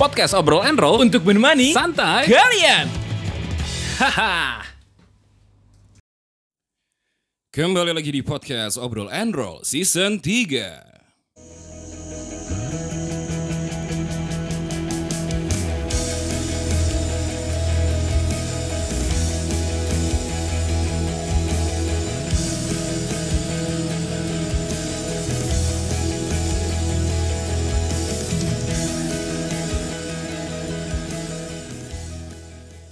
Podcast Obrol and Roll Untuk menemani santai kalian. Haha. Kembali lagi di podcast Obrol and Roll Season 3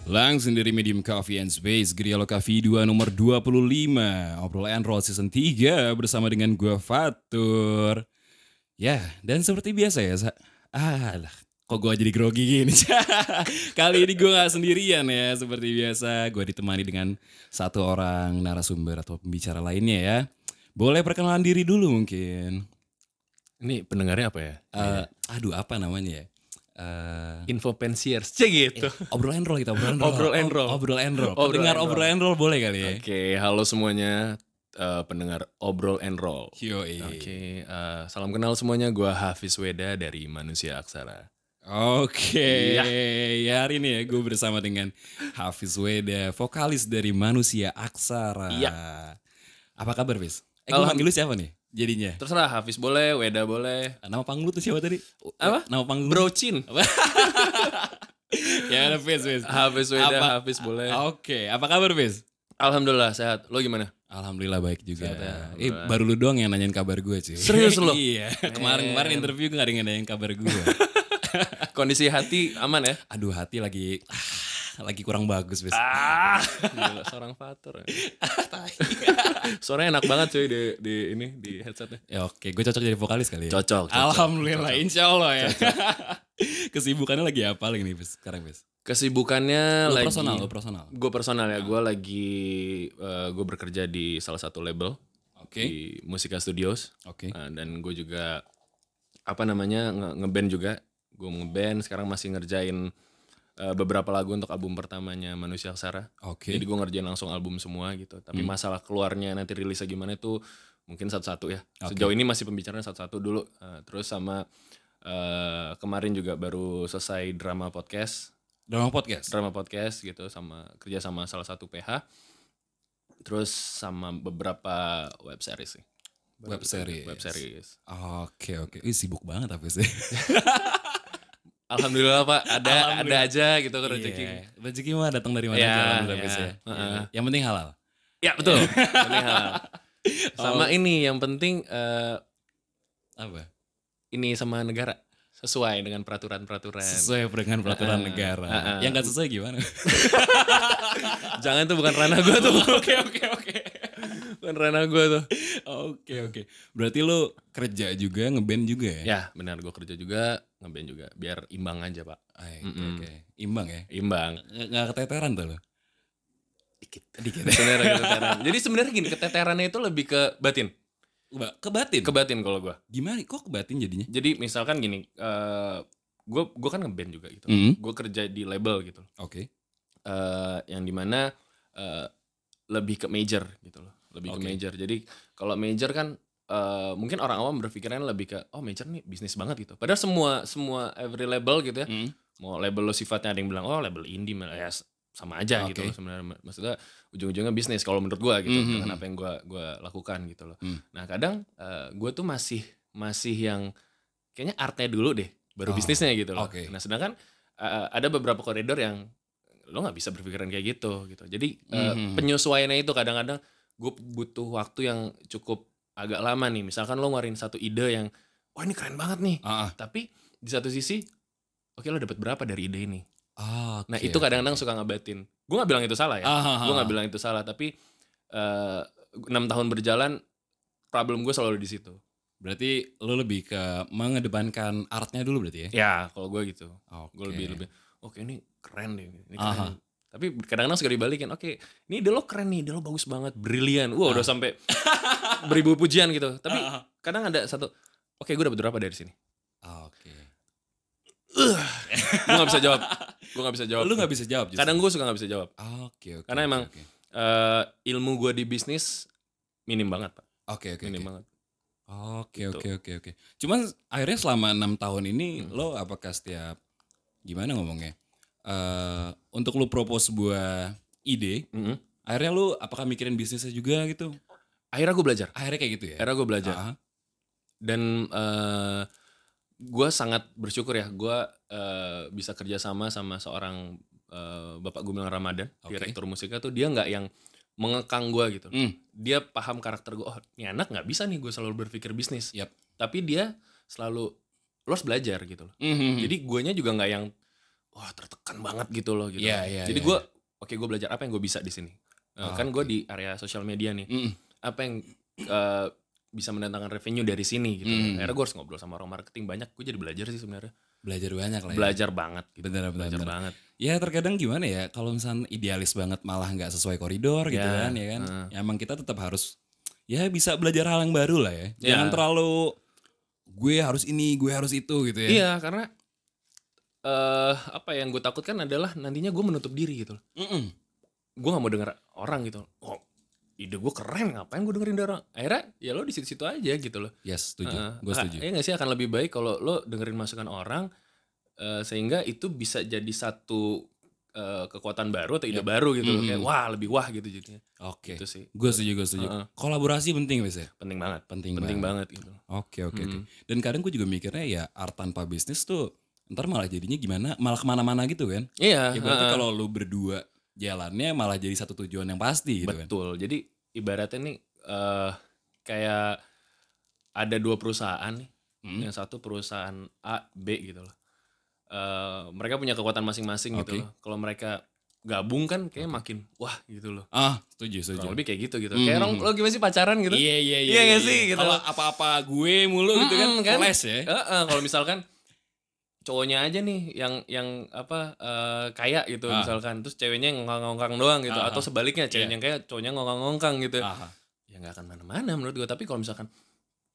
Langsung dari Medium Coffee and Space Grialo Coffee 2 nomor 25 Obrol and Roll Season 3 bersama dengan gua Fatur. Ya dan seperti biasa ya Sa Ah lah kok gua jadi grogi gini? Kali ini gua gak sendirian ya Seperti biasa. Gua ditemani dengan satu orang narasumber atau pembicara lainnya ya. Boleh perkenalan diri dulu mungkin. Ini pendengarnya apa ya? Eh, Aduh apa namanya ya Eh, Info pensiers, cek gitu. Obrol and roll kita obrol and roll. Obrol and roll. Obrol and roll. Obrol Pendengar obrol and roll boleh kali ya? Oke, halo semuanya eh, pendengar obrol and roll. Oke, eh, salam kenal semuanya. Gua Hafiz Weda dari Manusia Aksara. Oke, Iya. ya hari ini ya gue bersama dengan Hafiz Weda, vokalis dari Manusia Aksara. Iya. Apa kabar, Fis? Eh, gue manggil lu siapa nih jadinya? Terserah Hafiz boleh, Weda boleh. Nama panggung lu tuh siapa tadi? Apa? Nama panggung Bro Chin. ya Fis, Fis. Hafiz Weda, Apa- Hafiz boleh. Oke, apa kabar, Fis? Alhamdulillah sehat. Lo gimana? Alhamdulillah baik juga. Sehat ya, Eh, baru lu doang yang nanyain kabar gue cuy. Serius lu? iya. Kemarin-kemarin interview gak ada yang nanyain kabar gue. Kondisi hati aman ya? Aduh hati lagi ah, lagi kurang bagus bis. Ah, gila, seorang fatur. Ya. Suaranya enak banget cuy di, di ini di headsetnya. Ya oke, gue cocok jadi vokalis kali ya. Cocok. cocok. Alhamdulillah, insya Allah ya. Kesibukannya lagi apa lagi nih bis sekarang bis? Kesibukannya Lu lagi personal, lu personal. Gue personal ya, gue lagi gue bekerja di salah satu label Oke, di Musika Studios oke. Uh, dan gue juga apa namanya nge- ngeband juga. Gue ngeband sekarang masih ngerjain uh, beberapa lagu untuk album pertamanya Manusia Aksara. Oke. Jadi gue ngerjain langsung album semua gitu. Tapi Hmm. masalah keluarnya nanti rilisnya gimana itu mungkin satu-satu ya. Oke. Sejauh ini masih pembicaraan satu-satu dulu. Uh, terus sama uh, kemarin juga baru selesai drama podcast Drama podcast. drama podcast gitu sama kerja sama salah satu PH terus sama beberapa web series sih Web series. web series Oke oke. Ih sibuk banget tapi sih. alhamdulillah pak ada ada Alhamdulillah. aja gitu kan rezeki Iya. Rezeki mah datang dari mana aja alhamdulillah, Fis, ya. ya. Yang penting halal. ya betul Ini hal. sama Oh. ini yang penting eh, Apa? ini sama negara sesuai dengan peraturan-peraturan Sesuai dengan peraturan Heeh. negara. Heeh. Yang gak sesuai gimana? jangan tuh bukan ranah gue tuh Oke oke oke. bukan ranah gue tuh Oke oke. Berarti lu kerja juga ngeband juga ya? ya benar gue kerja juga ngeband juga biar imbang aja pak Ay, Mm-mm. Oke. Imbang ya? imbang Nggak keteteran tuh lo? dikit Dikit. sebenarnya keteteran jadi sebenarnya gini keteterannya itu lebih ke batin Ke batin? ke batin kalau gue Gimana? Kok ke batin jadinya? jadi misalkan gini gue gue kan ngeband juga gitu Hmm. gue kerja di label gitu Oke. Eh, yang di mana eh, lebih ke major gitu loh lebih ke Oke. major jadi kalau major kan eh, mungkin orang awam berpikiran lebih ke oh major nih bisnis banget gitu padahal semua semua every label gitu ya Hmm. mau label lo sifatnya ada yang bilang oh label indie malah ya sama aja Oke. gitu loh sebenarnya maksudnya ujung-ujungnya bisnis kalau menurut gua gitu Mhm. dengan apa yang gua gua lakukan gitu loh Hmm. nah kadang eh, gua tuh masih masih yang kayaknya artnya dulu deh baru Oh, bisnisnya gitu loh oke. nah sedangkan eh, ada beberapa koridor yang lo nggak bisa berpikiran kayak gitu gitu jadi eh, Mhm. penyesuaiannya itu kadang-kadang gue butuh waktu yang cukup agak lama nih misalkan lo ngeluarin satu ide yang wah ini keren banget nih Ah, ah. tapi di satu sisi oke lo dapat berapa dari ide ini Ah, nah oke, itu kadang-kadang suka ngebatin gue nggak bilang itu salah ya Ah, ah, gue ah. nggak bilang itu salah tapi eh, enam tahun berjalan problem gue selalu di situ Berarti lu lebih ke mengedepankan artnya dulu berarti ya? ya kalau gue gitu Oke. gue lebih lebih oke ini keren deh ini Aha. keren tapi kadang-kadang suka dibalikin oke ini ide lo keren nih ide lo bagus banget brilian wah udah Ah. sampai beribu pujian gitu tapi Ah, ah. kadang ada satu oke gue dapat berapa dari sini Oke. gue nggak bisa jawab gue nggak bisa jawab Lu nggak bisa jawab justru? kadang gue suka nggak bisa jawab Oke, oke. Karena oke, emang oke. Eh, ilmu gue di bisnis minim banget pak Oke, oke, minim oke. banget Oke Gitu. oke oke oke. Cuman akhirnya selama enam tahun ini Hmm. lo apakah setiap gimana ngomongnya? Eh untuk lu propose sebuah ide, Mm-mm. akhirnya lu apakah mikirin bisnisnya juga gitu? Akhirnya gue belajar Akhirnya kayak gitu ya? akhirnya gue belajar Ah, dan eh gue sangat bersyukur ya gue eh, bisa kerjasama sama seorang eh, bapak Gumilang Ramadan Oke. direktur musiknya tuh dia nggak yang mengekang gue gitu Hmm. dia paham karakter gue oh ini anak nggak bisa nih gue selalu berpikir bisnis Yap. tapi dia selalu lo harus belajar gitu loh Mhm. jadi guanya juga nggak yang wah tertekan banget gitu loh gitu Iya, iya, jadi iya, gue oke gue belajar apa yang gue bisa di sini Ah, kan gue di area sosial media nih Mm-mm. Apa yang eh, bisa mendatangkan revenue dari sini gitu. Hmm. Akhirnya gue harus ngobrol sama orang marketing banyak. Gue jadi belajar sih sebenarnya. Belajar banyak lah ya. Belajar banget. Gitu. Bener, bener, belajar bener. banget. Ya terkadang gimana ya kalau misalnya idealis banget malah nggak sesuai koridor gitu Ya, kan ya kan. heeh. Ya emang kita tetap harus ya bisa belajar hal yang baru lah ya. Ya. Jangan terlalu gue harus ini, gue harus itu gitu ya. Iya karena eh apa yang gue takutkan adalah nantinya gue menutup diri gitu. Mm-mm. Gue gak mau denger orang gitu. Oh ide gue keren ngapain gue dengerin dari orang. Akhirnya ya lo di situ-situ aja gitu loh. Yes, setuju. Heeh. Gue Ah, setuju. Iya gak sih akan lebih baik kalau lo dengerin masukan orang eh, sehingga itu bisa jadi satu eh, kekuatan baru atau ide Yap. baru gitu loh. Mhm. Kayak wah lebih wah gitu jadinya. Oke. Itu sih Gue setuju, gue setuju. Heeh. Kolaborasi penting biasanya. penting banget. Penting, Penting banget. banget gitu. Oke, oke, oke. Dan kadang gue juga mikirnya ya art tanpa bisnis tuh ntar malah jadinya gimana? Malah ke mana-mana gitu kan. Iya, Ya berarti heeh. kalau lu berdua jalannya malah jadi satu tujuan yang pasti gitu kan. betul. Jadi ibaratnya nih eh kayak ada dua perusahaan nih. Hmm. Yang satu perusahaan A, B gitu loh. Eh mereka punya kekuatan masing-masing gitu Oke. loh. Kalau mereka gabung kan kayak makin wah gitu loh. Ah, setuju, setuju. Kurang lebih kayak gitu gitu. Hmm. Kayak orang lo gimana sih pacaran gitu? Iya iya iya. Iya nggak sih, gitu Kalau apa-apa gue mulu gitu kan, kan? keles ya. Heeh, kalau misalkan cowoknya aja nih yang yang apa eh, kaya gitu Ah. misalkan terus ceweknya yang ngongkang doang gitu Ah, atau ah. sebaliknya ceweknya yang kaya cowoknya ngongkang gitu Aha. ya nggak akan mana-mana menurut gue tapi kalau misalkan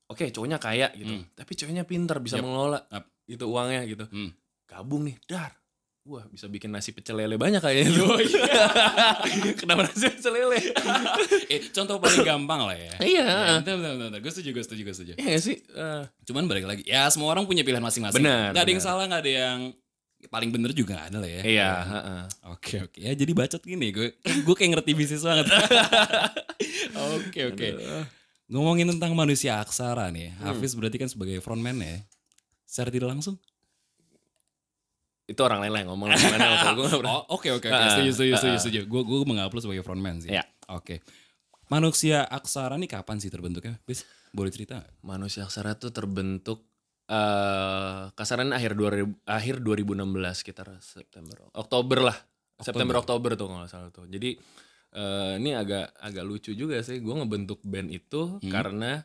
oke cowoknya kaya gitu Hmm. tapi ceweknya pintar bisa Yap. mengelola Yap. itu uangnya gitu Hmm. gabung nih dar wah bisa bikin nasi pecel lele banyak kayaknya tuh kenapa nasi pecel lele eh, contoh paling gampang lah ya. iya Ya, bentar, bentar, bentar. Gue setuju, gue setuju, gue setuju. iya sih Eh, Cuman balik lagi, ya semua orang punya pilihan masing-masing. Benar, Gak ada yang salah, gak ada yang paling bener juga gak ada lah ya. iya heeh. Oke oke ya jadi bacot gini gue gue kayak ngerti bisnis banget. Oke oke. Aduh. Ngomongin tentang manusia aksara nih, Hmm. Hafiz berarti kan sebagai frontman ya. Secara tidak langsung. Itu orang lain lah yang ngomong lah, gimana lah, kalau gue nggak pernah Oh oke oke oke setuju setuju setuju setuju. Gue gue menganggap lu sebagai frontman sih. Iya. Oke. Manusia aksara nih kapan sih terbentuknya? Bis boleh cerita? manusia aksara tuh terbentuk eh kasarannya akhir 2000 akhir 2016 sekitar September Oktober lah September Oktober tuh kalau nggak salah tuh jadi eh ini agak agak lucu juga sih gue ngebentuk band itu Hmm. karena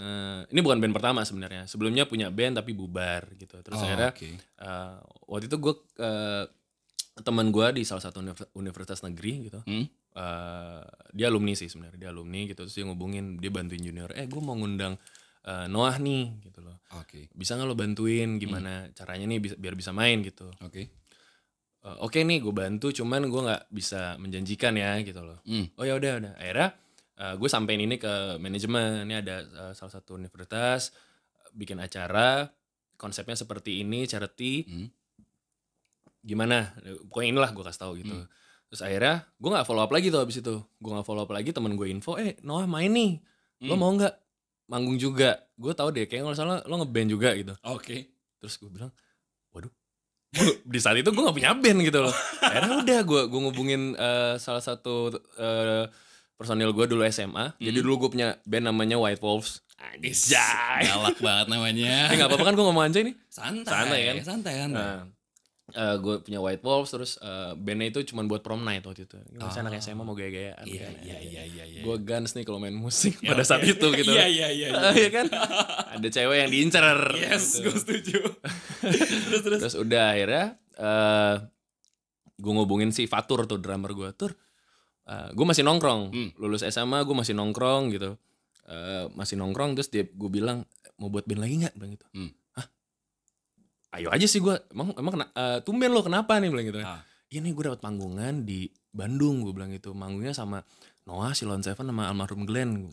eh ini bukan band pertama sebenarnya. Sebelumnya punya band tapi bubar gitu. Terus Oh, akhirnya oke. eh, waktu itu gue eh, teman gue di salah satu univ- universitas negeri gitu. Hmm? eh dia alumni sih sebenarnya dia alumni gitu. Terus dia ngubungin dia bantuin junior eh gue mau ngundang eh, Noah nih gitu loh. Oke. Bisa nggak lo bantuin? Gimana caranya nih bisa, biar bisa main? gitu. Oke. Eh, oke nih gue bantu cuman gue nggak bisa menjanjikan ya gitu loh. Hmm. oh ya udah udah. Akhirnya gue sampein ini ke manajemen. Ini ada eh, salah satu universitas eh, bikin acara konsepnya seperti ini charity. Hmm. gimana? Pokoknya inilah gue kasih tahu gitu. Hmm. terus akhirnya gue nggak follow up lagi tuh abis itu. Gue nggak follow up lagi temen gue info eh Noah main nih. Lo Hmm. mau nggak? Manggung juga. Gue tahu deh kayaknya kalau salah lo ngeband juga gitu. Oke. terus gue bilang waduh Gua- di saat itu gue gak punya band gitu loh. Akhirnya udah gue gue ngubungin eh, salah satu eh, personil gue dulu SMA jadi Hmm. dulu gue punya band namanya White Wolves Anjay Galak banget namanya. Eh gak apa-apa kan gue ngomong anjay nih Santai, Santai kan? Santai kan. Nah, gue punya White Wolves terus eh, bandnya itu cuma buat prom night waktu itu. Masa Ah. anak SMA mau gaya-gayaan. Iya kan. iya iya iya. iya. Gue guns nih kalau main musik Ya, pada saat oke. itu gitu. Iya iya iya. iya. Iya kan? Ada cewek yang diincer. Yes, gitu. gue setuju. terus terus. Terus udah akhirnya eh gue ngubungin si Fatur tuh drummer gue. Tur, gue masih nongkrong. Hmm. Lulus SMA gue masih nongkrong gitu. Eh, masih nongkrong terus dia gue bilang mau buat band lagi nggak bilang gitu. Hmm. Hah? Ayo aja sih gue. Emang emang kena, eh, tumben lo kenapa nih bilang gitu. Ah. Iya nih gue dapat panggungan di Bandung gue bilang gitu. Manggungnya sama Noah, Silon Seven sama almarhum Glenn.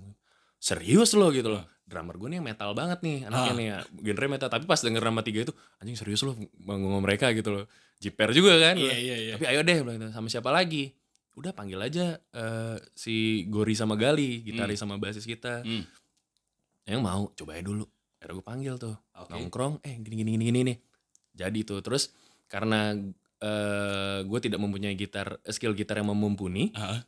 serius lo gitu loh drummer gue nih yang metal banget nih anaknya Ah. nih ya genre metal tapi pas denger nama tiga itu anjing serius lo ngomong mereka gitu loh jiper juga kan Iya iya iya. tapi ayo deh bilang gitu. sama siapa lagi udah panggil aja eh, si Gori sama Gali gitaris sama basis kita. Hmm. yang mau coba aja dulu. Akhirnya gue panggil tuh Oke. nongkrong eh gini gini gini gini. Nih jadi tuh terus karena eh gue tidak mempunyai gitar skill gitar yang mumpuni Ah,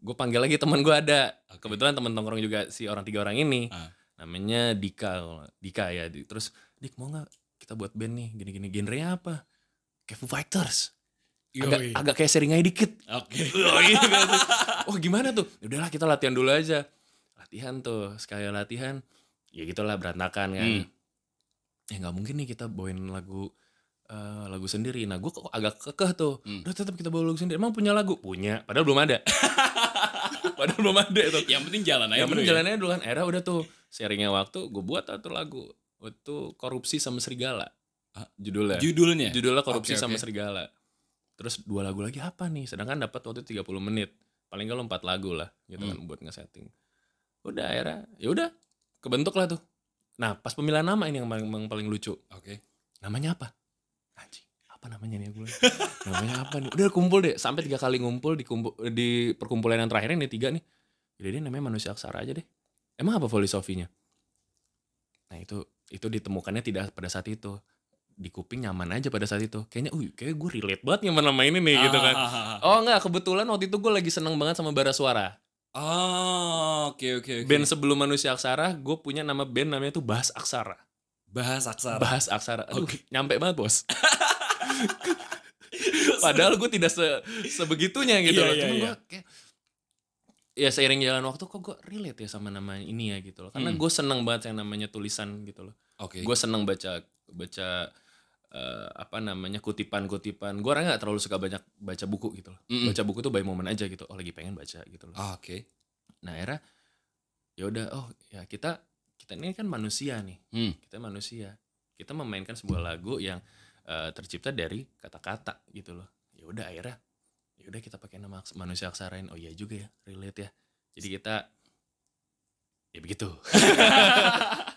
gue panggil lagi teman gue ada. Oke. kebetulan teman nongkrong juga si orang tiga orang ini. Ah. namanya Dika Dika ya. Terus Dik mau nggak kita buat band nih? Gini gini genrenya apa? Kayak Foo Fighters Yoi. agak kayak seringai dikit Oke. oh, iya, gitu. oh gimana tuh udahlah kita latihan dulu aja latihan tuh sekali latihan ya gitulah berantakan kan Hmm. ya nggak mungkin nih kita bawain lagu eh, lagu sendiri nah gue kok agak kekeh tuh Hmm. udah tetap kita bawa lagu sendiri emang punya lagu punya padahal belum ada padahal belum ada itu Yang penting jalan aja yang penting ya. jalannya dulu kan era udah tuh sharingnya waktu gue buat satu lagu itu korupsi sama serigala Ah, judulnya Judulnya. judulnya korupsi Oke, sama oke. serigala terus dua lagu lagi apa nih? Sedangkan dapat waktu 30 menit. Paling kalau empat lagu lah gitu Hmm. kan buat ngesetting. Udah akhirnya ya udah kebentuk lah tuh. Nah pas pemilihan nama ini yang paling, yang paling lucu. Oke. namanya apa? Anjing apa namanya nih gue? Namanya apa nih? Udah kumpul deh. Sampai tiga kali ngumpul di kumpul, di perkumpulan yang terakhir ini tiga nih. Jadi dia namanya manusia aksara aja deh. Emang apa filosofinya nah itu itu ditemukannya tidak pada saat itu di kuping nyaman aja pada saat itu kayaknya uh kayak gue relate banget sama nama ini nih gitu kan Ah, ah, ah, ah. oh enggak kebetulan waktu itu gue lagi seneng banget sama bara suara Oh, oke oke oke. band sebelum manusia aksara gue punya nama band namanya tuh bahas aksara bahas aksara. bahas aksara aduh nyampe banget bos Padahal gue tidak se sebegitunya gitu Iya, loh. iya, Cuma iya. gue kayak ya seiring jalan waktu kok gue relate ya sama nama ini ya gitu loh. Karena Hmm. gue seneng banget yang namanya tulisan gitu loh. Oke. Gue seneng baca baca eh, apa namanya kutipan-kutipan. Gue orangnya gak terlalu suka banyak baca buku gitu loh. Mm-mm. Baca buku tuh by momen aja gitu. Oh lagi pengen baca gitu loh. Ah, Oke. Nah era ya udah oh ya kita kita ini kan manusia nih. Hmm. Kita manusia. Kita memainkan sebuah lagu yang eh, tercipta dari kata-kata gitu loh. Ya udah akhirnya ya udah kita pakai nama manusia aksarain. Oh iya juga ya, relate ya. Jadi kita ya begitu.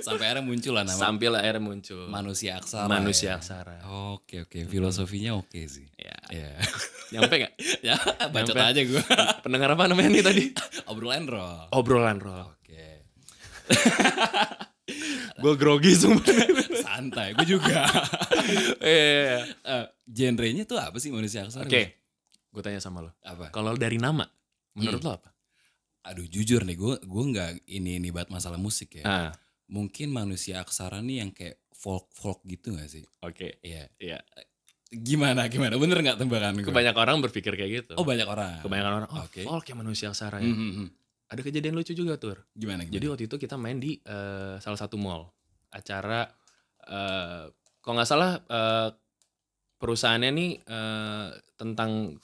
Sampai akhirnya muncul lah nama Sampai akhirnya muncul manusia aksara. manusia ya. aksara. Oke oke, filosofinya oke sih. Ya, Ya. nyampe gak? ya, bacot Nyampe. aja gue. Pendengar apa namanya nih tadi? Obrolan roll. Obrolan roll. Oke. Gue grogi sumpah. Santai, gue juga. Eh, Eh, genrenya tuh apa sih manusia aksara? Oke, gue tanya sama lo. Apa? Kalau dari nama, menurut Hmm. lo apa? Aduh jujur nih, gue gue nggak ini ini banget masalah musik ya. Ah, Mungkin manusia aksara nih yang kayak folk folk gitu gak sih? oke. Iya. Iya. Gimana gimana? Bener nggak tembakan gue? Kebanyak orang berpikir kayak gitu. Oh banyak orang. Kebanyakan orang, oh Oke. folk ya manusia aksara Hmm, ya. hmm, hmm. Ada kejadian lucu juga tuh. Gimana, gimana? Jadi waktu itu kita main di eh, salah satu mall. Acara, eh kalau nggak salah eh, perusahaannya nih eh, tentang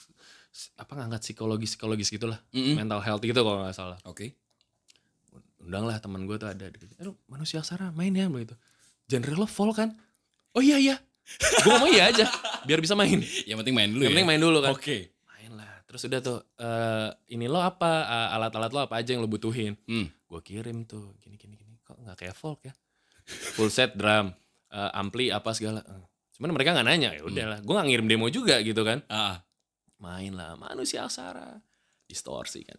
apa ngangkat psikologis-psikologis gitulah. Mm-mm. Mental health gitu kalau nggak salah. Oke. Undang lah teman gue tuh ada. Aduh manusia aksara main ya begitu. Genre lo folk kan? Oh iya iya. gue ngomong iya aja. Biar bisa main. Yang penting main dulu Yang ya. penting main dulu kan. Oke. main lah terus udah tuh eh ini lo apa eh, alat-alat lo apa aja yang lo butuhin Hmm. gue kirim tuh gini gini gini kok nggak kayak folk ya full set drum eh, ampli apa segala Eh, cuman mereka nggak nanya ya udahlah gue nggak ngirim demo juga gitu kan Ah, main lah manusia aksara distorsi kan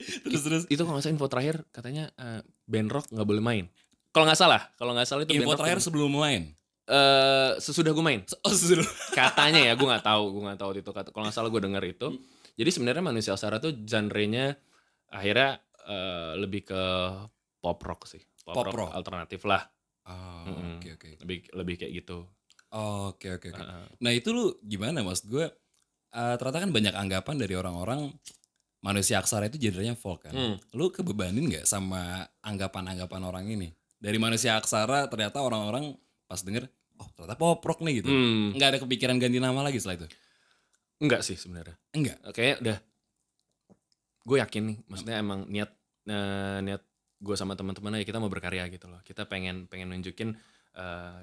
terus terus. itu kalau nggak salah info terakhir katanya eh, band rock nggak boleh main kalau nggak salah kalau nggak salah itu Info terakhir tidak- sebelum main. eh, sesudah gue main Oh sesudah. katanya ya gue nggak tahu gue nggak tahu itu kalau nggak salah gue denger itu jadi sebenarnya manusia aksara tuh genre-nya akhirnya eh, lebih ke pop rock sih pop, Pop rock, rock. alternatif lah Oh, Mm-mm. Oke oke. lebih lebih kayak gitu Oke oke oke. Nah itu lu gimana maksud gue? eh, ternyata kan banyak anggapan dari orang-orang manusia aksara itu genrenya folk kan. Hmm. Lu kebebanin nggak sama anggapan-anggapan orang ini? Dari manusia aksara ternyata orang-orang pas denger, oh ternyata pop rock nih gitu. Hmm, Nggak ada kepikiran ganti nama lagi setelah itu? enggak sih sebenarnya Enggak. kayaknya udah gue yakin nih maksudnya emang niat eh, niat gue sama teman-teman ya kita mau berkarya gitu loh kita pengen pengen nunjukin eh,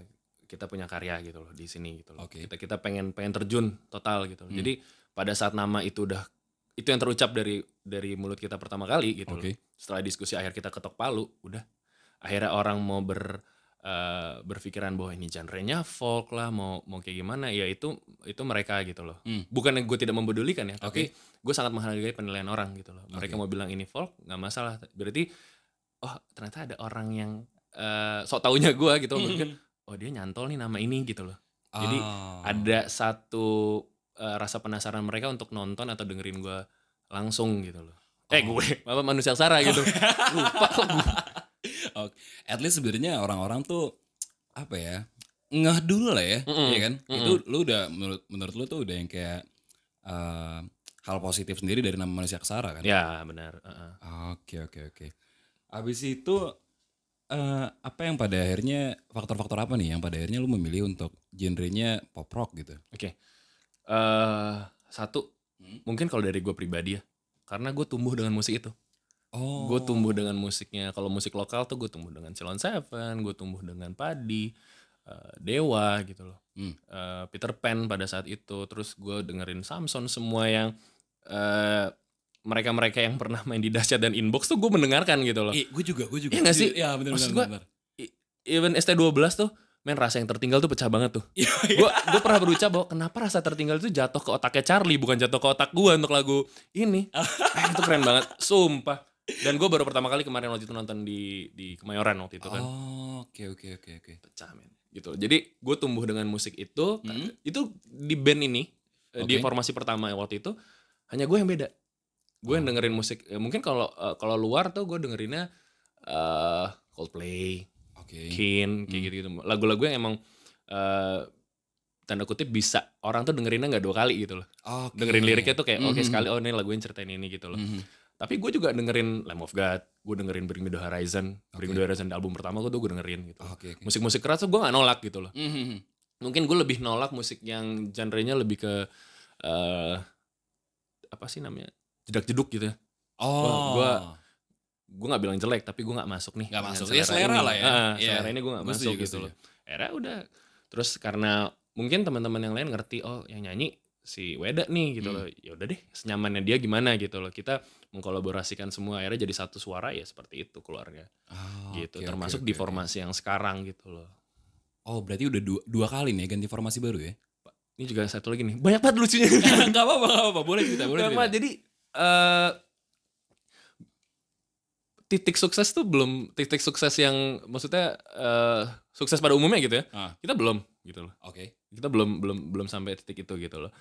kita punya karya gitu loh di sini gitu loh Oke. kita kita pengen pengen terjun total gitu loh. Hmm. jadi pada saat nama itu udah itu yang terucap dari dari mulut kita pertama kali gitu loh. Oke. setelah diskusi akhir kita ketok palu udah akhirnya orang mau ber eh, berpikiran bahwa ini genre-nya folk lah mau mau kayak gimana ya itu itu mereka gitu loh Hmm. bukan gue tidak mempedulikan ya tapi Oke. gue sangat menghargai penilaian orang gitu loh mereka Oke. mau bilang ini folk nggak masalah berarti oh ternyata ada orang yang eh, sok taunya gue gitu Gua pikir, oh dia nyantol nih nama ini gitu loh Jadi, Ah. ada satu eh, rasa penasaran mereka untuk nonton atau dengerin gue langsung gitu loh eh Oh. gue apa manusia Sara gitu lupa kok gue at least sebenarnya orang-orang tuh apa ya ngeh dulu lah ya, Mm-mm. iya kan? Mm-mm. Itu lu udah menurut menurut lu tuh udah yang kayak eh, hal positif sendiri dari nama manusia kesara kan? ya benar. Oke oke oke. Abis itu eh, apa yang pada akhirnya faktor-faktor apa nih yang pada akhirnya lu memilih untuk genrenya pop rock gitu? Oke. eh satu, Hmm. mungkin kalau dari gue pribadi ya, karena gue tumbuh dengan musik itu. Oh. Gue tumbuh dengan musiknya. Kalau musik lokal tuh gue tumbuh dengan Ceylon Seven, gue tumbuh dengan Padi, eh, Dewa gitu loh. Hmm. Eh, Peter Pan pada saat itu. Terus gue dengerin Samson semua yang eh, mereka-mereka yang pernah main di Dahsyat dan Inbox tuh gue mendengarkan gitu loh. Eh, gue juga, gue juga. Iya nggak sih? Iya benar Maksud gua- Even ST12 tuh, men rasa yang tertinggal tuh pecah banget tuh. Iya, gue gue pernah berucap bahwa kenapa rasa tertinggal itu jatuh ke otaknya Charlie bukan jatuh ke otak gue untuk lagu ini Eh, itu keren banget sumpah dan gue baru pertama kali kemarin waktu itu nonton di di Kemayoran waktu itu kan Oh, oke oke oke oke. pecah men gitu jadi gue tumbuh dengan musik itu Hmm. itu di band ini eh, di formasi pertama waktu itu hanya gue yang beda gue yang dengerin musik eh, mungkin kalau eh, kalau luar tuh gue dengerinnya eh Coldplay Oke. Kin kayak Hmm. gitu lagu-lagu yang emang eh, tanda kutip bisa orang tuh dengerinnya nggak dua kali gitu loh Oke. dengerin liriknya tuh kayak oke Mhm. sekali oh ini lagunya ceritain ini gitu loh Mhm. tapi gue juga dengerin Lamb of God gue dengerin Bring Me The Horizon Bring Me. The Horizon album pertama gue tuh gue dengerin gitu Oke oke. musik-musik keras tuh gue gak nolak gitu loh Mhm. mungkin gue lebih nolak musik yang genrenya lebih ke eh apa sih namanya jedak jeduk gitu ya Oh. gua- gue nggak bilang jelek tapi gue nggak masuk nih Nggak dengan masuk. Ya, selera ini. lah ya. Ah, Iya. selera ini gue nggak masuk gitu gua loh era udah terus karena mungkin teman-teman yang lain ngerti oh yang nyanyi si Weda nih gitu Hmm. loh ya udah deh senyamannya dia gimana gitu loh kita mengkolaborasikan semua akhirnya jadi satu suara ya seperti itu keluarga Oh, gitu oke, termasuk oke, di formasi yang sekarang gitu loh Oh berarti udah dua, dua kali nih ganti formasi baru ya? ini juga satu lagi nih banyak banget lucunya Gak apa-apa, gak apa-apa. Boleh cerita, boleh cerita. banget. jadi eh titik sukses tuh belum titik sukses yang maksudnya eh sukses pada umumnya gitu ya Ah. kita belum gitu loh Oke. kita belum belum belum sampai titik itu gitu loh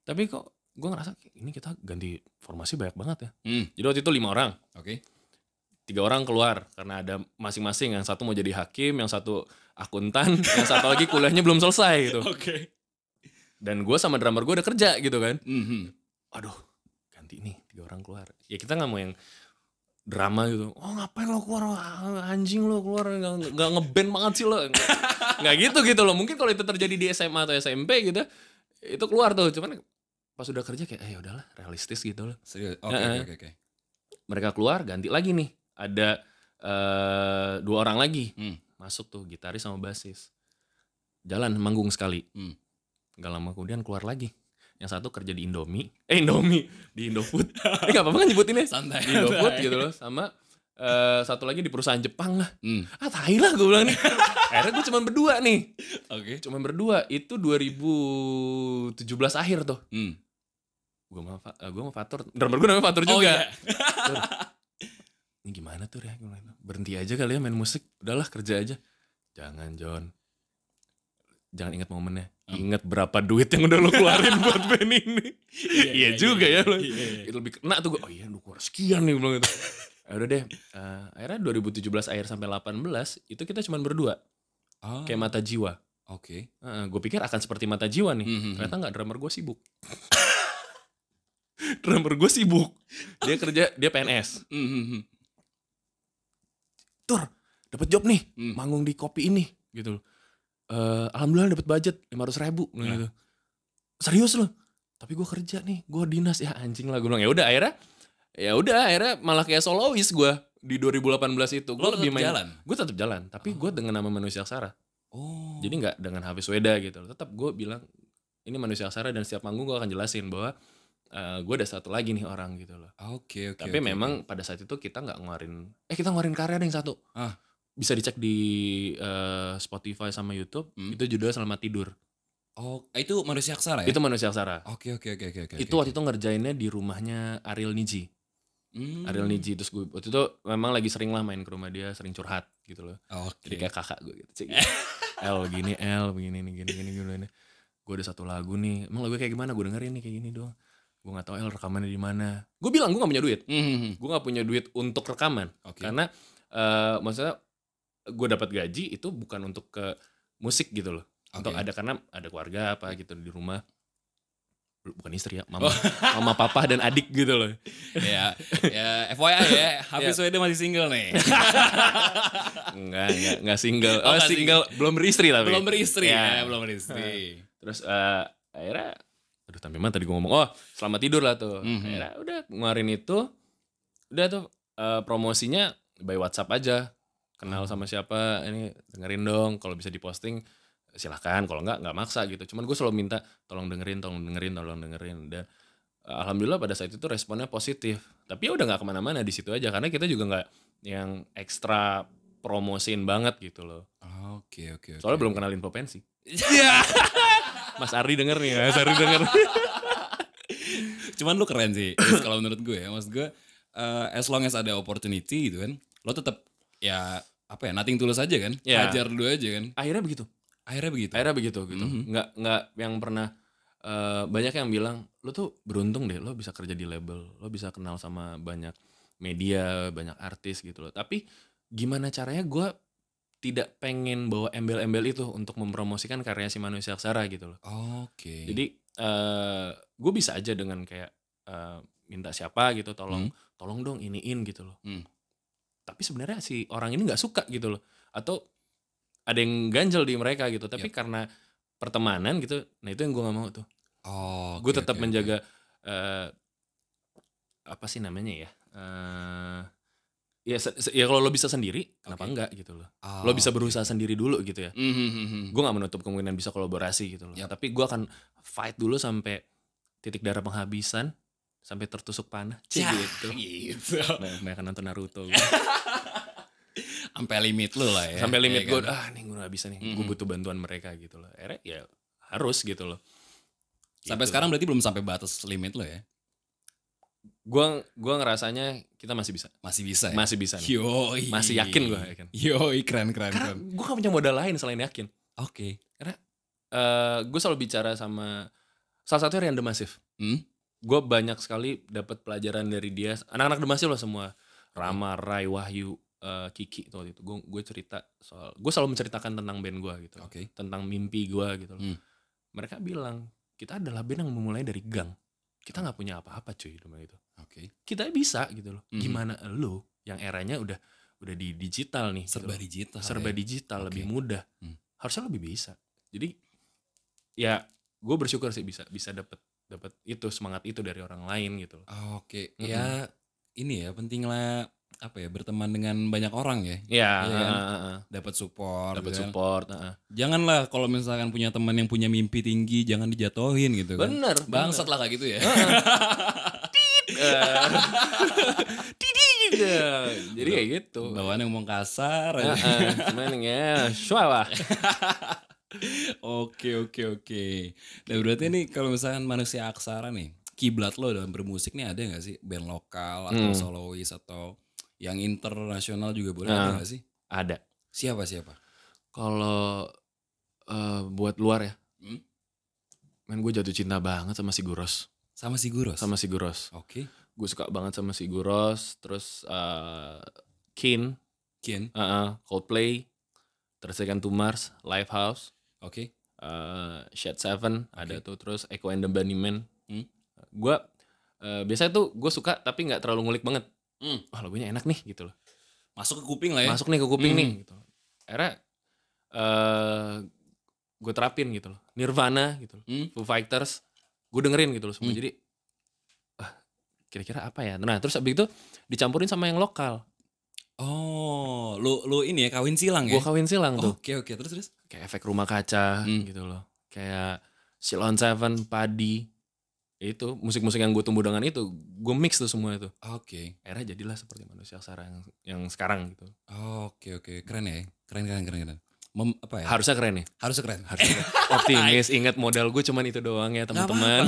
tapi kok gue ngerasa ini kita ganti formasi banyak banget ya Hmm, jadi waktu itu lima orang Oke. tiga orang keluar karena ada masing-masing yang satu mau jadi hakim yang satu akuntan yang satu lagi kuliahnya belum selesai gitu Oke. dan gue sama drummer gue udah kerja gitu kan Mhm. aduh ganti nih tiga orang keluar. Ya kita nggak mau yang drama gitu. Oh ngapain lo keluar? Ah, anjing lo keluar. Nggak nggak ngeband banget sih lo. Nggak gitu gitu loh. Mungkin kalau itu terjadi di SMA atau SMP gitu itu keluar tuh. Cuman pas udah kerja kayak eh udahlah realistis gitu loh. Oke, oke, oke, mereka keluar ganti lagi nih. Ada eh, dua orang lagi Hmm. masuk tuh gitaris sama basis. Jalan manggung sekali. Hmm. nggak lama kemudian keluar lagi yang satu kerja di Indomie. Eh Indomie. Di Indofood. Eh nggak apa-apa kan nyebutin ya Santai. di Indofood gitu loh. Sama eh, satu lagi di perusahaan Jepang lah. Hmm. ah tai lah gue bilang nih. Akhirnya gue cuma berdua nih. Oke. cuma berdua. Itu 2017 akhir tuh. Hmm. gue sama Fa- eh, gue sama Fatur. Drummer gue namanya Fatur Oh, juga. iya. Tur, ini gimana tuh ya? Bilang, berhenti aja kali ya main musik. Udahlah kerja aja. Jangan John. Jangan ingat momennya. Ingat berapa duit yang udah lo keluarin buat band ini? Iya juga ya lo Iya, iya. itu lebih kena tuh gue oh iya lu keluar sekian nih bilang gitu. Ya udah deh eh, akhirnya 2017 akhir sampai 18 itu kita cuma berdua. Ah, kayak mata jiwa. Oke. gue pikir akan seperti mata jiwa nih. Mhm. ternyata nggak drummer gue sibuk. Drummer gue sibuk. Dia kerja dia PNS Mhm. tur dapat job nih. Hmm. manggung di kopi ini gitu loh Eh, alhamdulillah dapat budget lima ratus ribu Nah. gitu serius loh tapi gue kerja nih gue dinas ya anjing lah gue bilang ya udah akhirnya ya udah akhirnya malah kayak solois gue di 2018 itu gue lebih main jalan? gue tetap jalan tapi gue dengan nama manusia Sara Oh. jadi nggak dengan Hafiz Weda gitu loh tetap gue bilang ini manusia Sara dan setiap manggung gue akan jelasin bahwa gue ada satu lagi nih orang gitu loh. Oke oke. Tapi oke, memang pada saat itu kita nggak ngeluarin, eh kita ngeluarin karya ada yang satu. Ah. Bisa dicek di eh, Spotify sama YouTube. Hmm. Itu judulnya Selamat Tidur. Oh, itu manusia aksara ya? Itu manusia aksara. Oke oke oke oke oke. itu waktu itu ngerjainnya di rumahnya Ariel Niji. Hmm. Ariel Niji terus gue waktu itu memang lagi sering lah main ke rumah dia, sering curhat gitu loh. Oke. Jadi kayak kakak gue gitu. Cik. El gini, El begini nih, gini gini gini. gini. Gue ada satu lagu nih. Emang lagu kayak gimana? Gue dengerin nih kayak gini doang. Gue gak tahu El rekamannya di mana. Gue bilang gue gak punya duit. Hmm. Gue gak punya duit untuk rekaman. Oke. Karena eh maksudnya gue dapat gaji itu bukan untuk ke musik gitu loh. Untuk Oke. ada karena ada keluarga apa gitu di rumah. Bukan istri ya, Oh. mama, mama, papa dan adik gitu loh. ya, ya FYI ya, Hafiz Wede masih single nih. Enggak, enggak, enggak single. Oh, Oh, enggak single, belum beristri tapi. belum beristri ya, Ya. belum beristri. Terus eh akhirnya aduh sampai mana tadi gue ngomong. Oh, selamat tidur lah tuh. Mhm. Akhirnya udah ngeluarin itu. Udah tuh eh, promosinya by WhatsApp aja. Kenal sama siapa, ini dengerin dong kalau bisa diposting silahkan kalau enggak nggak maksa gitu. Cuman gue selalu minta tolong dengerin tolong dengerin tolong dengerin. Dan eh, alhamdulillah pada saat itu responnya positif. Tapi ya udah nggak ke mana-mana di situ aja. Karena kita juga nggak yang ekstra promosiin banget gitu loh. Oke oke oke. soalnya belum kenalin potensi Iya. Mas Ardi denger nih Mas Ardi denger. Cuman lu keren sih, kalau menurut gue ya. Maksud gue, eh, as long as ada opportunity gitu kan, lo tetap ya apa ya, nothing tulus aja kan, Ya. hajar dulu aja kan. akhirnya begitu Akhirnya begitu. akhirnya begitu gitu Mhm. nggak nggak yang pernah eh, banyak yang bilang lo tuh beruntung deh lo bisa kerja di label lo bisa kenal sama banyak media banyak artis gitu loh tapi gimana caranya gue tidak pengen bawa embel-embel itu untuk mempromosikan karya si manusia aksara gitu loh Oke. jadi eh gue bisa aja dengan kayak eh, minta siapa gitu tolong tolong dong iniin gitu loh Hmm. Tapi sebenarnya si orang ini nggak suka gitu loh. Atau ada yang ganjel di mereka gitu. Tapi karena pertemanan gitu nah itu yang gue nggak mau tuh. Oh, gue oke, tetap oke. menjaga eh, apa sih namanya ya? Eh ya ya kalau lo bisa sendiri kenapa Oke. enggak gitu loh. Oh, lo bisa berusaha sendiri dulu gitu ya. Mhm, mhm, mhm. gue nggak menutup kemungkinan bisa kolaborasi gitu loh. Yap. tapi gue akan fight dulu sampai titik darah penghabisan sampai tertusuk panah Cih, Cah, gitu gitu. Nah, mereka nonton Naruto gitu. Sampai limit lu lah ya. sampai limit ya gue kan? ah nih gue gak bisa nih gue Mhm. butuh bantuan mereka gitu loh akhirnya ya harus gitu loh Sampai sekarang berarti belum sampai batas limit lo ya? gue gua ngerasanya kita masih bisa Masih bisa ya? masih bisa nih. Yoi. Masih yakin gua, yakin. Yoi, keren keren karena keren. gue gak punya modal lain selain yakin Oke. Eh gue selalu bicara sama salah satunya Rian Demasif Hmm? Gue banyak sekali dapat pelajaran dari dia anak-anak Demasif lah semua Rama Rai Wahyu eh, Kiki tuh waktu itu gue gue cerita soal gue selalu menceritakan tentang band gue gitu Oke. tentang mimpi gue gitu loh. Hmm. mereka bilang kita adalah band yang memulai dari gang kita nggak punya apa-apa cuy dengan itu Oke. kita bisa gitu loh Mhm. gimana lu yang eranya udah udah di digital nih gitu Serba loh. digital. serba ya? digital Oke. lebih mudah Hmm. harusnya lebih bisa jadi ya gue bersyukur sih bisa bisa dapat dapat itu semangat itu dari orang lain gitu loh Oke. Mhm. Ya ini ya penting lah apa ya berteman dengan banyak orang ya. ya Iya kan? heeh, Dapat support. dapat gitu kan. support heeh. Janganlah kalau misalkan punya teman yang punya mimpi tinggi jangan dijatuhin gitu kan. bener Bangsat lah kayak gitu ya. Eh, Tidit. Ya, jadi kayak gitu Bawaannya ngomong kasar cuman ya syuawa Oke oke oke. Nah berarti nih kalau misalkan manusia aksara nih, kiblat lo dalam bermusik nih ada nggak sih band lokal atau Hmm. solois atau yang internasional juga boleh Nah. ada nggak sih? ada Siapa siapa? kalau eh, buat luar ya Hmm? men gue jatuh cinta banget sama si Guros Sama si Guros. sama si Guros Oke. gue suka banget sama si Guros terus eh Kin Kian. Heeh, Coldplay, Tersekan to Mars, Lifehouse, Oke. uh, Shed Seven ada tuh terus Echo and the Bunnymen. Hmm. Gue uh, biasanya tuh gue suka tapi nggak terlalu ngulik banget. Hmm. Wah lagunya enak nih gitu loh. Masuk ke kuping lah ya. Masuk nih ke kuping Hmm. nih. Gitu. Akhirnya uh, gue terapin gitu loh. Nirvana gitu loh. Hmm. Foo Fighters. Gue dengerin gitu loh semua. Hmm. Jadi kira-kira apa ya? Nah terus abis itu dicampurin sama yang lokal. Oh, lu lu ini ya kawin silang ya? Gue kawin silang tuh. Oke oke terus terus. kayak efek rumah kaca Hmm. gitu loh kayak Silon Seven Padi itu musik-musik yang gue tumbuh dengan itu gue mix tuh semua itu Oke. akhirnya jadilah seperti manusia aksara yang, yang sekarang gitu Oke oke keren ya. Keren keren keren keren. Mem, apa ya? harusnya keren ya Harusnya keren. harusnya keren. optimis ingat modal gue cuman itu doang ya teman-teman.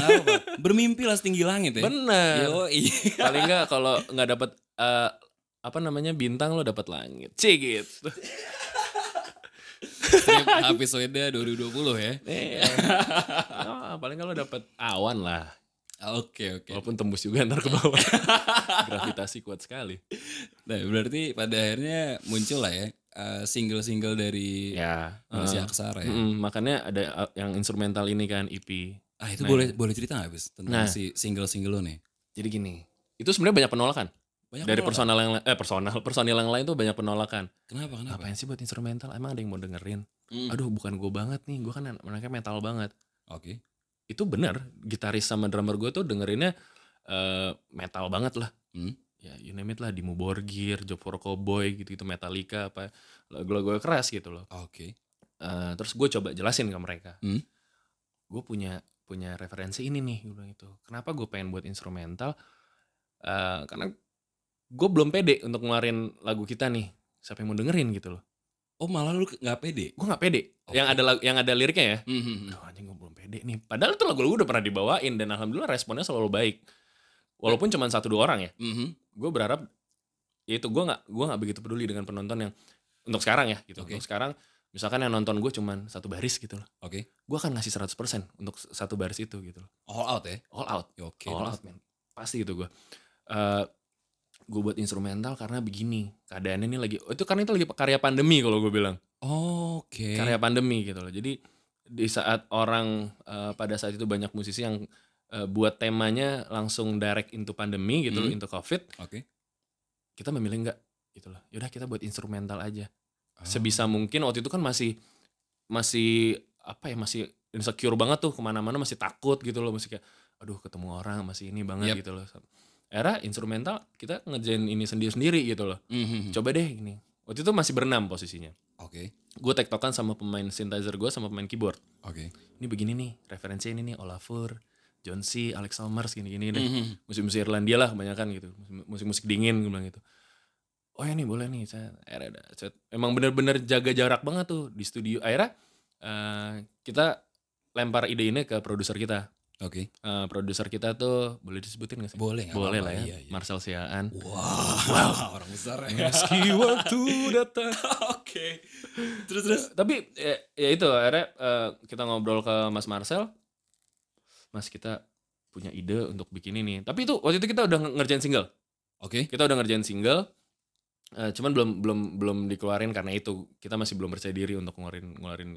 Bermimpi lah setinggi langit ya. bener Yo, iya. paling nggak kalau nggak dapat eh, apa namanya bintang lo dapat langit cih gitu episode 2020 ya. Iya. Ah, paling kalau dapat awan lah Oke oke. walaupun tembus juga ntar ke bawah gravitasi kuat sekali Nah berarti pada akhirnya muncul lah ya eh, single-single dari ya Manusia eh, Aksara ya. mm, makanya ada uh, yang instrumental ini kan EP Ah itu Nah, boleh boleh cerita nggak bis tentang Nah. si single-single lo nih? jadi gini itu sebenarnya banyak penolakan Banyak dari penolakan. personal yang eh personal personil yang lain tuh banyak penolakan Kenapa kenapa? ngapain sih buat instrumental emang ada yang mau dengerin Hmm, aduh bukan gue banget nih gue kan anaknya metal banget Oke. itu bener gitaris sama drummer gue tuh dengerinnya eh, metal banget lah Hmm. ya you name it lah Dimmu Borgir, Job for Cowboy gitu gitu Metallica apa lagu-lagu keras gitu loh Oke. Eh, terus gue coba jelasin ke mereka Hmm. gue punya punya referensi ini nih gue bilang itu kenapa gue pengen buat instrumental Eh, karena gue belum pede untuk ngeluarin lagu kita nih siapa yang mau dengerin gitu loh Oh malah lu nggak pede? gue nggak pede Oke. yang ada yang ada liriknya ya Hmm, hmm, hmm. Aduh anjing gue belum pede nih padahal itu lagu-lagu udah pernah dibawain dan alhamdulillah responnya selalu baik walaupun cuma satu dua orang ya Hmm, hmm. gue berharap ya itu gue nggak gue nggak begitu peduli dengan penonton yang untuk sekarang ya gitu Oke. untuk sekarang misalkan yang nonton gue cuman satu baris gitu loh Oke. gue akan ngasih 100% untuk satu baris itu gitu loh All out ya? all out Ya, Oke. all out man pasti itu gue Eh gue buat instrumental karena begini keadaannya ini lagi oh, itu karena itu lagi karya pandemi kalau gue bilang Oke. karya pandemi gitu loh jadi di saat orang eh, pada saat itu banyak musisi yang eh, buat temanya langsung direct into pandemi gitu loh Hmm. into covid Oke. kita memilih enggak gitu loh yaudah kita buat instrumental aja Oh. sebisa mungkin waktu itu kan masih masih apa ya masih insecure banget tuh ke mana-mana masih takut gitu loh masih kayak aduh ketemu orang masih ini banget Yep. gitu loh era instrumental kita ngerjain ini sendiri-sendiri gitu loh. Hmm, hmm, coba deh gini waktu itu masih berenam posisinya. Oke. gue tektokan sama pemain synthesizer gue sama pemain keyboard. Oke. ini begini nih referensi ini nih Olafur John C, Alex Salmers gini-gini deh. Hmm, hmm. musik-musik Irlandia lah kebanyakan gitu. Musik-musik dingin gue bilang gitu. Oh ya nih boleh nih saya saya- emang bener-bener jaga jarak banget tuh di studio. Akhirnya eh, kita lempar ide ini ke produser kita Oke. Eh, produser kita tuh boleh disebutin gak sih Boleh. boleh lah ya iya, iya. Marcel Siaan Wow. Orang besar ya. meski waktu datang Oke. Terus terus. tapi ya, ya itu akhirnya eh, kita ngobrol ke Mas Marcel Mas kita punya ide untuk bikin ini tapi itu waktu itu kita udah nge- ngerjain single Oke. kita udah ngerjain single eh, cuman belum belum belum dikeluarin karena itu kita masih belum percaya diri untuk ngeluarin ngeluarin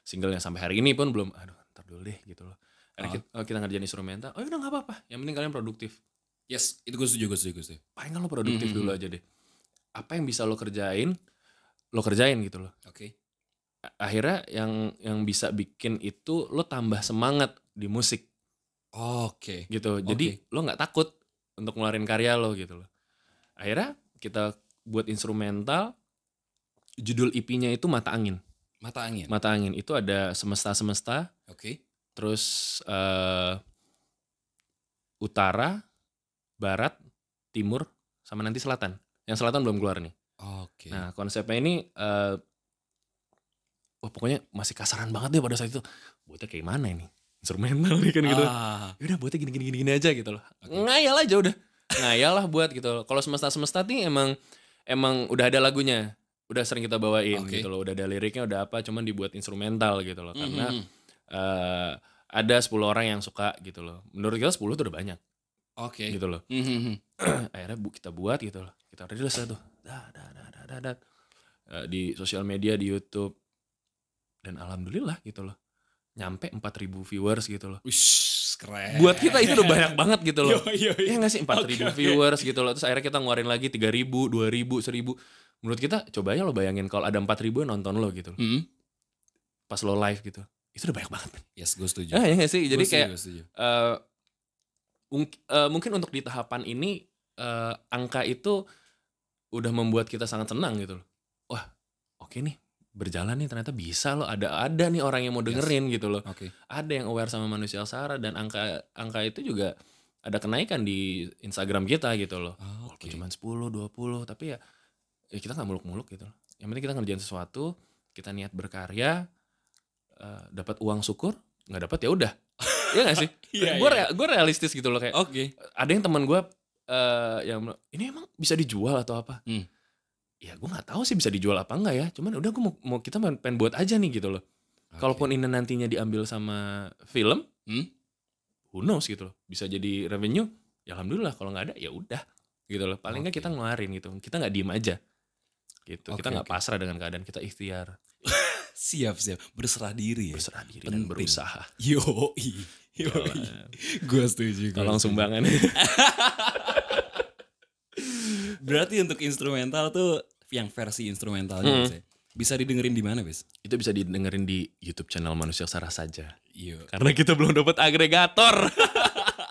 singlenya sampai hari ini pun belum aduh ntar dulu deh gitu loh Ah. Akhirnya kita, oh, kita ngerjain instrumental oh udah nggak apa-apa yang penting kalian produktif Yes. Itu gue setuju. Gue setuju. Gue setuju. paling kan lo produktif Mhm. dulu aja deh apa yang bisa lo kerjain lo kerjain gitu loh Oke. A- akhirnya yang yang bisa bikin itu lo tambah semangat di musik Oke. gitu jadi lo nggak takut untuk ngeluarin karya lo gitu loh akhirnya kita buat instrumental judul IP-nya itu mata angin Mata angin. mata angin itu ada semesta semesta Oke. Terus eh, utara barat timur sama nanti selatan. Yang selatan belum keluar nih. Oke. nah konsepnya ini eh wah pokoknya masih kasaran banget deh pada saat itu. Buatnya kayak mana ini? Instrumental nih kan gitu. Ah. ya udah buatnya gini gini gini aja gitu loh. Oke. ngayal aja udah. Ngayal lah buat gitu loh. Kalau semesta semesta nih emang emang udah ada lagunya. Udah sering kita bawain Oke. gitu loh. Udah ada liriknya udah apa cuman dibuat instrumental gitu loh. Karena Mhm. Eh, ada 10 orang yang suka gitu loh menurut kita 10 tuh udah banyak Oke. gitu loh Mhm. akhirnya bu kita buat gitu loh kita rilis lah tuh dah dah dah dah dah, dah. Eh, di sosial media di YouTube dan alhamdulillah gitu loh nyampe 4000 viewers gitu loh Wish, keren. buat kita itu udah banyak banget gitu loh Yo, yo, yo. Iya gak sih 4000 Oke, oke. viewers gitu loh Terus akhirnya kita ngeluarin lagi 3000, 2000, 1000 Menurut kita coba aja lo bayangin kalau ada 4000 yang nonton lo gitu loh. Mhm. Pas lo live gitu Itu udah banyak banget. Yes, gue setuju. Ah, ya gak sih? Jadi Gua kayak setuju. eh, mung- eh, mungkin untuk di tahapan ini eh, Angka itu udah membuat kita sangat senang gitu loh Wah oke nih berjalan nih ternyata bisa loh ada ada nih orang yang mau dengerin gitu loh Oke. ada yang aware sama manusia Sara dan angka angka itu juga ada kenaikan di Instagram kita gitu loh walaupun Oke. cuma 10 20 tapi ya ya kita nggak muluk-muluk gitu loh yang penting kita ngerjain sesuatu kita niat berkarya eh, dapat uang syukur nggak dapat ya udah Iya gak sih Iya, gue iya. gue realistis gitu loh kayak Oke. ada yang teman gue eh yang ini emang bisa dijual atau apa Hmm. ya gue nggak tahu sih bisa dijual apa enggak ya cuman udah gue mau, mau kita pengen, buat aja nih gitu loh Oke. kalaupun ini nantinya diambil sama film Hmm? who knows gitu loh bisa jadi revenue ya alhamdulillah kalau nggak ada ya udah gitu loh paling nggak Oke. kita ngeluarin gitu kita nggak diem aja gitu Oke, kita nggak oke. pasrah dengan keadaan kita ikhtiar siap siap berserah diri ya. berserah diri dan Penting. berusaha Yo, yo, gue setuju. gua tolong setuju. sumbangan Berarti untuk instrumental tuh yang versi instrumentalnya Hmm. Ya, bisa didengerin di mana, Bes? itu bisa didengerin di YouTube channel manusia Sarah saja Yo. karena kita belum dapat agregator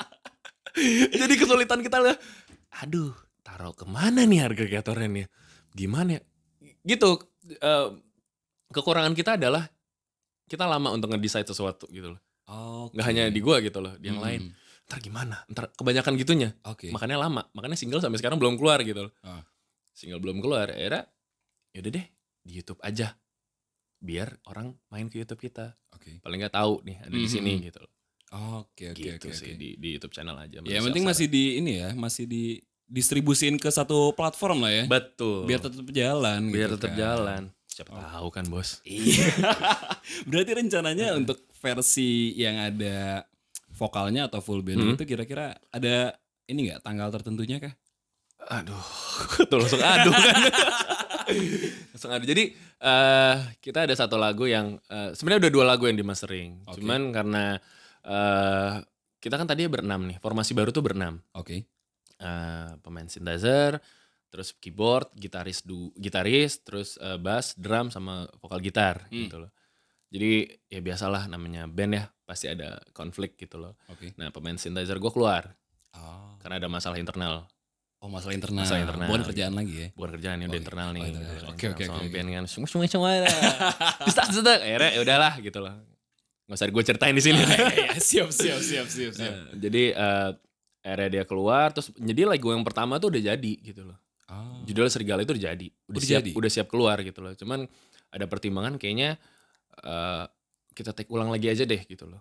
jadi kesulitan kita lah aduh taruh ke mana nih agregatornya nih gimana ya gitu eh, kekurangan kita adalah kita lama untuk ngedesain sesuatu gitu loh Oke. nggak hanya di gua gitu loh di yang Hmm. lain ntar gimana ntar kebanyakan gitunya Oke. makanya lama makanya single sampai sekarang belum keluar gitu loh Ah. single belum keluar akhirnya yaudah deh di YouTube aja biar orang main ke YouTube kita Oke. paling nggak tahu nih ada di Mhm. sini gitu loh Oke, oke, gitu oke. sih oke. di, di YouTube channel aja Ya, yang penting masih di ini ya, masih di distribusin ke satu platform lah ya. betul Biar tetap jalan biar gitu tetap kan. jalan siapa tahu kan bos Iya. Berarti rencananya untuk versi yang ada vokalnya atau full band Hmm. itu kira-kira ada ini nggak tanggal tertentunya kah? aduh tuh langsung aduh kan langsung aduh jadi eh kita ada satu lagu yang eh, sebenarnya udah dua lagu yang di mastering Oke. cuman karena eh kita kan tadi berenam nih formasi baru tuh berenam Oke. eh pemain synthesizer, terus keyboard, gitaris du, gitaris, terus eh, bass, drum sama vokal gitar Hmm. gitu loh. Jadi ya biasalah namanya band ya, pasti ada konflik gitu loh. Oke. Nah, pemain synthesizer gue keluar Oh. karena ada masalah internal. Oh, masalah internal. Masalah internal. Bukan kerjaan lagi ya. Bukan kerjaan ini udah Oh, internal nih. oh, internal. gitu. Oke, oke, Sama oke, oke. band kan semua semua semua. Bisa bisa. Akhirnya ya udahlah gitu loh. Gak usah gue ceritain di sini. Iya, siap, siap, siap, siap, siap. Nah, jadi eh akhirnya dia keluar terus jadi lagu yang pertama tuh udah jadi gitu loh. Oh. judul serigala itu udah jadi udah, Udah siap jadi? udah siap keluar gitu loh cuman ada pertimbangan kayaknya eh, kita take ulang lagi aja deh gitu loh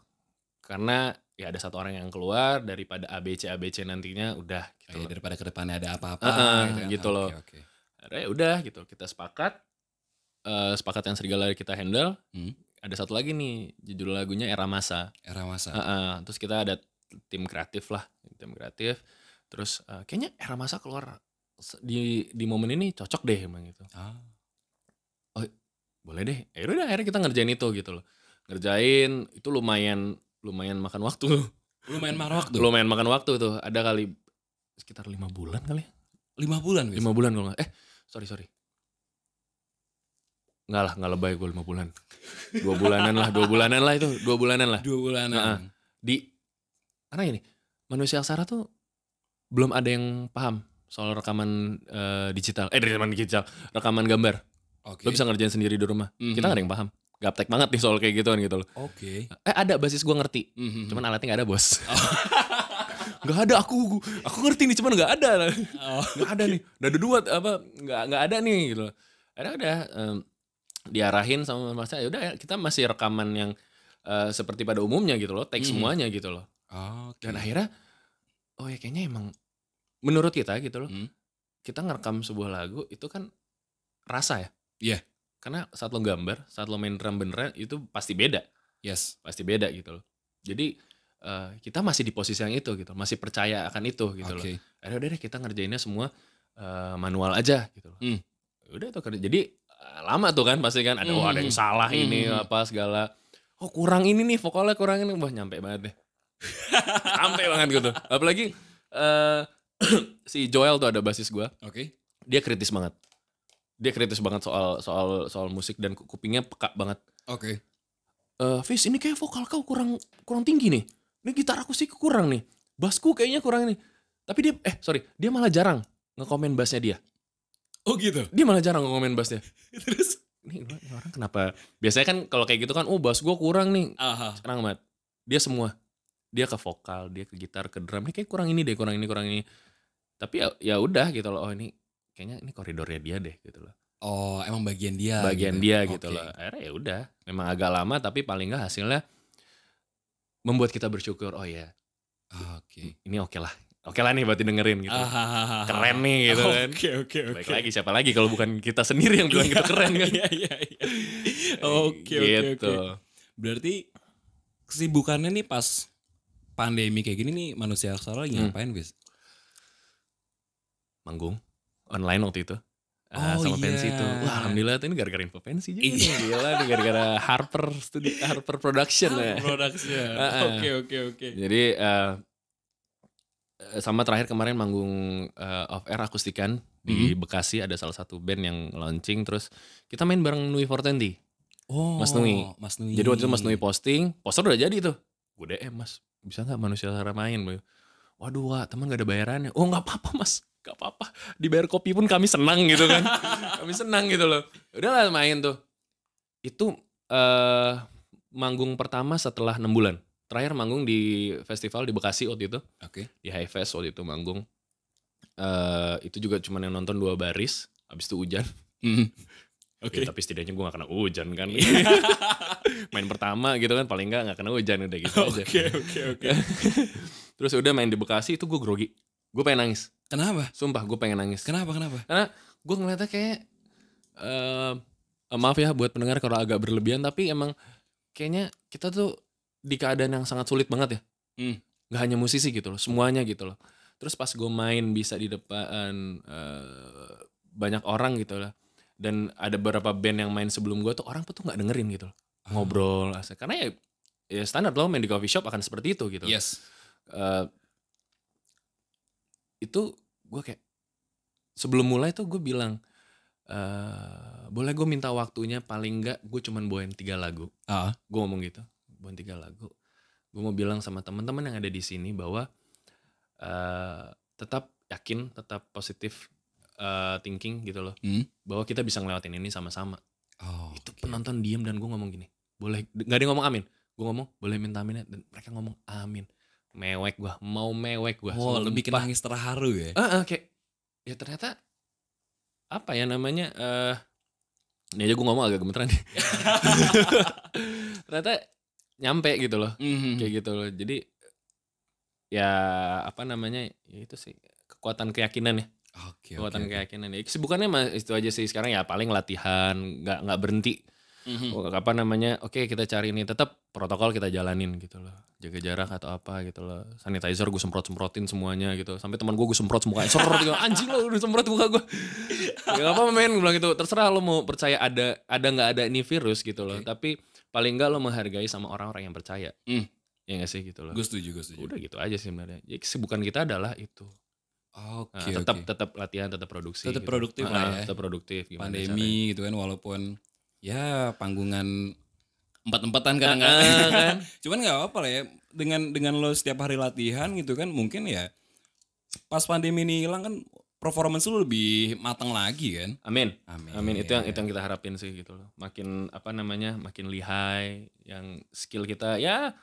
karena ya ada satu orang yang keluar daripada ABC ABC nantinya udah gitu Kayak loh. daripada ke depannya ada apa-apa Heeh, kan. gitu loh. Oke. Akhirnya ya udah gitu kita sepakat eh, sepakat yang serigala kita handle Hmm. ada satu lagi nih judul lagunya era masa Era masa. Heeh, terus kita ada tim kreatif lah tim kreatif terus eh, kayaknya era masa keluar di di momen ini cocok deh emang gitu. Ah. boleh deh. Ya udah akhirnya kita ngerjain itu gitu loh. Ngerjain itu lumayan lumayan makan waktu Lumayan marah waktu. lumayan makan waktu tuh. Ada kali sekitar lima bulan kali ya? Lima bulan, lima bulan kalau nggak eh sorry sorry. Nggak lah nggak lebay gue lima bulan. Dua bulanan lah dua bulanan lah itu. Dua bulanan lah. Dua bulan. Heeh. di karena ini manusia aksara tuh belum ada yang paham soal rekaman eh, digital eh rekaman digital rekaman gambar Oke. lo bisa ngerjain sendiri di rumah Mhm. kita nggak ada yang paham gaptek banget nih soal kayak gituan gitu loh Oke. eh ada basis gua ngerti Mhm. cuman alatnya nggak ada bos nggak ada aku aku ngerti nih cuman nggak ada Oh. nggak ada nih udah ada dua apa nggak nggak ada nih gitu loh ada udah em, diarahin sama mas ya udah kita masih rekaman yang eh, seperti pada umumnya gitu loh take Mhm. semuanya gitu loh Oke. dan akhirnya oh ya kayaknya emang menurut kita gitu loh Hmm. kita ngerekam sebuah lagu itu kan rasa ya Iya. karena saat lo gambar saat lo main drum beneran itu pasti beda Yes. pasti beda gitu loh jadi eh, kita masih di posisi yang itu gitu masih percaya akan itu gitu loh Oke. akhirnya udah deh kita ngerjainnya semua eh, manual aja gitu loh Hmm. udah tuh kerja jadi eh, lama tuh kan pasti kan ada Hmm. wah ada yang salah ini Hmm. apa segala oh kurang ini nih vokalnya kurang ini wah nyampe banget deh sampai banget gitu apalagi eh si Joel tuh ada basis gua. Oke. dia kritis banget. Dia kritis banget soal soal soal musik dan ku- kupingnya peka banget. Oke. eh Fis ini kayak vokal kau kurang kurang tinggi nih. Ini gitar aku sih kurang nih. Bassku kayaknya kurang nih tapi dia eh sorry dia malah jarang ngekomen bassnya dia. Oh gitu. dia malah jarang ngekomen bassnya. Terus? Ini orang kenapa? Biasanya kan kalau kayak gitu kan oh bass gue kurang nih. Aha. sekarang amat dia semua. Dia ke vokal dia ke gitar ke drum. Ini kayak kurang ini deh kurang ini kurang ini tapi ya ya udah gitu loh oh ini kayaknya ini koridornya dia deh gitu loh Oh, emang bagian dia. bagian gitu. dia gitu Oke. loh akhirnya ya udah memang agak lama tapi paling nggak hasilnya membuat kita bersyukur oh ya Oke. ini oke lah oke lah nih buat didengerin gitu Ahahaha. keren nih gitu kan Oke, oke, oke. Baik lagi siapa lagi kalau bukan kita sendiri yang bilang gitu keren kan Iya, iya, iya. Oke, oke, gitu oke. Berarti kesibukannya nih pas pandemi kayak gini nih manusia aksara lagi Hmm. ngapain, Bis? Manggung online waktu itu Ah, Oh, sama pensi iya. itu. Wah, alhamdulillah ini gara-gara info pensi juga. Iya. Gila nih gara-gara Harper studi Harper Production ya. Production. Oke, oke, oke. Jadi eh, eh, sama terakhir kemarin manggung eh, off air akustikan di Mhm. Bekasi ada salah satu band yang launching terus kita main bareng Nui Fortendi. Oh, Mas Nui. Mas Nui. Jadi waktu itu Mas Nui posting, poster udah jadi tuh. Gue DM Mas, bisa nggak manusia Sara main? Waduh, Wak, teman gak ada bayarannya. Oh nggak apa-apa Mas, nggak apa-apa. Dibayar kopi pun kami senang gitu kan. kami senang gitu loh. Udahlah main tuh. Itu eh manggung pertama setelah 6 bulan. Terakhir manggung di festival di Bekasi waktu itu, Oke. di High Fest waktu itu manggung. eh itu juga cuma yang nonton dua baris, habis itu hujan. Mhm. Ya, tapi setidaknya gue gak kena hujan kan. main pertama gitu kan paling nggak nggak kena hujan udah gitu aja. Oke, oke, oke. Terus udah main di Bekasi itu gue grogi. Gue pengen nangis. Kenapa? Sumpah gue pengen nangis. Kenapa, kenapa? Karena gue ngeliatnya kayak eh eh, maaf ya buat pendengar kalau agak berlebihan tapi emang kayaknya kita tuh di keadaan yang sangat sulit banget ya. Hmm. Gak hanya musisi gitu loh, semuanya gitu loh. Terus pas gue main bisa di depan eh, banyak orang gitu lah. Dan ada beberapa band yang main sebelum gue tuh orang tuh nggak dengerin gitu loh. Ngobrol asik. Karena ya, ya standar loh main di coffee shop akan seperti itu gitu. Yes. Eh, itu gue kayak sebelum mulai tuh gue bilang eh boleh gue minta waktunya paling enggak gue cuman bawain tiga lagu Ah. gue ngomong gitu bawain tiga lagu gue mau bilang sama teman-teman yang ada di sini bahwa eh tetap yakin tetap positif eh, thinking gitu loh Hmm. bahwa kita bisa ngelewatin ini sama-sama Oh, itu oke. penonton diem dan gue ngomong gini boleh nggak ada yang ngomong amin gue ngomong boleh minta amin ya?" dan mereka ngomong amin mewek gue mau mewek gue Oh, lebih ke nangis terharu ya? Ah, ah, kayak ya ternyata apa ya namanya eh ini aja gue ngomong agak gemeteran nih. ternyata nyampe gitu loh Mhm. kayak gitu loh jadi ya apa namanya ya itu sih kekuatan keyakinan ya Oke, oke. kekuatan oke. keyakinan ya kesibukannya mah itu aja sih sekarang ya paling latihan nggak nggak berhenti Mhm. Oh, apa namanya oke kita cari ini tetap protokol kita jalanin gitu loh jaga jarak atau apa gitu loh sanitizer gue semprot semprotin semuanya gitu sampai teman gue gue semprot semua ser gitu anjing lo udah semprot muka gue ya apa men gue bilang gitu terserah lo mau percaya ada ada nggak ada ini virus gitu loh Oke. tapi paling nggak lo menghargai sama orang-orang yang percaya Hmm. ya nggak sih gitu loh Gue setuju, gue setuju. udah gitu aja sih sebenarnya jadi kesibukan kita adalah itu Oke, Nah, tetap oke. tetap latihan tetap produksi Tetap gitu. produktif Ah, lah ya. tetap produktif gimana pandemi gitu kan walaupun ya panggungan empat-empatan kadang-kadang. Kan? Cuman nggak apa-apa lah ya. Dengan dengan lo setiap hari latihan gitu kan mungkin ya pas pandemi ini hilang kan performance lu lebih matang lagi kan? Amin. Amin. Amin. Itu yang itu yang kita harapin sih gitu loh. Makin apa namanya makin lihai, yang skill kita. Ya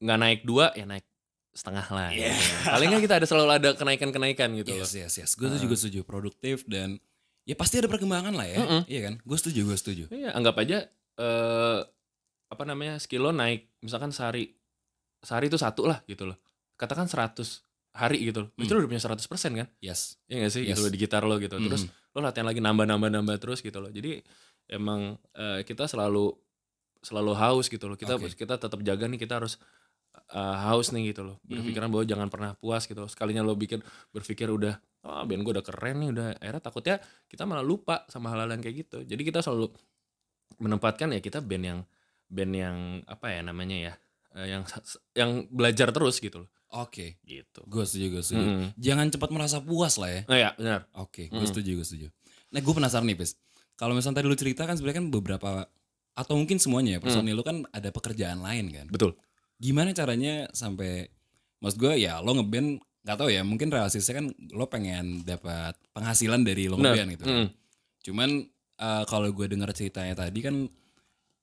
nggak naik dua ya naik setengah lah. Gitu. Paling nggak kita ada selalu ada kenaikan kenaikan gitu loh. yes yes. Yes gue tuh juga setuju produktif dan ya pasti ada perkembangan lah ya Mm-mm. iya kan gue setuju gue setuju Iya anggap aja eh apa namanya skill lo naik misalkan sehari sehari itu satu lah gitu loh. Katakan 100 hari gitu loh. Itu Hmm. lo udah punya 100% kan? yes Iya gak sih Yes. gitu loh di gitar lo gitu. Terus Mhm. lo latihan lagi nambah nambah nambah terus gitu loh jadi emang eh, kita selalu selalu haus gitu loh kita Oke. kita tetap jaga nih kita harus eh, haus nih gitu loh berpikiran bahwa jangan pernah puas gitu loh. sekalinya lo bikin berpikir udah ah band gue udah keren nih udah akhirnya takutnya kita malah lupa sama hal-hal yang kayak gitu jadi kita selalu menempatkan ya kita band yang band yang apa ya namanya ya eh, yang yang belajar terus gitu loh oke gitu gue setuju gue setuju Mm-mm. jangan cepat merasa puas lah ya oh ya benar Oke, gue Mm. setuju, gue setuju. Nah, gue penasaran nih, Pes. Kalau misalnya tadi lu cerita kan sebenarnya kan beberapa atau mungkin semuanya ya personil lu kan ada pekerjaan lain kan. betul Gimana caranya sampai maksud gue ya lo ngeband nggak tahu ya mungkin realistisnya kan lo pengen dapat penghasilan dari lo ngeband gitu. kan. Mm. Cuman eh, kalau gue dengar ceritanya tadi kan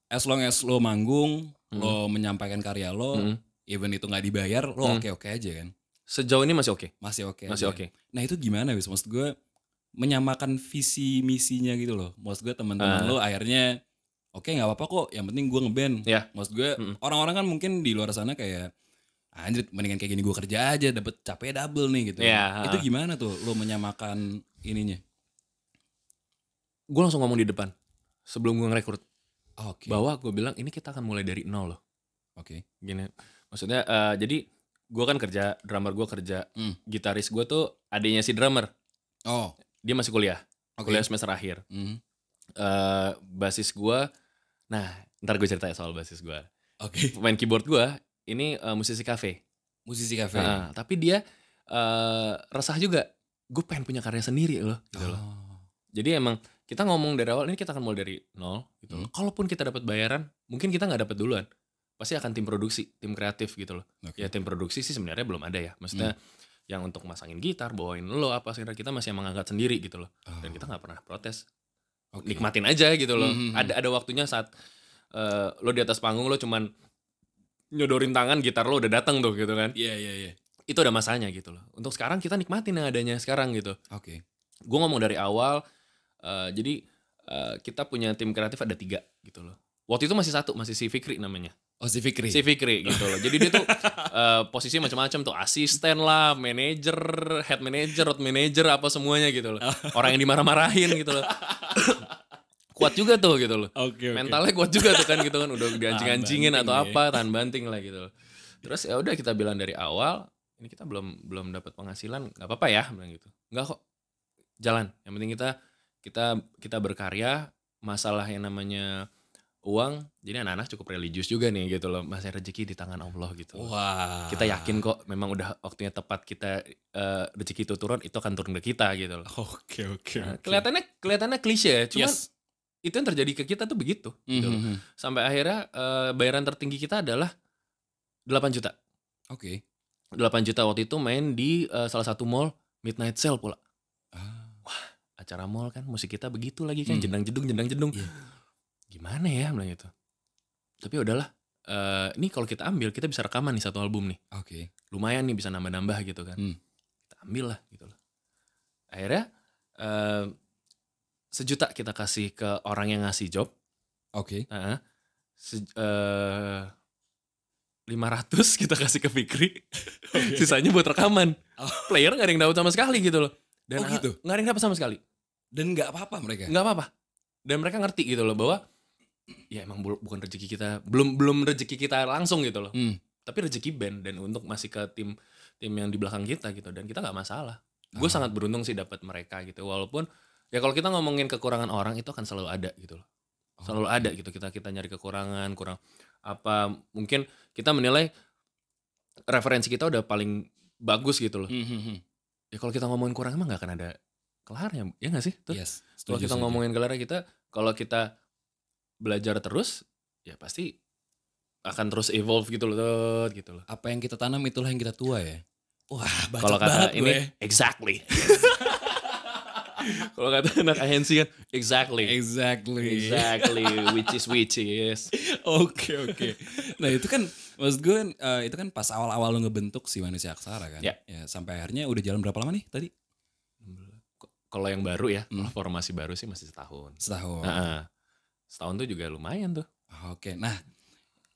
as long as lo manggung, lo menyampaikan karya lo, Mm. even itu nggak dibayar, lo Mm. oke-oke aja kan. Sejauh ini masih oke. Masih oke. Masih aja. oke. Nah, itu gimana wis? Maksud gue menyamakan visi misinya gitu loh. Maksud gue teman-teman Ah. lo akhirnya oke nggak apa-apa kok, yang penting gue ngeband. Ya. Maksud gue Mm. orang-orang kan mungkin di luar sana kayak anjir mendingan kayak gini gue kerja aja dapat capek double nih gitu. Ya, Itu gimana tuh lo menyamakan ininya? Gue langsung ngomong di depan sebelum gue ngerekrut Oke. bahwa gue bilang ini kita akan mulai dari nol loh. Oke. Gini, maksudnya eh, jadi gue kan kerja, drummer gue kerja, Hmm. gitaris gue tuh adiknya si drummer, Oh, dia masih kuliah, oke. kuliah semester akhir. Hmm. eh basis gue, nah ntar gue cerita soal basis gue. Oke. Pemain keyboard gue ini eh, musisi cafe, Musisi kafe. Nah, tapi dia eh resah juga. Gue pengen punya karya sendiri loh. Gitu loh. Oh. Jadi emang kita ngomong dari awal ini kita akan mulai dari nol. Gitu loh. Hmm. Kalaupun kita dapat bayaran, mungkin kita nggak dapat duluan. Pasti akan tim produksi, tim kreatif gitu loh. Oke. Ya tim produksi sih sebenarnya belum ada ya. Maksudnya yang untuk masangin gitar, bawain lo apa sih kita masih emang angkat sendiri gitu loh. Oh. Dan kita nggak pernah protes. Oke. Nikmatin aja gitu loh. Hmm, hmm. Ada ada waktunya saat eh, lo di atas panggung lo cuman nyodorin tangan gitar lo udah datang tuh gitu kan. Iya, iya, iya. Itu ada masanya gitu loh. Untuk sekarang kita nikmatin yang adanya sekarang gitu. Oke. Gue ngomong dari awal. eh, jadi eh, kita punya tim kreatif ada tiga gitu loh. Waktu itu masih satu, masih si Fikri namanya. Oh, si Fikri. Si Fikri gitu loh. Jadi dia tuh eh, posisinya macam-macam tuh, asisten lah, manager, head manager, road manager, apa semuanya gitu loh. Orang yang dimarah-marahin gitu loh. Kuat juga tuh gitu loh. Oke, oke. Mentalnya kuat juga tuh kan gitu kan, udah dianjing-anjingin banting atau ya. apa, tahan banting lah gitu loh. Terus ya udah kita bilang dari awal, ini kita belum belum dapat penghasilan, nggak apa-apa ya, bilang gitu. Nggak kok, jalan. Yang penting kita kita kita berkarya, masalah yang namanya uang, jadi anak-anak cukup religius juga nih gitu loh, masih rezeki di tangan Allah gitu. loh. Wah. Kita yakin kok, memang udah waktunya tepat kita eh, rezeki itu turun, itu akan turun ke kita gitu loh. Oke, oke. Nah, kelihatannya kelihatannya klise, cuman Yes. Itu yang terjadi ke kita tuh begitu. gitu loh. Mhm. Sampai akhirnya eh, bayaran tertinggi kita adalah 8 juta. Oke. 8 juta waktu itu main di eh, salah satu mall Midnight Sale pula. Ah. Acara mall kan musik kita begitu lagi kan Hmm. jendang jedung jendang jedung. Iya. Gimana ya bilang gitu. Tapi udahlah. eh ini kalau kita ambil kita bisa rekaman nih satu album nih. Oke. Lumayan nih bisa nambah-nambah gitu kan. Hmm. Kita ambil lah gitu loh. Akhirnya eh sejuta kita kasih ke orang yang ngasih job. Oke. Heeh. Se- eh, 500 kita kasih ke Fikri. Sisanya buat rekaman. Oh. Player gak ada yang dapat sama sekali gitu loh. Dan Oh, gitu? Gak ada yang dapat sama sekali. Dan nggak apa-apa mereka. Nggak apa-apa. Dan mereka ngerti gitu loh bahwa ya emang bu- bukan rezeki kita, belum belum rezeki kita langsung gitu loh. Hmm. Tapi rezeki band dan untuk masih ke tim tim yang di belakang kita gitu dan kita nggak masalah. Ah. Gue sangat beruntung sih dapat mereka gitu. Walaupun ya kalau kita ngomongin kekurangan orang itu akan selalu ada gitu loh. Selalu Oke. ada gitu kita kita nyari kekurangan, kurang apa mungkin kita menilai referensi kita udah paling bagus gitu loh. Mhm. Ya kalau kita ngomongin kurang emang nggak akan ada kelarnya, ya nggak sih? Tuh. Yes. Kalau kita ngomongin kelarnya kita, kalau kita belajar terus, ya pasti akan terus evolve gitu loh, Tot, gitu loh. apa yang kita tanam itulah yang kita tua ya. Wah, Kalau kata banget ini, gue. exactly. Kalau kata anak agensi kan, exactly. Exactly. Exactly, which is which is. Oke oke. Nah itu kan maksud gue eh, itu kan pas awal-awal lo ngebentuk si manusia aksara kan. Ya. sampai akhirnya udah jalan berapa lama nih tadi? Kalau yang baru ya, Hmm. formasi baru sih masih setahun. Setahun. Nah, setahun tuh juga lumayan tuh. Oke. Nah,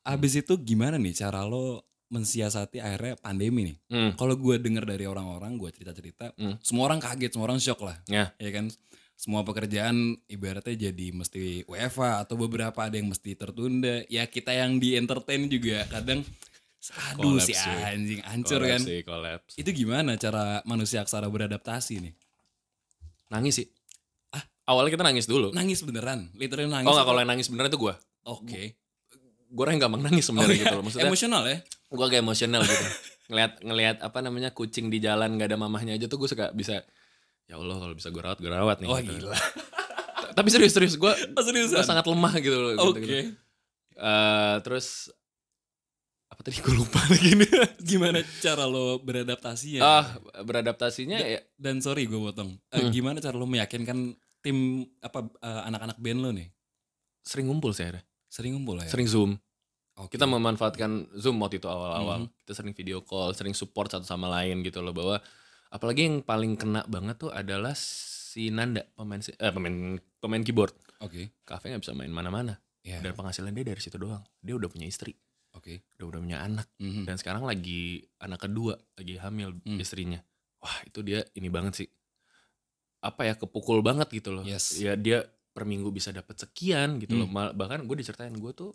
abis itu gimana nih cara lo mensiasati akhirnya pandemi nih? Hmm. Kalau gue denger dari orang-orang, gue cerita-cerita, Hmm. semua orang kaget, semua orang shock lah. Ya. Ya kan? Semua pekerjaan ibaratnya jadi mesti WFA atau beberapa ada yang mesti tertunda. Ya kita yang di entertain juga kadang, aduh si sih. anjing hancur kan. collapse. Itu gimana cara manusia aksara beradaptasi nih? Nangis sih. Ah, awalnya kita nangis dulu. Nangis beneran, literally nangis. Oh enggak, apa? kalau yang nangis beneran itu gue. Oke. Gue orang yang gampang nangis Oh, sebenarnya iya. gitu loh. Maksudnya Emosional ya? gue agak emosional gitu. ngelihat ngelihat apa namanya kucing di jalan gak ada mamahnya aja tuh gue suka bisa ya Allah kalau bisa gue rawat gue rawat nih. Wah gitu. gila. Tapi serius serius gue Oh, seriusan? sangat lemah gitu loh. Oke. Gitu, gitu. Eh, terus apa tadi gue lupa lagi nih. Gimana cara lo beradaptasinya? Ah beradaptasinya ya Dan sorry gue potong. Eh, Hmm. Gimana cara lo meyakinkan tim apa eh, anak-anak band lo nih? Sering ngumpul sih akhirnya. Sering ngumpul ya? Sering Zoom. Oke. Kita memanfaatkan Zoom waktu itu awal-awal. Mhm. Kita sering video call, sering support satu sama lain gitu loh bahwa apalagi yang paling kena banget tuh adalah si Nanda pemain si- eh, pemain pemain keyboard. Oke. Kafe nggak bisa main mana-mana Ya. dan penghasilan dia dari situ doang. Dia udah punya istri, Oke. udah udah punya anak Mhm. dan sekarang lagi anak kedua, lagi hamil Hmm. istrinya. Wah, itu dia ini banget sih. Apa ya kepukul banget gitu loh. Yes. Ya dia per minggu bisa dapat sekian gitu loh. Hmm. Mal- bahkan gue diceritain gue tuh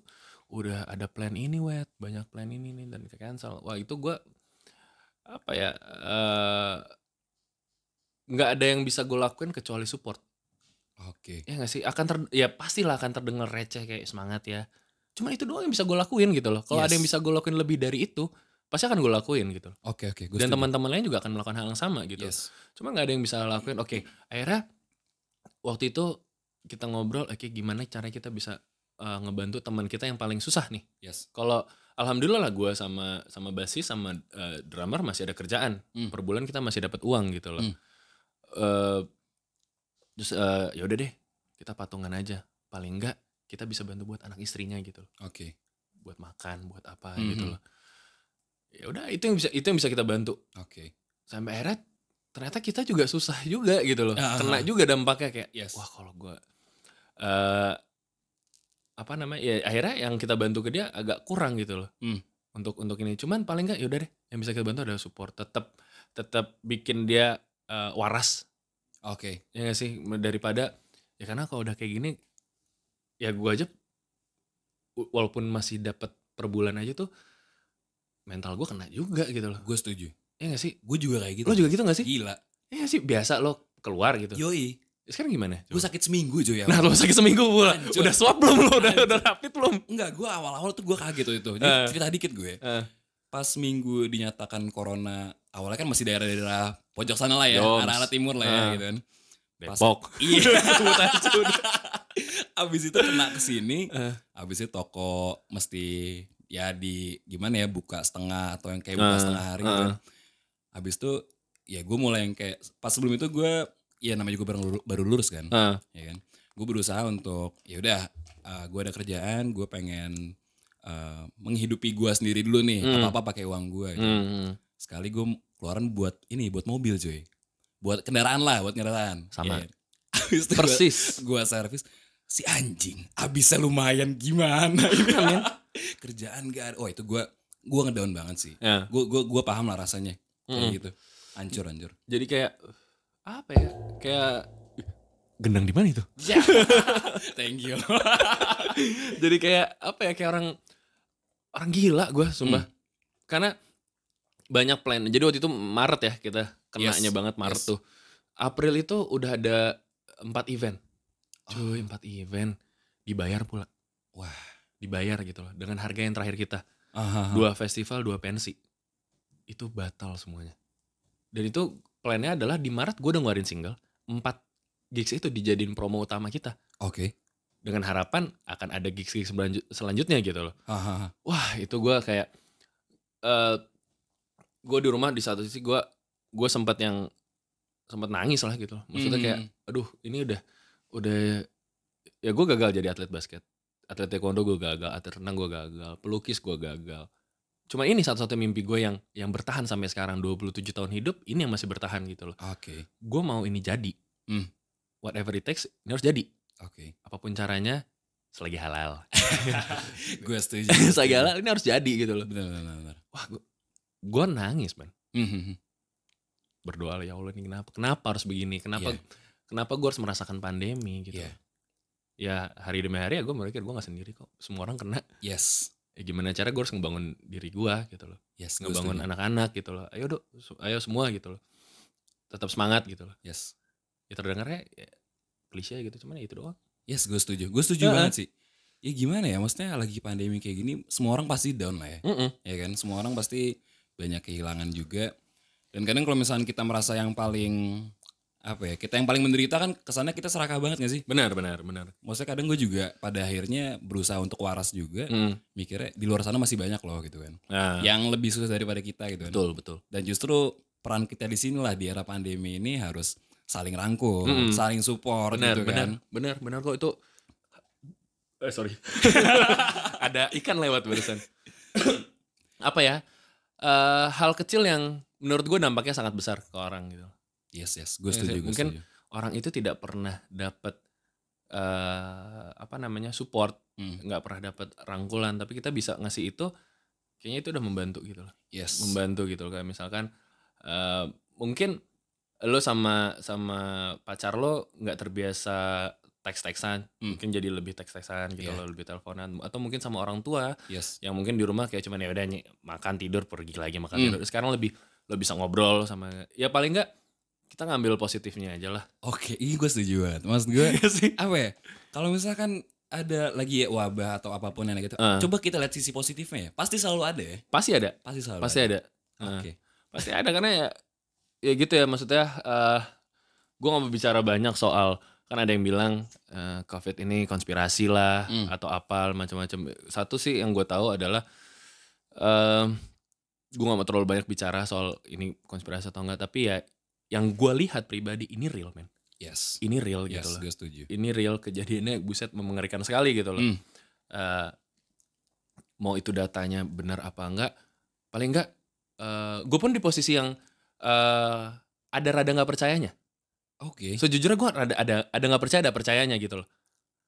udah ada plan ini wet, banyak plan ini nih dan di cancel. Wah, itu gue apa ya eh, nggak ada yang bisa gue lakuin kecuali support. Oke. Ya gak sih? Akan ter, ya pastilah akan terdengar receh kayak semangat ya. Cuma itu doang yang bisa gue lakuin gitu loh. Kalau ada yang Yes. bisa gue lakuin lebih dari itu, pasti akan gue lakuin gitu. loh. Oke oke. Gue Dan teman-teman lain juga akan melakukan hal yang sama gitu. Yes. Cuma nggak ada yang bisa lakuin. Oke, akhirnya waktu itu kita ngobrol, oke gimana cara kita bisa uh, ngebantu teman kita yang paling susah nih. Yes. Kalau alhamdulillah lah gue sama sama basis sama uh, drummer masih ada kerjaan. Hmm. Per bulan kita masih dapat uang gitu loh. Hmm. Eh, terus uh, ya udah deh, kita patungan aja. Paling enggak kita bisa bantu buat anak istrinya gitu loh. Oke. Buat makan, buat apa Mhm. gitu loh. Ya udah itu yang bisa itu yang bisa kita bantu Oke. sampai akhirnya ternyata kita juga susah juga gitu loh Ah, kena ah. juga dampaknya kayak Yes. wah kalau gue eh apa namanya ya akhirnya yang kita bantu ke dia agak kurang gitu loh Hmm. untuk untuk ini cuman paling nggak yaudah deh yang bisa kita bantu adalah support tetap tetap bikin dia eh, waras Oke. ya gak sih daripada ya karena kalau udah kayak gini ya gue aja walaupun masih dapat per bulan aja tuh mental gue kena juga gitu loh Gue setuju. ya gak sih Gue juga kayak gitu. lo juga gitu gak sih Gila. Ya sih biasa lo keluar gitu. Yoi. Sekarang gimana? Gue sakit seminggu cuy ya. Nah lo sakit seminggu pula. Hancur. Udah swab belum lo? Udah, udah rapid belum? Enggak, gue awal-awal tuh gue kaget tuh itu. Jadi Eh. cerita dikit gue. Eh. Pas minggu dinyatakan corona, awalnya kan masih daerah-daerah pojok sana lah ya, arah-arah timur lah ya Eh. gitu kan. Pas- Depok. Iya. Abis itu kena ke sini, Eh. abis itu toko mesti ya di gimana ya buka setengah atau yang kayak buka Eh, setengah hari eh. gitu. Abis itu ya gue mulai yang kayak pas sebelum itu gue ya namanya juga baru, baru lulus kan, Eh. ya kan. Gue berusaha untuk ya udah gue ada kerjaan, gue pengen eh, menghidupi gue sendiri dulu nih, Hmm. apa-apa pakai uang gue. gitu. Hmm. Sekali gue keluaran buat ini, buat mobil cuy. Buat kendaraan lah, buat kendaraan. Sama. Iya. Abis itu Persis. gua servis si anjing abisnya lumayan gimana ini men. kerjaan gak ada oh itu gua gua ngedown banget sih Ya. gua gua gua paham lah rasanya kayak Mm-mm. gitu hancur hancur Jadi kayak apa ya? Kayak gendang di mana itu? ya thank you Jadi kayak apa ya? Kayak orang orang gila gue, sumpah. Hmm. Karena banyak plan. Jadi waktu itu Maret ya kita kenanya Yes, banget Maret yes. tuh. April itu udah ada empat event. Cuy, empat event dibayar pula. wah Dibayar gitu loh dengan harga yang terakhir kita. Aha. Dua festival, dua pensi. Itu batal semuanya. Dan itu plannya adalah di Maret gue udah ngeluarin single. Empat gigs itu dijadiin promo utama kita. oke Dengan harapan akan ada gigs-gigs selanjut- selanjutnya gitu loh. Hahaha. Wah itu gue kayak eh gue di rumah di satu sisi gue gue sempat yang sempat nangis lah gitu loh. Maksudnya kayak Hmm. aduh ini udah udah ya gue gagal jadi atlet basket. Atlet taekwondo gue gagal, atlet renang gue gagal, pelukis gue gagal. Cuma ini satu-satunya mimpi gue yang yang bertahan sampai sekarang 27 tahun hidup ini yang masih bertahan gitu loh. oke Gue mau ini jadi. Hmm. Whatever it takes ini harus jadi. oke Apa pun caranya selagi halal. gue setuju selagi halal ini harus jadi gitu loh. benar benar benar Wah gue gue nangis man. Hmm, hmm, hmm. berdoa ya Allah ini kenapa kenapa harus begini kenapa Iya. kenapa gue harus merasakan pandemi gitu Iya. ya hari demi hari ya gue berpikir gue gak sendiri kok semua orang kena yes ya gimana cara gue harus ngebangun diri gue gitu loh. Yes ngebangun anak-anak gitu loh. Ayo dok ayo semua gitu loh. Tetap semangat gitu loh. Yes. Ya terdengarnya ya, klise gitu cuman ya itu doang. Yes gue setuju. Gue setuju Heeh. banget sih. Ya gimana ya maksudnya lagi pandemi kayak gini semua orang pasti down lah ya. Mm-mm. ya kan? Semua orang pasti banyak kehilangan juga. Dan kadang kalau misalnya kita merasa yang paling apa ya kita yang paling menderita kan kesannya kita serakah banget gak sih? Benar benar benar. Maksudnya kadang gue juga pada akhirnya berusaha untuk waras juga Mm. mikirnya di luar sana masih banyak loh gitu kan. Nah. Yang lebih susah daripada kita gitu kan. Betul betul. Dan justru peran kita di sinilah di era pandemi ini harus saling rangkul, Mm-mm. saling support benar gitu benar kan. benar benar kok itu. Eh sorry. Ada ikan lewat barusan. Apa ya? Eh, hal kecil yang menurut gue dampaknya sangat besar ke orang gitu Yes, yes, gue Iya setuju, gue mungkin- setuju. orang itu tidak pernah dapat eh apa namanya support Hmm. nggak pernah dapat rangkulan tapi kita bisa ngasih itu kayaknya itu udah membantu gitu loh Yes. membantu gitu loh kayak misalkan eh mungkin lo sama sama pacar lo nggak terbiasa teks-teksan Hmm. mungkin jadi lebih teks-teksan gitu Iya. loh lebih teleponan atau mungkin sama orang tua Yes. yang mungkin di rumah kayak cuman ya udah makan tidur pergi lagi makan Hmm. tidur sekarang lebih lo bisa ngobrol sama ya paling nggak kita ngambil positifnya aja lah Oke, ini gue setuju banget. Maksud gue sih apa ya? Kalau misalkan ada lagi wabah atau apa pun yang gitu, Ah. coba kita lihat sisi positifnya ya. Pasti selalu ada ya. pasti ada Pasti selalu pasti ada. ada Oke. pasti ada karena ya ya gitu ya maksudnya eh gue nggak mau bicara banyak soal kan ada yang bilang eh, covid ini konspirasi lah Hmm. atau apa macam-macam satu sih yang gue tahu adalah eh gue nggak mau terlalu banyak bicara soal ini konspirasi atau enggak tapi ya yang gue lihat pribadi ini real men Yes. ini real Yes, gitu loh gue setuju. ini real kejadiannya buset mengerikan sekali gitu loh Hmm. Eh, mau itu datanya benar apa enggak paling enggak gue pun di posisi yang eh ada rada nggak percayanya Oke. sejujurnya gue ada ada ada nggak percaya ada percayanya gitu loh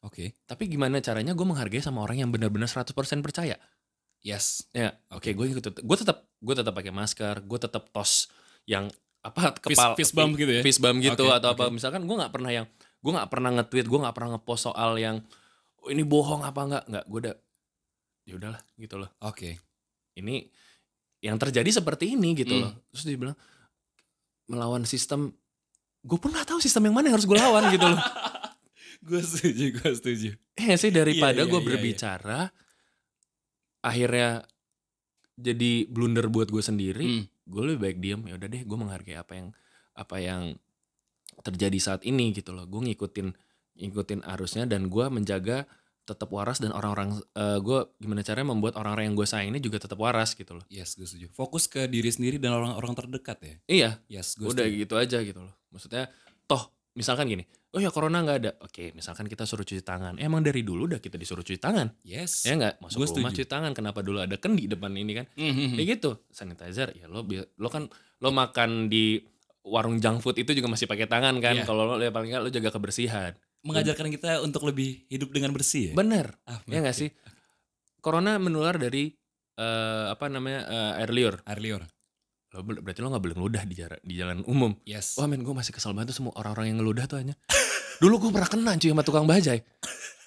Oke. tapi gimana caranya gue menghargai sama orang yang benar-benar 100% percaya Yes. ya oke gue ikut gue tetap gue tetap pakai masker gue tetap tos yang apa kepala fist bump gitu ya. fist bump gitu Oke, atau apa oke. misalkan gue nggak pernah yang gue nggak pernah nge-tweet gue nggak pernah ngepost soal yang "Oh, ini bohong apa enggak nggak gue udah ya udahlah gitu loh Oke. ini yang terjadi seperti ini gitu Hmm. loh terus dia bilang melawan sistem gue pun nggak tahu sistem yang mana yang harus gue lawan gitu loh Gue setuju, gue setuju. eh sih daripada Iya, iya, gue iya, berbicara akhirnya jadi blunder buat gue sendiri Hmm. Gue lebih baik diem ya udah deh gue menghargai apa yang apa yang terjadi saat ini gitu loh gue ngikutin ngikutin arusnya dan gue menjaga tetap waras dan orang-orang gue gimana caranya membuat orang-orang yang gue sayang ini juga tetap waras gitu loh Yes, gue setuju. Fokus ke diri sendiri dan orang-orang terdekat ya. iya Yes, gue udah setuju. gitu aja gitu loh maksudnya toh misalkan gini oh ya corona nggak ada oke misalkan kita suruh cuci tangan emang dari dulu udah kita disuruh cuci tangan Yes. ya nggak masuk Gua rumah setuju. cuci tangan kenapa dulu ada kendi depan ini kan Mhm. ya gitu sanitizer ya lo lo kan lo makan di warung junk food itu juga masih pakai tangan kan Iya. kalau lo ya paling nggak lo jaga kebersihan Mengajarkan kita untuk lebih hidup dengan bersih ya. bener Ah, ya nggak sih corona menular dari eh, apa namanya eh, air liur Air liur. Ber- berarti lo nggak boleh ngeludah di jalan di jalan umum Yes. wah men gue masih kesel banget tuh semua orang-orang yang ngeludah tuh hanya dulu gue pernah kena cuy sama tukang bajai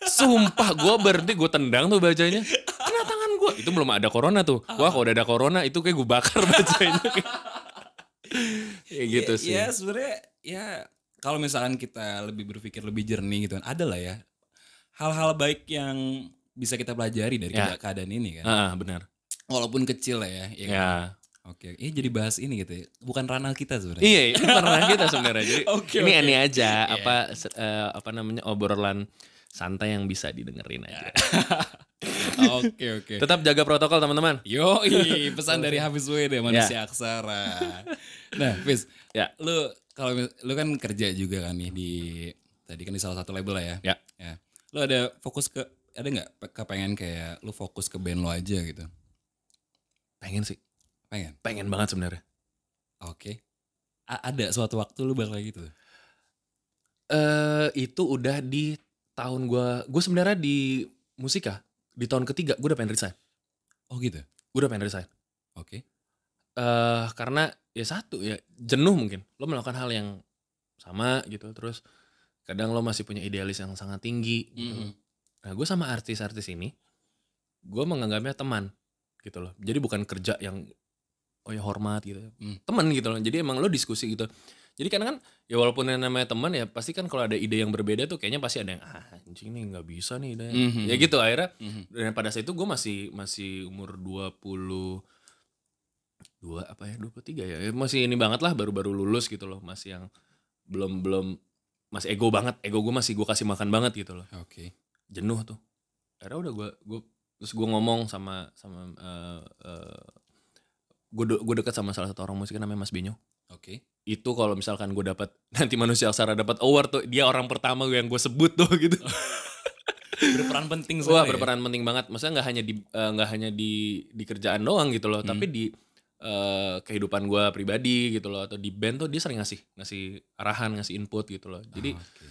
sumpah gue berhenti gue tendang tuh bajainya kena tangan gue itu belum ada corona tuh wah kalau udah ada corona itu kayak gue bakar bajainya ya gitu Ya- sih Ya sebenarnya ya kalau misalkan kita lebih berpikir lebih jernih gitu kan ada lah ya hal-hal baik yang bisa kita pelajari dari Ya. keada- keadaan ini kan. ah benar Walaupun kecil lah ya. ya kan? ya Oke, ini jadi bahas ini gitu ya. Bukan ranah kita sebenarnya. iya ini pernah kita sebenarnya jadi Oke, ini oke. aneh aja Iya. apa eh, apa namanya obrolan santai yang bisa didengerin aja Oke, oke. tetap jaga protokol teman-teman Yo, pesan dari Hafiz Wede manusia aksara. Nah, Hafiz, Ya. lu kalau lu kan kerja juga kan nih di tadi kan di salah satu label lah ya. Ya. Ya. Lu ada fokus ke ada nggak pe- kepengen kayak lu fokus ke band lu aja gitu? pengen sih Pengen. pengen banget sebenarnya Oke. A- ada suatu waktu lu bakal gitu. eh itu udah di tahun gua gue sebenarnya di musika di tahun ketiga gue udah pengen resign Oh gitu. gue udah pengen resign Oke. eh karena ya satu ya jenuh mungkin lo melakukan hal yang sama gitu terus kadang lo masih punya idealis yang sangat tinggi gitu. Mhm. nah gue sama artis-artis ini gue menganggapnya teman gitu loh jadi bukan kerja yang oh ya hormat gitu Hmm. teman gitu loh jadi emang lo diskusi gitu jadi kadang kan ya walaupun yang namanya teman ya pasti kan kalau ada ide yang berbeda tuh kayaknya pasti ada yang ah anjing nih nggak bisa nih ide Mhm. ya gitu akhirnya Mhm. dan pada saat itu gue masih masih umur 20 dua apa ya 23 ya Ya, masih ini banget lah baru-baru lulus gitu loh masih yang belum belum masih ego banget ego gue masih gue kasih makan banget gitu loh Oke. jenuh tuh akhirnya udah gue gue terus gue ngomong sama sama uh, gue de- gue dekat sama salah satu orang musik namanya Mas Benyo Oke. Itu kalau misalkan gue dapat nanti manusia aksara dapat award tuh dia orang pertama yang gue sebut tuh gitu. Berperan penting Wah ya? berperan penting banget. Maksudnya nggak hanya di eh, nggak hanya di di kerjaan doang gitu loh, Hmm. tapi di eh, kehidupan gue pribadi gitu loh atau di band tuh dia sering ngasih ngasih arahan, ngasih input gitu loh. Jadi Ah, oke.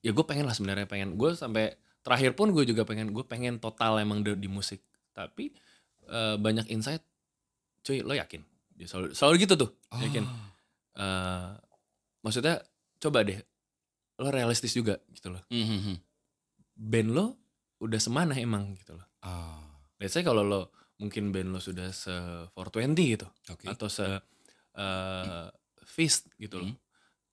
ya gue pengen lah sebenarnya pengen gue sampai terakhir pun gue juga pengen gue pengen total emang di, di musik tapi eh, banyak insight cuy lo yakin dia selalu selalu gitu tuh yakin Ah, Eh, maksudnya coba deh lo realistis juga gitu loh mhm, mhm. band lo udah semana emang gitu loh Ah, let's say kalau lo mungkin band lo sudah se 420 gitu oke. atau se eh, Fist gitu loh Hmm.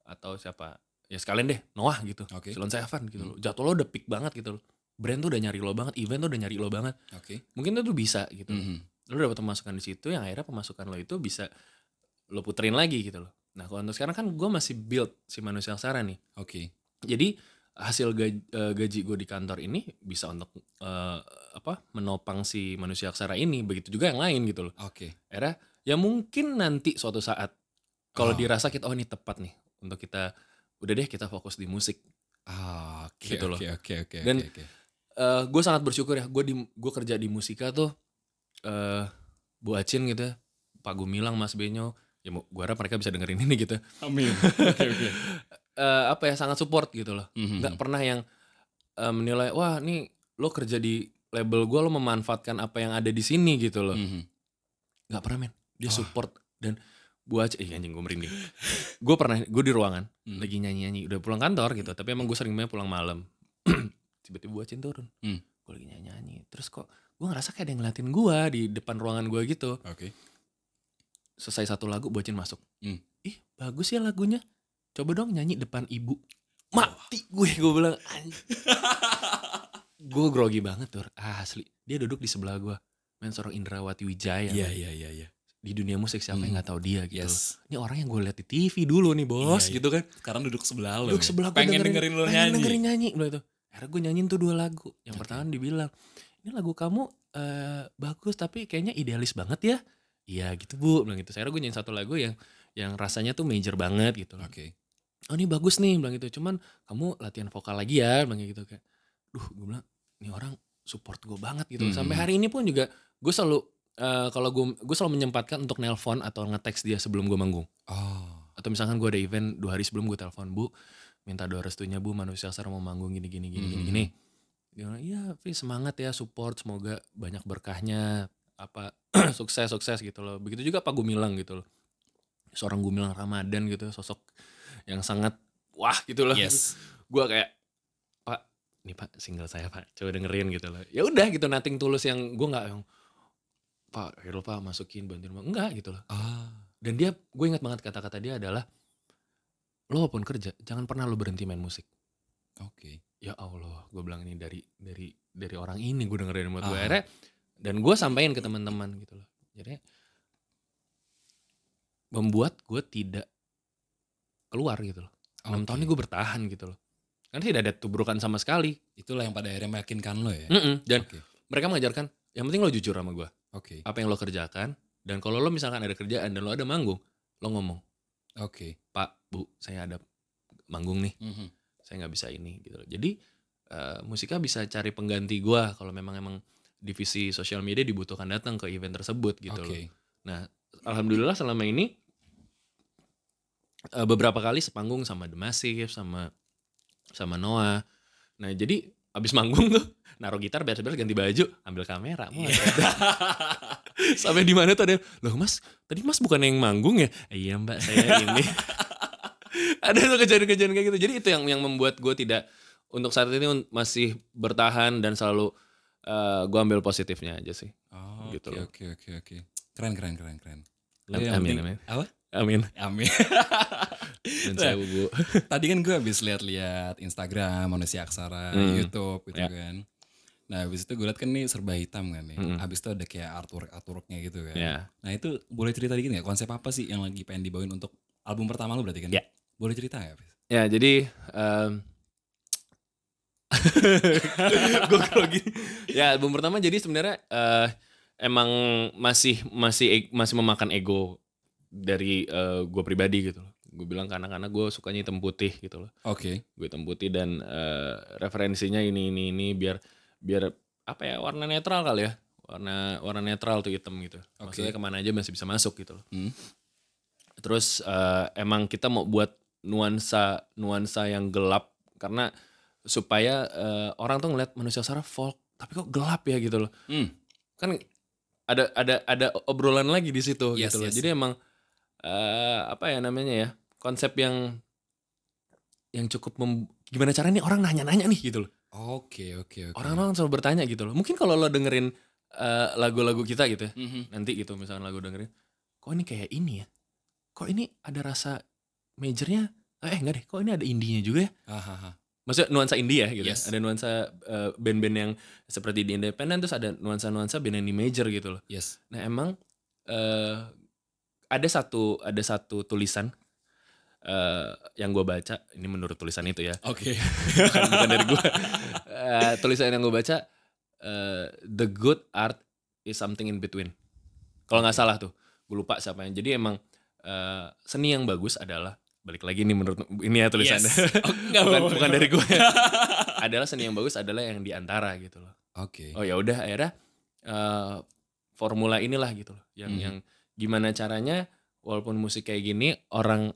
atau siapa ya sekalian deh Noah gitu Oke. Silon Seven gitu Hmm. loh jatuh lo udah peak banget gitu loh brand tuh udah nyari lo banget event tuh udah nyari lo banget Oke. mungkin itu tuh bisa gitu Mhm. Lo dapat pemasukan di situ yang akhirnya pemasukan lo itu bisa lo puterin lagi gitu loh nah kalau untuk sekarang kan gue masih build si manusia aksara nih Oke. jadi hasil gaji, gaji gue di kantor ini bisa untuk eh, apa menopang si manusia aksara ini begitu juga yang lain gitu loh Oke. era ya mungkin nanti suatu saat kalau Oh. dirasa kita oh ini tepat nih untuk kita udah deh kita fokus di musik Ah, oke. Gitu loh. Oke, oke, oke. Dan- oke, oke. gue sangat bersyukur ya gue di gue kerja di musika tuh eh Bu Acin gitu Pak Gumilang Mas Benyo ya gue harap mereka bisa dengerin ini gitu Amin. Oke, oke. Eh, apa ya sangat support gitu loh Mhm. nggak pernah yang eh, menilai wah nih lo kerja di label gue lo memanfaatkan apa yang ada di sini gitu loh Mhm. nggak pernah men dia Wah. support dan Bu Acin eh anjing gue merinding gue pernah gue di ruangan Hmm. lagi nyanyi nyanyi udah pulang kantor gitu tapi emang gue sering banget pulang malam tiba-tiba Bu Acin turun Hmm. gue lagi nyanyi nyanyi terus kok gue ngerasa kayak ada yang ngeliatin gue di depan ruangan gue gitu Oke. selesai satu lagu Bu Acin masuk Hmm. ih bagus ya lagunya coba dong nyanyi depan ibu mati gue gue bilang gue grogi banget tuh asli dia duduk di sebelah gue main seorang Indrawati Wijaya Iya, iya, iya, iya. di dunia musik siapa yang Hmm. nggak tahu dia gitu Yes. ini orang yang gue lihat di TV dulu nih bos Iya, iya. gitu kan Sekarang duduk sebelah lo. duduk sebelah gue Pengen dengerin, lo pengen nyanyi. dengerin nyanyi itu akhirnya gue nyanyiin tuh dua lagu yang Oke. pertama dibilang ini lagu kamu eh, bagus tapi kayaknya idealis banget ya iya gitu bu bilang gitu akhirnya gue nyanyiin satu lagu yang yang rasanya tuh major banget gitu loh Oke. oh ini bagus nih bilang gitu cuman kamu latihan vokal lagi ya bilang gitu kayak duh gue bilang ini orang support gue banget gitu Hmm. sampai hari ini pun juga gue selalu eh, kalau gue gue selalu menyempatkan untuk nelpon atau nge-text dia sebelum gue manggung Oh. atau misalkan gue ada event dua hari sebelum gue telepon bu minta doa restunya bu manusia aksara mau manggung gini gini gini gini Mhm. gini dia bilang iya Vi semangat ya support semoga banyak berkahnya apa sukses sukses gitu loh begitu juga Pak Gumilang gitu loh seorang Gumilang Ramadan gitu sosok yang sangat wah gitu loh Yes. gue kayak Pak ini Pak single saya Pak coba dengerin gitu loh ya udah gitu nothing tulus yang gue nggak yang Pak Hero Pak masukin bantuin Pak." enggak gitu loh Ah. dan dia gue ingat banget kata-kata dia adalah lo walaupun kerja jangan pernah lo berhenti main musik Oke. Ya Allah gue bilang ini dari dari dari orang ini gue dengerin buat gue Ah. akhirnya dan gue sampaikan ke teman-teman gitu loh jadi membuat gue tidak keluar gitu loh enam Oke. tahun ini gue bertahan gitu loh karena tidak ada tubrukan sama sekali Itulah yang pada akhirnya meyakinkan lo ya. Mm-mm. dan Oke. mereka mengajarkan yang penting lo jujur sama gue Oke. apa yang lo kerjakan dan kalau lo misalkan ada kerjaan dan lo ada manggung lo ngomong Oke. pak bu saya ada manggung nih Mhm. Saya nggak bisa ini gitu loh. Jadi eh, musika bisa cari pengganti gua kalau memang emang divisi sosial media dibutuhkan datang ke event tersebut gitu loh. Oke. Alhamdulillah selama ini eh, beberapa kali sepanggung sama The Massive sama sama Noah. Nah, jadi abis manggung tuh naruh gitar beres-beres ganti baju, ambil kamera. Mas. Sampai di mana tuh ada, loh mas, tadi mas bukan yang manggung ya? Iya mbak, saya ini. ada tuh kejadian-kejadian kayak gitu. Jadi itu yang yang membuat gue tidak untuk saat ini masih bertahan dan selalu eh gue ambil positifnya aja sih. Oh, Gitu oke oke oke oke. Keren keren keren keren. Am- amin, amin. Apa? Amin. Amin. Dan saya bu. Tadi kan gue habis lihat-lihat Instagram, Manusia Aksara, Hmm. YouTube gitu Ya. kan. Nah habis itu gue liat kan nih serba hitam kan nih. Mm-mm. Habis itu ada kayak artwork-artworknya gitu kan. Ya. Nah itu boleh cerita dikit gak? Konsep apa sih yang lagi pengen dibawain untuk album pertama lo berarti kan? Ya. Boleh cerita? Fis? Ya jadi em, gue grogi. Ya album pertama jadi sebenarnya eh, emang masih masih e- masih memakan ego dari gue pribadi gitu loh gue bilang karena karena gue sukanya hitam putih gitu loh Oke. gue hitam putih dan eh, referensinya ini ini ini biar biar apa ya warna netral kali ya warna warna netral tuh hitam gitu maksudnya ke mana aja masih bisa masuk gitu loh Hmm. terus eh, emang kita mau buat nuansa nuansa yang gelap karena supaya eh, orang tuh ngeliat manusia Sara folk tapi kok gelap ya gitu loh Hmm. kan ada ada ada obrolan lagi di situ Yes, gitu loh yes. jadi emang eh, apa ya namanya ya konsep yang yang cukup mem- gimana caranya nih orang nanya-nanya nih gitu loh Oke, oke, oke. orang-orang selalu bertanya gitu loh mungkin kalau lo dengerin eh, lagu-lagu kita gitu ya Mhm. nanti gitu misalkan lagu dengerin kok ini kayak ini ya kok ini ada rasa majornya eh enggak deh kok ini ada indinya juga ya Hahaha. maksudnya nuansa indie ya gitu Yes. ada nuansa eh, band-band yang seperti di independen terus ada nuansa-nuansa band yang di major gitu loh Yes. nah emang eh ada satu ada satu tulisan eh yang gue baca ini menurut tulisan itu ya Oke. bukan, bukan dari gue Eh, tulisan yang gue baca eh, the good art is something in between kalau nggak salah tuh gue lupa siapa yang jadi emang eh, seni yang bagus adalah balik lagi nih menurut ini ya tulisannya Yes. Oh, enggak bukan, bukan dari gue adalah seni yang bagus adalah yang di antara gitu loh Oke. oh ya udah akhirnya eh, formula inilah gitu loh yang Mhm. yang gimana caranya walaupun musik kayak gini orang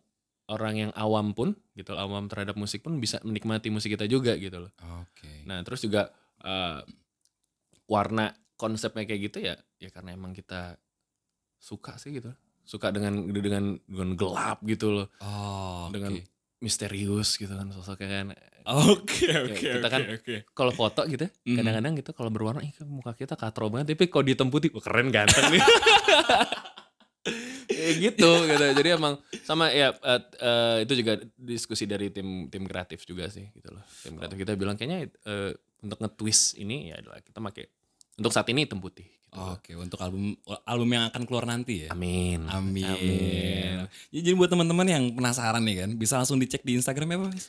orang yang awam pun gitu loh, awam terhadap musik pun bisa menikmati musik kita juga gitu loh Oke. nah terus juga eh, warna konsepnya kayak gitu ya ya karena emang kita suka sih gitu suka dengan dengan dengan gelap gitu loh. Oh, dengan misterius gitu kan sosoknya kan. Oke, oke, kita oke, kan oke. kalau foto gitu ya, Mhm. kadang-kadang gitu kalau berwarna ih muka kita katro banget. Tapi kalau dihitam putih wah, keren ganteng nih. Kayak gitu gitu. Jadi emang sama ya eh, eh, itu juga diskusi dari tim tim kreatif juga sih gitu loh. Tim kreatif. Kita bilang kayaknya eh, untuk nge-twist ini ya adalah kita pakai untuk saat ini hitam putih gitu. Oke, untuk album album yang akan keluar nanti ya. amin Amin. amin Ya, Jadi buat teman-teman yang penasaran nih kan, bisa langsung dicek di Instagram apa? Fis?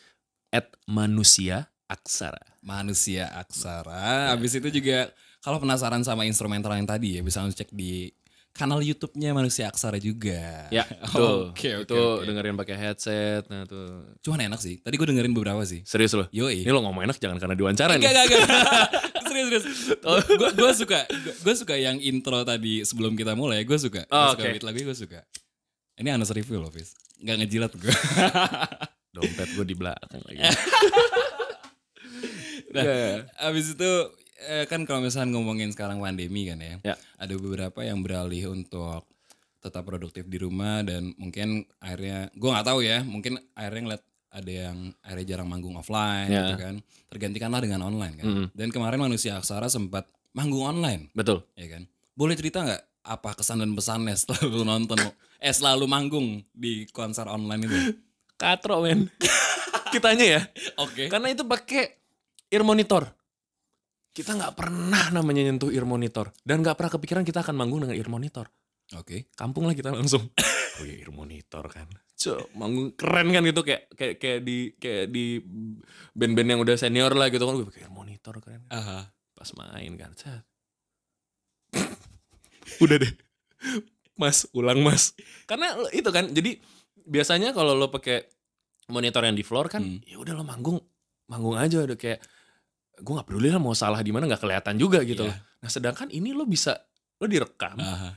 at manusia aksara Manusia Aksara. Habis itu juga kalau penasaran sama instrumental yang tadi ya, bisa langsung cek di kanal YouTube-nya Manusia Aksara juga. ya tuh Oke, oke, itu dengerin pakai headset nah tuh Cuman enak sih. Tadi gue dengerin beberapa sih. serius loh Yoi. ini lo ngomong enak jangan karena diwawancara nih Enggak, enggak, enggak. serius, serius. Gue gue suka, gue suka yang intro tadi sebelum kita mulai. Gue suka. Oh, suka oke. beat lagu gue suka. Ini Anas review loh, Fis. Enggak ngejilat gue. dompet gue di belakang lagi. Nah, Iya. Abis itu eh, kan kalau misalnya ngomongin sekarang pandemi kan ya, Ya. ada beberapa yang beralih untuk tetap produktif di rumah dan mungkin akhirnya gue nggak tahu ya, mungkin akhirnya ngeliat ada yang akhirnya jarang manggung offline Ya. gitu kan, tergantikanlah dengan online kan. Mm-mm. Dan kemarin manusia aksara sempat manggung online, Betul. ya kan. Boleh cerita nggak apa kesan dan pesannya setelah lu nonton, eh selalu manggung di konser online itu? Katro men. Kitanya ya. Oke. Karena itu pakai ear monitor. Kita nggak pernah namanya nyentuh ear monitor dan nggak pernah kepikiran kita akan manggung dengan ear monitor. Oke. Kampung lah kita langsung. oh iya ear monitor kan. Cok, manggung keren kan gitu kayak kayak kayak di kayak di band-band yang udah senior lah gitu kan gue pakai ear monitor keren. Aha. Pas main kan. Set. udah deh. Mas, ulang Mas. Karena itu kan jadi biasanya kalau lo pakai monitor yang di floor kan Hmm. ya udah lo manggung manggung aja udah kayak gue nggak peduli lah mau salah di mana nggak kelihatan juga gitu loh. Nah sedangkan ini lo bisa lo direkam, Aha.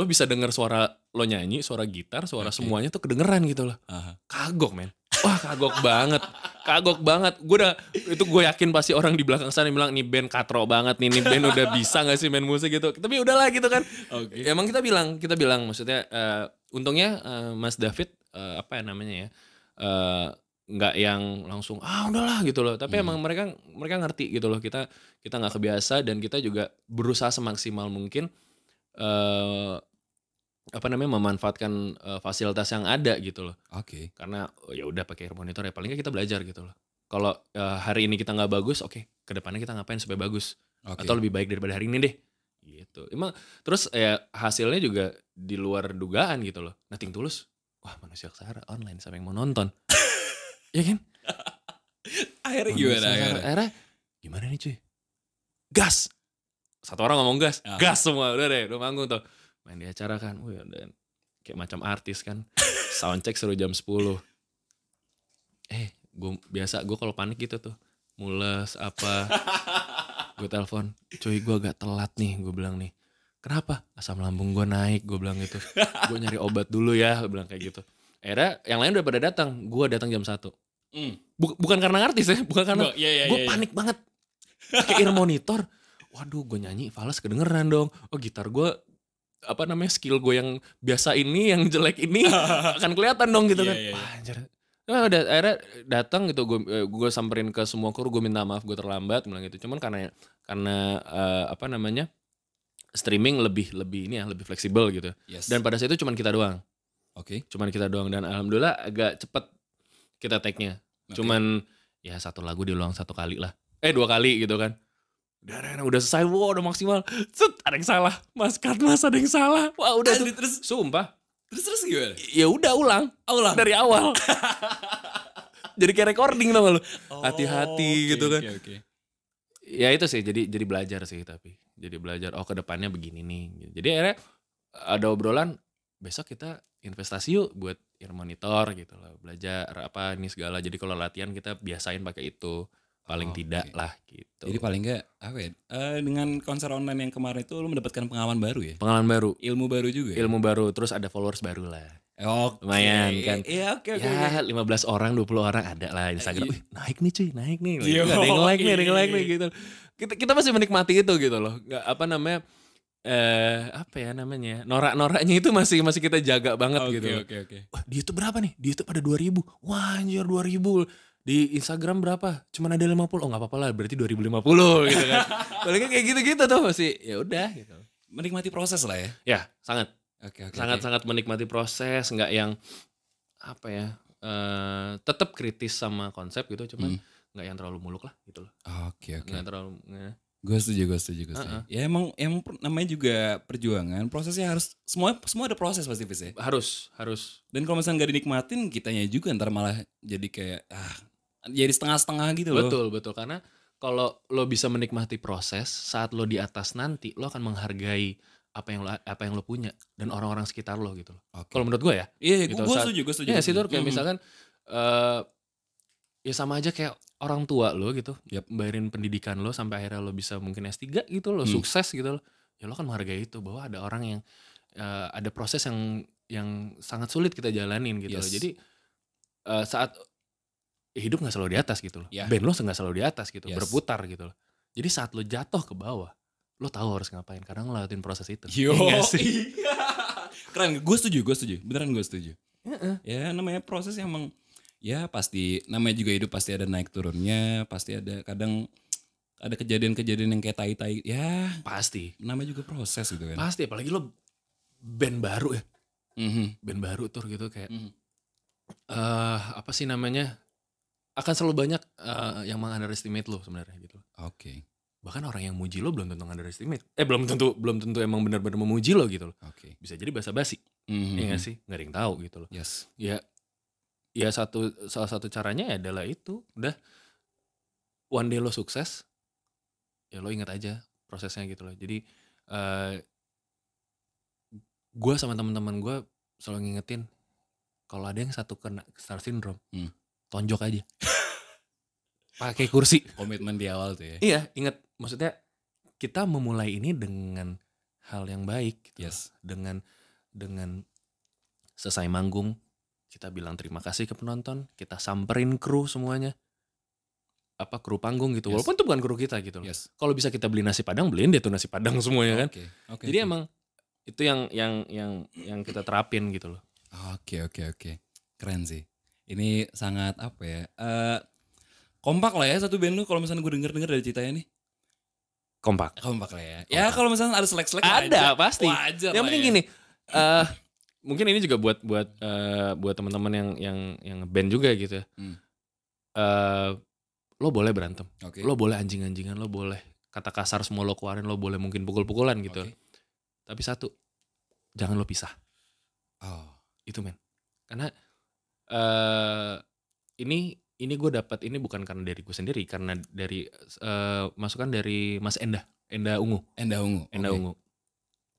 Lo bisa dengar suara lo nyanyi, suara gitar, suara Oke. semuanya tuh kedengeran gitu loh. Aha. Kagok men. Wah kagok banget, kagok banget. Gue udah itu gue yakin pasti orang di belakang sana bilang nih band katro banget nih, nih band udah bisa gak sih main musik gitu. Tapi udahlah gitu kan. Oke. Emang kita bilang, kita bilang maksudnya eh, untungnya eh, Mas David eh, apa ya namanya ya eh, nggak yang langsung ah udahlah gitu loh. Tapi Hmm. emang mereka mereka ngerti gitu loh kita kita nggak kebiasa dan kita juga berusaha semaksimal mungkin eh apa namanya memanfaatkan eh, fasilitas yang ada gitu loh. Oke. Karena oh, ya udah pakai monitor ya paling kita belajar gitu loh. Kalau eh, hari ini kita nggak bagus, oke ke depannya kita ngapain supaya bagus Oke. atau lebih baik daripada hari ini deh gitu emang terus ya hasilnya juga di luar dugaan gitu loh nothing tulus wah manusia aksara online siapa yang mau nonton ya kan Akhirnya Manusia gimana akhirnya? akhirnya gimana nih cuy gas satu orang ngomong gas Ah. gas semua udah deh udah manggung tuh main di acara kan Wih, dan kayak macam artis kan. Soundcheck suruh jam 10. Eh, gue biasa gue kalau panik gitu tuh. Mules apa. gue telepon, cuy gue agak telat nih, gue bilang nih. Kenapa? Asam lambung gue naik, gue bilang gitu. gue nyari obat dulu ya, gue bilang kayak gitu. Akhirnya yang lain udah pada datang, gue datang jam 1. Hmm. Bu- bukan karena artis ya, bukan karena Nggak, iya, iya, gue iya, iya. panik banget. Pakai ear monitor, waduh gue nyanyi fals kedengeran dong. Oh gitar gue apa namanya skill gue yang biasa ini, yang jelek ini akan kelihatan dong gitu Iya, kan. iya, iya. Wah, anjir. Nah, udah akhirnya datang gitu gue gue samperin ke semua kru gue minta maaf gue terlambat bilang gitu cuman karena karena eh, apa namanya streaming lebih lebih ini ya lebih fleksibel gitu Yes. dan pada saat itu cuman kita doang Oke. cuman kita doang dan alhamdulillah agak cepet kita take-nya Oke. cuman ya satu lagu diulang satu kali lah eh dua kali gitu kan udah udah, udah selesai. Wow udah maksimal. Set ada yang salah. Mas cut mas ada yang salah. Wah udah Asli, terus sumpah. Terus terus gimana? ya udah ulang. Ulang. dari awal. Jadi kayak recording gak lu? Oh, hati-hati oke, gitu kan. Oke, oke. ya itu sih. Jadi jadi belajar sih tapi. Jadi belajar oh ke depannya begini nih. Jadi akhirnya ada obrolan besok kita investasi yuk buat ear monitor gitu loh belajar apa ini segala. Jadi kalau latihan kita biasain pakai itu paling Oh, tidak oke. lah gitu Jadi paling enggak apa ya? eh, dengan konser online yang kemarin itu lu mendapatkan pengalaman baru ya? pengalaman baru Ilmu baru juga. ya? ilmu baru terus ada followers baru lah Oke. Lumayan, kan? Iya, oke oke. oke. ya 15 orang 20 orang ada lah Instagram Iya. Wih, naik nih cuy naik nih Yo, ada yang like nih ada yang like nih iya. gitu kita kita masih menikmati itu gitu loh nggak apa namanya eh apa ya namanya norak-noraknya itu masih masih kita jaga banget Oke gitu loh. oke oke. Wah, di YouTube berapa nih? Di YouTube ada 2000. Wah, anjir 2000. Di Instagram berapa? Cuman ada 50. Oh, nggak apa-apa lah, berarti 2050 gitu kan. Palingnya kayak gitu-gitu tuh masih ya udah gitu. Menikmati proses lah ya. Ya, sangat Oke oke. sangat-sangat menikmati proses, nggak yang apa ya? eh tetap kritis sama konsep gitu, cuman Hmm. nggak yang terlalu muluk lah gitu loh. Oke oke. Nggak terlalu nggak- Gue setuju, gue setuju, gue setuju. Ya emang emang namanya juga perjuangan. Prosesnya harus semua semua ada proses pasti Fis ya. harus harus Dan kalau misalnya nggak dinikmatin, kitanya juga ntar malah jadi kayak ah jadi setengah-setengah gitu loh. Betul, betul. Karena kalau lo bisa menikmati proses, saat lo di atas nanti, lo akan menghargai apa yang lo apa yang lo punya dan orang-orang sekitar lo gitu loh. Oke. Kalau menurut gue ya. Iya, gitu, gue setuju, gue setuju. Iya sih setuju. Tur, kayak Mhm. misalkan eh ya sama aja kayak orang tua lo gitu. Yap. Bayarin pendidikan lo sampai akhirnya lo bisa mungkin S3 gitu lo, Hmm. sukses gitu loh. Ya lo kan menghargai itu bahwa ada orang yang eh, ada proses yang yang sangat sulit kita jalanin gitu loh. Yes. Jadi eh, saat hidup nggak selalu di atas gitu loh. Ya. Band lo nggak selalu di atas gitu, Yes. berputar gitu loh. Jadi saat lo jatuh ke bawah, lo tahu harus ngapain karena ngelewatin proses itu. Yo, Iya nggak sih? keren. Gue setuju, gue setuju. Beneran gue setuju. Heeh. Ya namanya proses yang emang ya pasti namanya juga hidup pasti ada naik turunnya, pasti ada kadang ada kejadian-kejadian yang kayak tai-tai. Ya Pasti, namanya juga proses gitu kan. pasti. Apalagi lo band baru ya, Mhm, band baru tuh gitu kayak mhm. eh apa sih namanya akan selalu banyak eh, yang meng-underestimate lo sebenarnya gitu. Oke, Bahkan orang yang muji lo belum tentu underestimate. Eh belum tentu belum tentu emang benar-benar memuji lo gitu loh. oke. Bisa jadi basa-basi, Mhm. ya nggak sih? Nggak ada yang tahu gitu loh. Yes. Ya ya satu salah satu caranya ya adalah itu. Udah one day lo sukses, ya lo ingat aja prosesnya gitu loh. Jadi eh gue sama teman-teman gue selalu ngingetin kalau ada yang satu kena star syndrome, Hmm. Tonjok aja. Pakai kursi. Komitmen di awal tuh ya. Iya, ingat maksudnya kita memulai ini dengan hal yang baik gitu. Yes. Dengan dengan selesai manggung kita bilang terima kasih ke penonton, kita samperin kru semuanya. Apa kru panggung gitu. Yes. Walaupun itu bukan kru kita gitu loh. Yes. Kalau bisa kita beli nasi Padang, beliin deh tuh nasi Padang semuanya kan. Oke. Oke. Jadi oke. emang itu yang yang yang yang kita terapin gitu loh. Oke oke oke. Keren sih. Ini sangat apa ya? eh kompak lah ya satu band lu kalau misalnya gue denger denger dari ceritanya nih. Kompak. Kompak lah ya. Ya Kompak. kalau misalnya ada selek-selek Ada wajar. pasti. Wajar yang penting ya. gini eh mungkin ini juga buat buat eh, buat teman-teman yang yang yang band juga gitu ya Hmm. Eh, lo boleh berantem Oke. lo boleh anjing-anjingan lo boleh kata kasar semua lo keluarin lo boleh mungkin pukul-pukulan gitu Oke. tapi satu jangan lo pisah Oh. itu men karena eh ini ini gue dapat ini bukan karena dari gue sendiri karena dari eh, masukan dari Mas Enda Enda Ungu Enda ungu. Enda Oke. Ungu.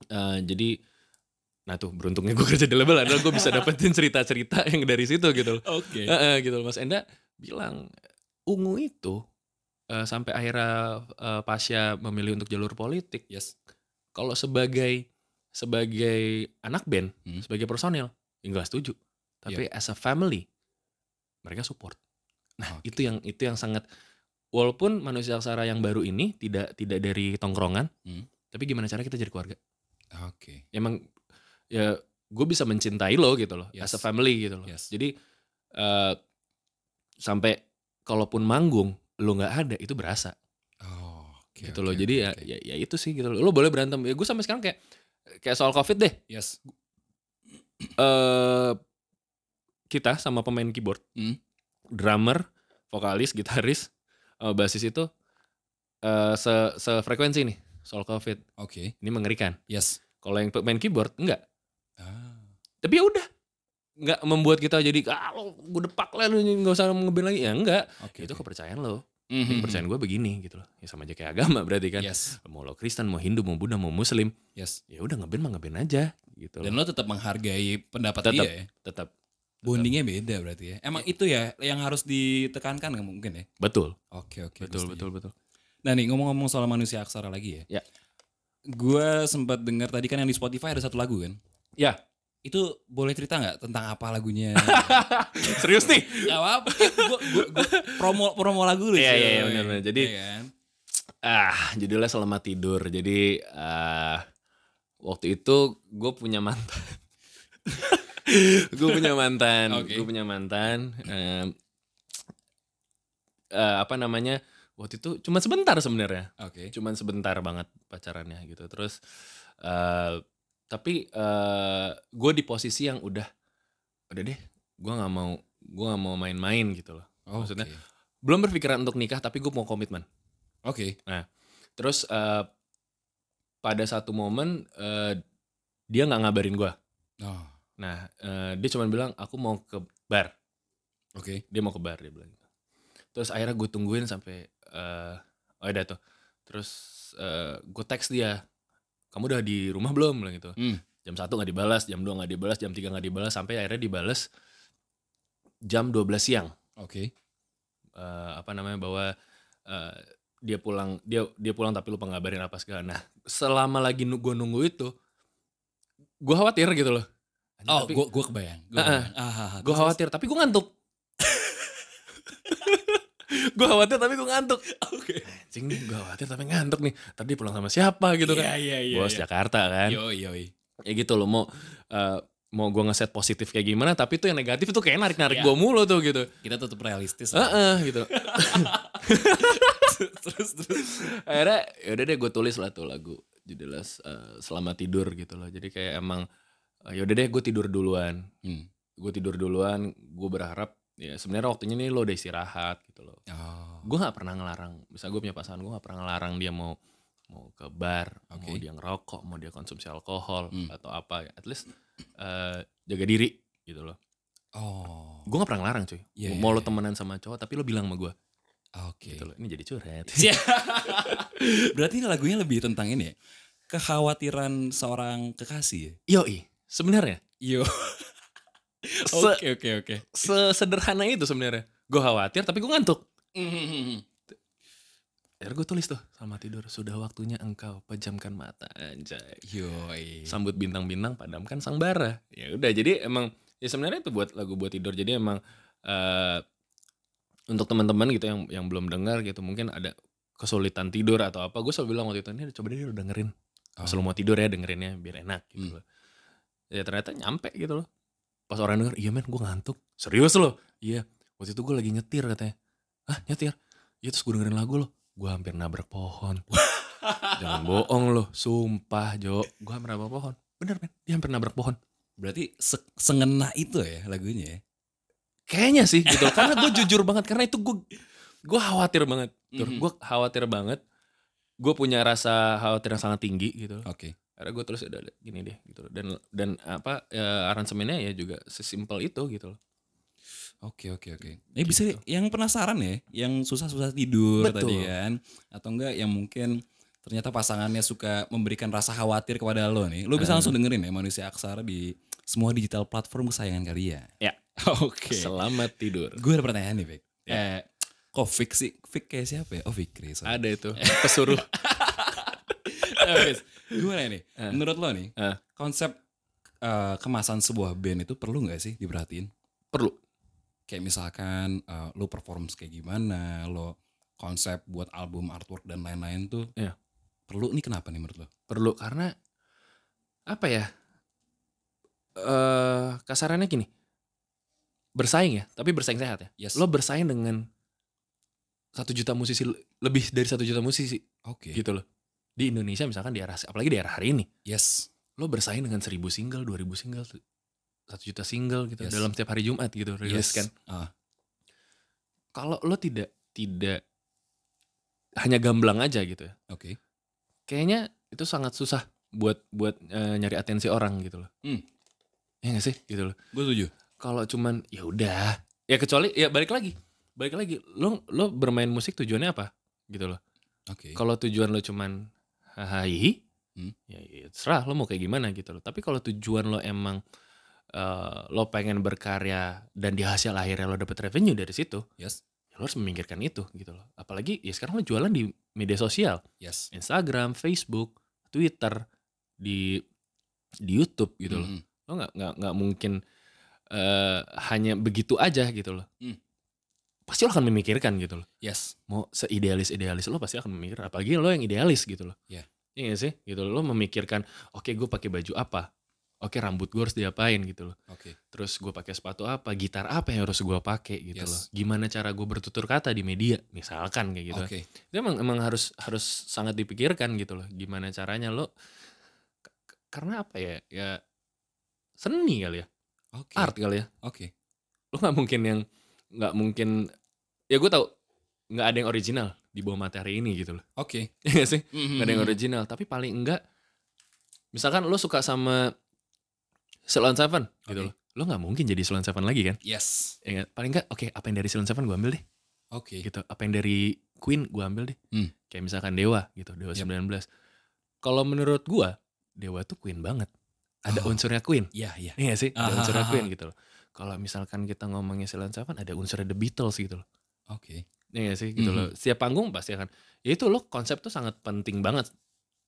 Eh, jadi Nah tuh beruntungnya gue kerja di label adalah gue bisa dapetin cerita-cerita yang dari situ gitu loh. Oke. Heeh, gitu loh. Mas Enda bilang ungu itu eh, sampai akhirnya eh, Pasya memilih untuk jalur politik. Yes. Kalau sebagai sebagai anak band, Hmm. sebagai personil, ya nggak setuju. Tapi as a family, mereka support. Nah Oke. itu yang itu yang sangat walaupun manusia aksara yang baru ini tidak tidak dari tongkrongan, Hmm. tapi gimana cara kita jadi keluarga? Oke. Emang ya gue bisa mencintai lo gitu loh, as a Yes. family gitu loh. Yes. Jadi eh, sampai kalaupun manggung lo nggak ada itu berasa Oh, oke. gitu oke, loh. Jadi ya, oke. ya ya itu sih gitu loh. Lo boleh berantem. Ya gue sampai sekarang kayak kayak soal covid deh. Yes. eh kita sama pemain keyboard, Hmm. drummer, vokalis, gitaris, eh, basis itu eh se sefrekuensi nih soal covid. Oke. Ini mengerikan. Yes. Kalau yang pemain keyboard enggak. Ah. Tapi ya udah nggak membuat kita jadi ah lo gue depak lah lu nggak usah ngeband lagi ya enggak Oke. itu kepercayaan lo Mhm. Ini kepercayaan gue begini gitu loh ya sama aja kayak agama berarti kan Yes. mau lo Kristen mau Hindu mau Buddha mau Muslim Yes. ya udah ngeband mah ngeband aja gitu Dan loh lo tetap menghargai pendapat Tetap. dia ya. tetap Bondingnya beda berarti ya. Emang itu ya yang harus ditekankan mungkin ya. betul Oke oke. betul betul betul Nah nih ngomong-ngomong soal manusia aksara lagi ya. Ya. Gue sempat dengar tadi kan yang di Spotify ada satu lagu kan. ya Itu boleh cerita nggak tentang apa lagunya? serius nih Gak apa-apa. Gue promo promo lagu lu. Iya, iya, iya, benar, benar. Jadi- Iya kan? ah judulnya selamat tidur jadi ah waktu itu gue punya mantan gue punya mantan Oke. gue punya mantan em, eh, apa namanya waktu itu cuma sebentar sebenarnya Oke. cuman sebentar banget pacarannya gitu terus eh tapi eh gue di posisi yang udah udah deh gue nggak mau gue nggak mau main-main gitu loh Maksudnya, Oke. belum berpikiran untuk nikah tapi gue mau komitmen Oke. Terus eh, pada satu momen eh, dia nggak ngabarin gua. Oh, Nah eh, dia cuma bilang aku mau ke bar. Oke. Dia mau ke bar dia bilang. gitu. Terus akhirnya gue tungguin sampai eh oh ada tuh. Terus eh, gue teks dia, kamu udah di rumah belum? Bilang gitu. Hmm. Jam satu nggak dibalas, jam 2 nggak dibalas, jam 3 nggak dibalas, sampai akhirnya dibalas jam 12 siang. Oke. eh, apa namanya bahwa eh, dia pulang dia dia pulang tapi lupa ngabarin apa segala. Nah selama lagi gue nunggu itu, gue khawatir gitu loh. Oh, tapi gue gue kebayang. Gue Heeh. ah, gue khawatir tapi gue ngantuk. gue khawatir tapi gue ngantuk. Oke. Anjing nih gue khawatir tapi ngantuk nih. Tadi pulang sama siapa gitu kan? Iya iya iya. Bos iya. Jakarta kan. Yo yo. Ya gitu loh mau eh, mau gue ngeset positif kayak gimana tapi tuh yang negatif tuh kayak narik narik Iya. gue mulu tuh gitu. Kita tetap realistis. Heeh gitu. terus terus. akhirnya yaudah deh gue tulis lah tuh lagu judulnya eh, selamat tidur gitu loh jadi kayak emang yaudah deh gue tidur duluan Hmm. gue tidur duluan gue berharap ya sebenarnya waktunya nih lo udah istirahat gitu loh Oh. gue nggak pernah ngelarang misal gue punya pasangan gue nggak pernah ngelarang dia mau mau ke bar mau Oke. dia ngerokok mau dia konsumsi alkohol Hmm. atau apa at least eh, jaga diri gitu loh Oh. gue nggak pernah ngelarang cuy Iya, mau iya, lo iya. temenan sama cowok tapi lo bilang sama gue Oke. gitu loh ini jadi curhat Sia. Berarti ini lagunya lebih tentang ini ya. Kekhawatiran seorang kekasih ya. yoi sebenarnya Yo. Oke oke oke. sesederhana itu sebenarnya. Gue khawatir tapi gue ngantuk. Akhirnya gue tulis tuh sama tidur sudah waktunya engkau pejamkan mata anjay. Yoi. Sambut bintang-bintang padamkan sang bara. Ya udah jadi emang ya sebenarnya itu buat lagu buat tidur. Jadi emang eh untuk teman-teman gitu yang yang belum dengar gitu mungkin ada kesulitan tidur atau apa gue selalu bilang waktu itu ini coba deh lu dengerin pas Oh. lu mau tidur ya dengerinnya biar enak gitu Hmm. loh ya ternyata nyampe gitu loh. Pas orang denger iya men gue ngantuk. Serius loh. Iya waktu itu gue lagi nyetir katanya. Ah nyetir? Iya terus gue dengerin lagu lo gue hampir nabrak pohon. Jangan bohong lo sumpah Jo. Gue hampir nabrak pohon. Bener men dia hampir nabrak pohon. Berarti se- sengena itu ya lagunya ya. kayaknya sih gitu. Karena gue jujur banget karena itu gue gue khawatir banget. Mhm. gue khawatir banget. Gue punya rasa khawatir yang sangat tinggi gitu. Oke. Karena gue terus udah gini deh gitu loh. dan dan apa ya, aransemennya ya juga sesimpel itu gitu loh Oke oke oke. Eh bisa yang penasaran ya, yang susah-susah tidur Betul. tadi kan, atau enggak yang mungkin ternyata pasangannya suka memberikan rasa khawatir kepada lo nih, lo bisa langsung dengerin ya Manusia Aksara di semua digital platform kesayangan kalian. Ya. Oke. Selamat tidur. Gue ada pertanyaan nih, Vic. Eh, kok Vic sih? Vic kayak siapa ya? Oh, Fikri. sorry. Ada itu pesuruh. Gimana nih? Menurut lo nih, Eh. konsep eh, kemasan sebuah band itu perlu nggak sih diperhatiin? Perlu. Kayak misalkan eh, lo perform kayak gimana, lo konsep buat album, artwork dan lain-lain tuh Iya. perlu nih kenapa nih menurut lo? Perlu karena apa ya? Eh kasarannya gini. Bersaing ya, tapi bersaing sehat ya. Yes. Lo bersaing dengan satu juta musisi lebih dari satu juta musisi Oke. gitu loh. Di Indonesia misalkan di era apalagi di era hari ini. Yes. lo bersaing dengan seribu single, dua ribu single, satu juta single gitu Yes. dalam setiap hari Jumat gitu rilis Yes. kan. Ah, Kalau lo tidak tidak hanya gamblang aja gitu ya, Oke. kayaknya itu sangat susah buat buat eh, nyari atensi orang gitu loh. Hmm. Ya gak sih gitu loh. Gue setuju. Kalau cuman ya udah, ya kecuali ya balik lagi, balik lagi. Lo lo bermain musik tujuannya apa gitu loh. Oke. Kalau tujuan lo cuman hahaha, Hmm. ya, ya terserah lo mau kayak gimana gitu loh. Tapi kalau tujuan lo emang eh, lo pengen berkarya dan di hasil akhirnya lo dapet revenue dari situ, Yes. ya lo harus memikirkan itu gitu loh. Apalagi ya sekarang lo jualan di media sosial, Yes. Instagram, Facebook, Twitter, di di YouTube gitu loh. Mm-mm. Lo nggak nggak nggak mungkin eh, hanya begitu aja gitu loh. Hmm. Pasti lo akan memikirkan gitu loh. Yes. mau seidealis idealis lo pasti akan memikir apalagi lo yang idealis gitu loh. Iya. Iya gak sih? Gitu loh lo memikirkan oke gue pakai baju apa? Oke rambut gue harus diapain? Gitu loh. Oke. terus gue pakai sepatu apa? Gitar apa yang harus gue pakai? Gitu Yes. loh. Gimana cara gue bertutur kata di media? Misalkan kayak gitu. Oke. itu emang emang harus harus sangat dipikirkan gitu loh. Gimana caranya lo karena apa ya? Ya seni kali ya. Oke. art kali ya. Oke. lo nggak mungkin yang nggak mungkin ya gue tau nggak ada yang original di bawah materi ini gitu loh Oke. Iya gak sih Mm-mm. nggak ada yang original tapi paling enggak misalkan lo suka sama Ceylon Seven gitu loh lo nggak mungkin jadi Ceylon Seven lagi kan Yes. ya paling enggak oke apa yang dari Ceylon Seven gue ambil deh Oke. gitu apa yang dari Queen gue ambil deh Hmm. kayak misalkan Dewa gitu Dewa Yep. 19 kalau menurut gue Dewa tuh Queen banget ada Oh. unsurnya Queen Iya, iya. Iya gak sih ada Ah, unsurnya ah, Queen ah. gitu loh kalau misalkan kita ngomongin Ceylon Seven ada unsurnya The Beatles gitu loh Oke. Iya gak sih gitu Mhm. loh. Setiap panggung pasti akan. Ya itu loh konsep tuh sangat penting banget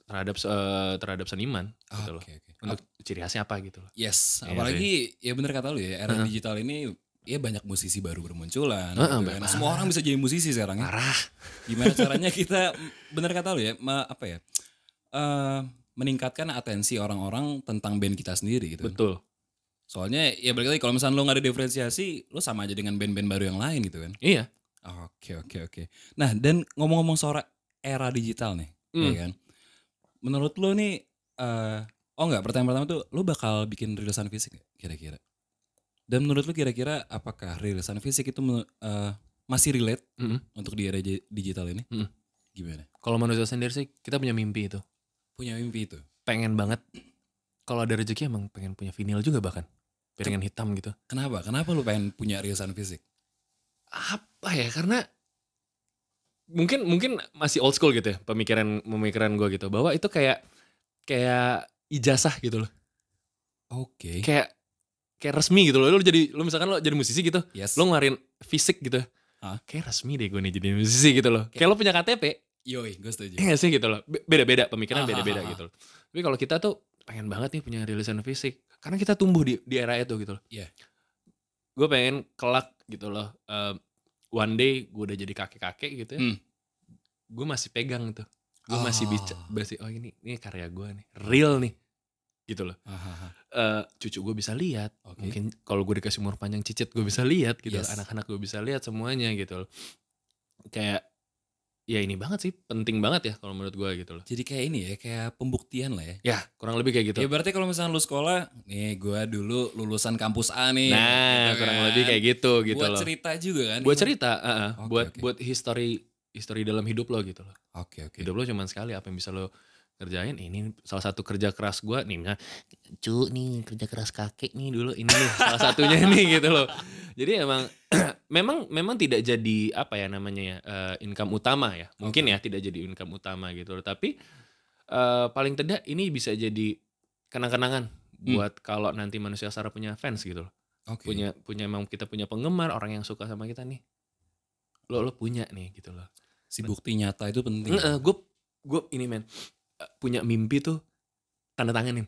terhadap eh, terhadap seniman gitu loh. Oke, oke. Untuk ciri khasnya apa gitu loh. Yes, Iya apalagi ya bener kata lu ya, era Heeh. digital ini ya banyak musisi baru bermunculan. Heeh, gitu kan. Semua orang bisa jadi musisi sekarang ya. Parah. Gimana caranya kita bener kata lu ya, ma- apa ya? eh, meningkatkan atensi orang-orang tentang band kita sendiri gitu. Betul. Soalnya ya balik lagi kalau misalnya lo nggak ada diferensiasi, lo sama aja dengan band-band baru yang lain gitu kan. Iya. Oke oke oke. Nah dan ngomong-ngomong soal era digital nih, ya Hmm. kan? Menurut lo nih, eh oh nggak pertanyaan pertama tuh, lo bakal bikin rilisan fisik kira-kira? Dan menurut lo kira-kira apakah rilisan fisik itu eh, masih relate Mm-mm. untuk di era di- digital ini? Mm. Gimana? Kalau manusia sendiri sih kita punya mimpi itu. Punya mimpi itu? Pengen banget. Kalau ada rezeki emang pengen punya vinyl juga bahkan. Piringan hitam gitu. Kenapa? Kenapa lo pengen punya rilisan fisik? Apa ya? Karena mungkin mungkin masih old school gitu ya pemikiran pemikiran gue gitu bahwa itu kayak kayak ijazah gitu loh Oke. kayak kayak resmi gitu loh lo jadi lo misalkan lo jadi musisi gitu Yes. lo ngeluarin fisik gitu Hah? kayak resmi deh gue nih jadi musisi gitu loh kayak lo punya KTP Yoi, gue setuju. Iya sih gitu loh Be- beda-beda pemikiran Ah, beda-beda ah, ah, gitu loh tapi kalau kita tuh pengen banget nih punya rilisan fisik karena kita tumbuh di di era itu gitu loh Iya. gue pengen kelak gitu loh eh, one day gue udah jadi kakek-kakek gitu ya Hmm. gue masih pegang tuh gue masih Oh. bisa masih oh ini ini karya gue nih real nih gitu loh eh cucu gue bisa lihat Oke. mungkin kalau gue dikasih umur panjang cicit gue bisa lihat gitu Yes. anak-anak gue bisa lihat semuanya gitu loh kayak ya ini banget sih penting banget ya kalau menurut gue gitu loh Jadi kayak ini ya, kayak pembuktian lah ya. ya kurang lebih kayak gitu Ya berarti kalau misalnya lu sekolah, nih gue dulu lulusan kampus A nih. nah gitu kurang kan. lebih kayak gitu gitu Buat loh cerita juga kan. buat cerita uh-uh. Oke, buat oke. buat history history dalam hidup lo gitu loh Oke oke. hidup lo cuma sekali apa yang bisa lo ngerjain ini salah satu kerja keras gue nih misalnya cu nih kerja keras kakek nih dulu ini nih salah satunya nih gitu loh. Jadi emang memang memang tidak jadi apa ya namanya ya eh, income utama ya. Mungkin ya tidak jadi income utama gitu loh. Tapi eh, paling tidak ini bisa jadi kenang-kenangan Hmm. buat kalau nanti manusia Sara punya fans gitu loh. Oke. punya punya emang kita punya penggemar orang yang suka sama kita nih. Lo lo punya nih gitu loh. Si bukti nyata itu penting. gue gue ini men punya mimpi tuh tanda tanganin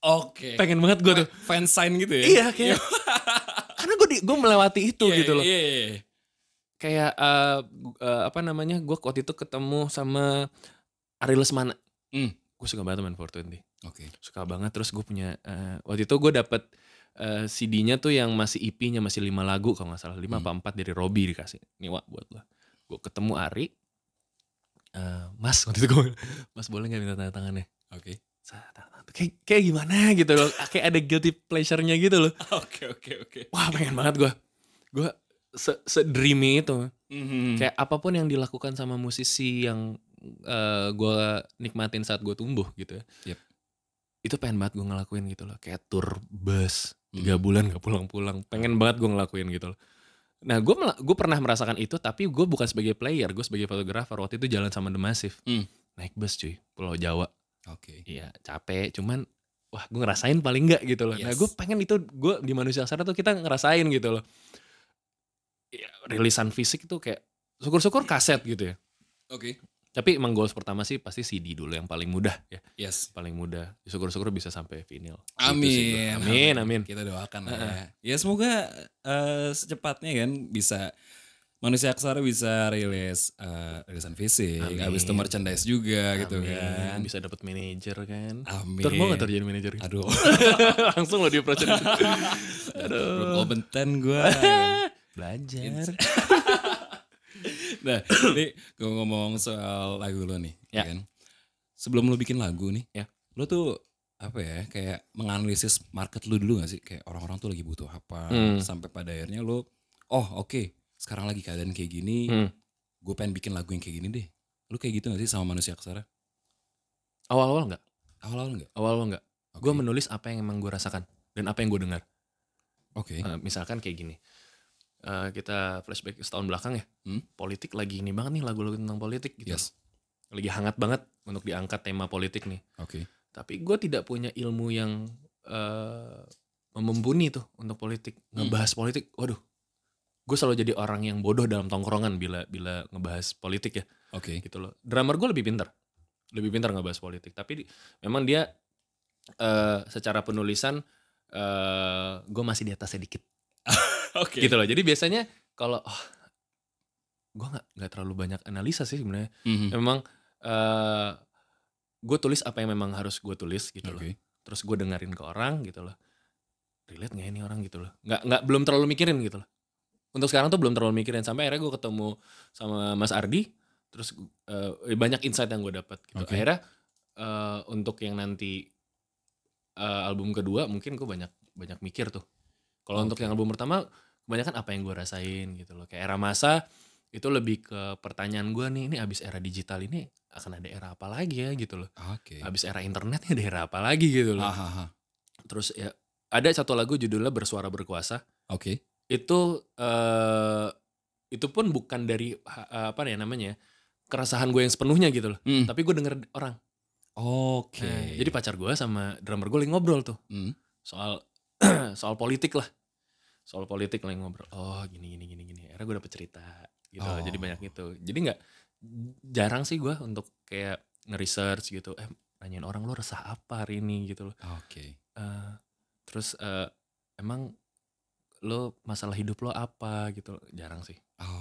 Oke. pengen banget gue tuh Fan sign gitu ya? iya kayak karena gue gue melewati itu Iya, gitu loh Iya, iya, iya. kayak gu- eh, apa namanya gue waktu itu ketemu sama Ari Lesmana Hmm. gue suka banget main 420 Oke. suka banget terus gue punya eh, waktu itu gue dapet eh, CD-nya tuh yang masih EP-nya masih lima lagu kalau nggak salah lima Hmm. apa empat dari Robby dikasih nih wak buat lo gue ketemu Ari Eh, Mas waktu itu gue Mas boleh nggak minta tanda tangannya Oke. Tangan. kayak kayak gimana gitu loh kayak ada guilty pleasure-nya gitu loh Oke, oke, oke. wah pengen banget gue gue se, se dreamy itu Mhm. kayak apa pun yang dilakukan sama musisi yang eh, gue nikmatin saat gue tumbuh gitu ya Yep. itu pengen banget gue ngelakuin gitu loh kayak tour bus tiga Hmm. bulan gak pulang-pulang pengen banget gue ngelakuin gitu loh nah gue gue pernah merasakan itu tapi gue bukan sebagai player gue sebagai fotografer waktu itu jalan sama The Massive Hmm. naik bus cuy Pulau Jawa Oke. iya capek cuman wah gue ngerasain paling enggak gitu loh nah Yes. gue pengen itu gue di manusia Aksara tuh kita ngerasain gitu loh ya, rilisan fisik tuh kayak syukur-syukur kaset gitu ya Oke. Tapi emang goals pertama sih pasti CD dulu yang paling mudah ya Yes. paling mudah syukur-syukur bisa sampai vinyl Gitu Amin. gua. amin amin Kita doakan lah ya. Ya semoga eh, secepatnya kan bisa manusia aksara bisa rilis eh, rilisan fisik, Amin. habis itu merchandise juga gitu Amin. kan. bisa dapat manajer kan Amin. Ter mau gak terjadi manajer Aduh, langsung lo di project belum kompeten gue. belajar nah, ini gue ngomong soal lagu lo nih, Ya. ya kan. Sebelum lo bikin lagu nih, Ya. lo tuh apa ya kayak menganalisis market lu dulu gak sih kayak orang-orang tuh lagi butuh apa Hmm. sampai pada akhirnya lo oh oke sekarang lagi keadaan kayak gini Hmm. gue pengen bikin lagu yang kayak gini deh lu kayak gitu gak sih sama manusia aksara awal-awal nggak awal-awal nggak awal-awal nggak Oke. gue menulis apa yang emang gue rasakan dan apa yang gue dengar oke Eh, misalkan kayak gini Eh, kita flashback setahun belakang ya. Hmm. politik lagi ini banget nih lagu-lagu tentang politik gitu. Yes. Lagi hangat banget untuk diangkat tema politik nih. Oke. Tapi gue tidak punya ilmu yang eh mumpuni tuh untuk politik. Hmm. ngebahas politik waduh. Gue selalu jadi orang yang bodoh dalam tongkrongan bila bila ngebahas politik ya. Oke. Gitu loh. Drummer gue lebih pintar. Lebih pintar ngebahas politik. Tapi di- memang dia eh secara penulisan eh gue masih di atas sedikit oke. Gitu loh. Jadi biasanya kalau oh, gue nggak nggak terlalu banyak analisa sih sebenarnya. Mhm. memang eh gue tulis apa yang memang harus gue tulis gitu loh. Oke. Terus gue dengerin ke orang gitu loh. Relate nggak ini orang gitu loh. Nggak nggak belum terlalu mikirin gitu loh. Untuk sekarang tuh belum terlalu mikirin. Sampai akhirnya gue ketemu sama Mas Ardi terus eh, banyak insight yang gue dapat gitu. Oke. akhirnya eh, untuk yang nanti eh, album kedua mungkin gue banyak banyak mikir tuh. Kalau untuk Oke. yang album pertama kebanyakan apa yang gue rasain gitu loh. Kayak era masa itu lebih ke pertanyaan gue nih ini abis era digital ini akan ada era apa lagi ya gitu loh. Oke. Abis era internetnya ada era apa lagi gitu loh. Terus ya ada satu lagu judulnya bersuara berkuasa. Oke. Itu eh itu pun bukan dari ha- apa ya namanya ya, keresahan gue yang sepenuhnya gitu loh. Hmm. tapi gue denger orang. Oke. Nah, jadi pacar gue sama drummer gue lagi ngobrol tuh. Hmm. soal soal politik lah soal politik lagi ngobrol oh gini gini gini gini. Akhirnya gue dapet cerita gitu. Loh. jadi Oh. banyak itu. Jadi nggak jarang sih gue untuk kayak nge-research gitu. Eh nanyain orang lo resah apa hari ini? Gitu loh. Oke. Eh, terus eh, emang lo masalah hidup lo apa? Gitu jarang sih.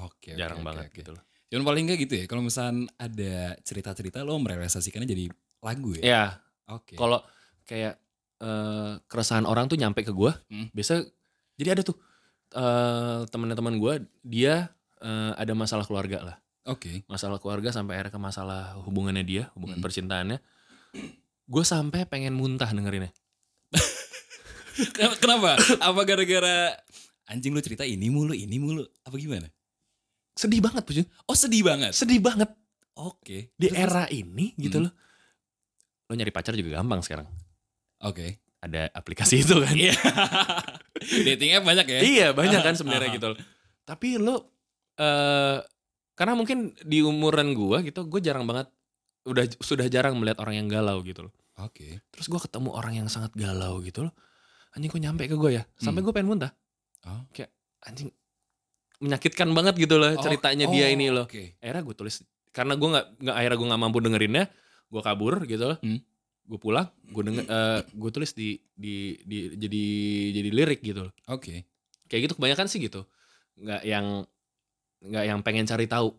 Oke oke, jarang oke, banget oke. gitu loh. Cuman paling enggak gitu ya kalau misalnya ada cerita-cerita lo merealisasikannya jadi lagu ya? Ya oke. Kalau kayak eh, keresahan orang tuh nyampe ke gue Hmm. biasa jadi ada tuh eh teman-teman gue dia eh, ada masalah keluarga lah oke masalah keluarga sampai akhirnya ke masalah hubungannya dia hubungan Hmm. percintaannya gue sampai pengen muntah dengerinnya Kenapa- Kenapa? Apa gara-gara anjing lu cerita ini mulu, ini mulu? Apa gimana? sedih banget puju Oh sedih banget. sedih banget Oke. di Terus- era ini gitu Hmm. loh lo nyari pacar juga gampang sekarang. Oke. Ada aplikasi itu kan. Iya. Dating app banyak ya? iya banyak kan sebenarnya gitu. loh. Tapi lo eh karena mungkin di umuran gua gitu, gue jarang banget udah sudah jarang melihat orang yang galau gitu loh. Oke. Terus gua ketemu orang yang sangat galau gitu loh. Anjing kok nyampe ke gue ya. Sampai Hmm. gue pengen muntah. Oh. Kayak anjing menyakitkan banget gitu loh Oh, ceritanya dia oh, ini loh. Oke. Akhirnya gue tulis karena gue nggak nggak akhirnya gue nggak mampu dengerinnya, gue kabur gitu loh. Hmm. Gue pulang, gue denger, eh, gue tulis di di di jadi jadi lirik gitu loh. Oke. Kayak gitu kebanyakan sih gitu. Nggak yang nggak yang pengen cari tahu.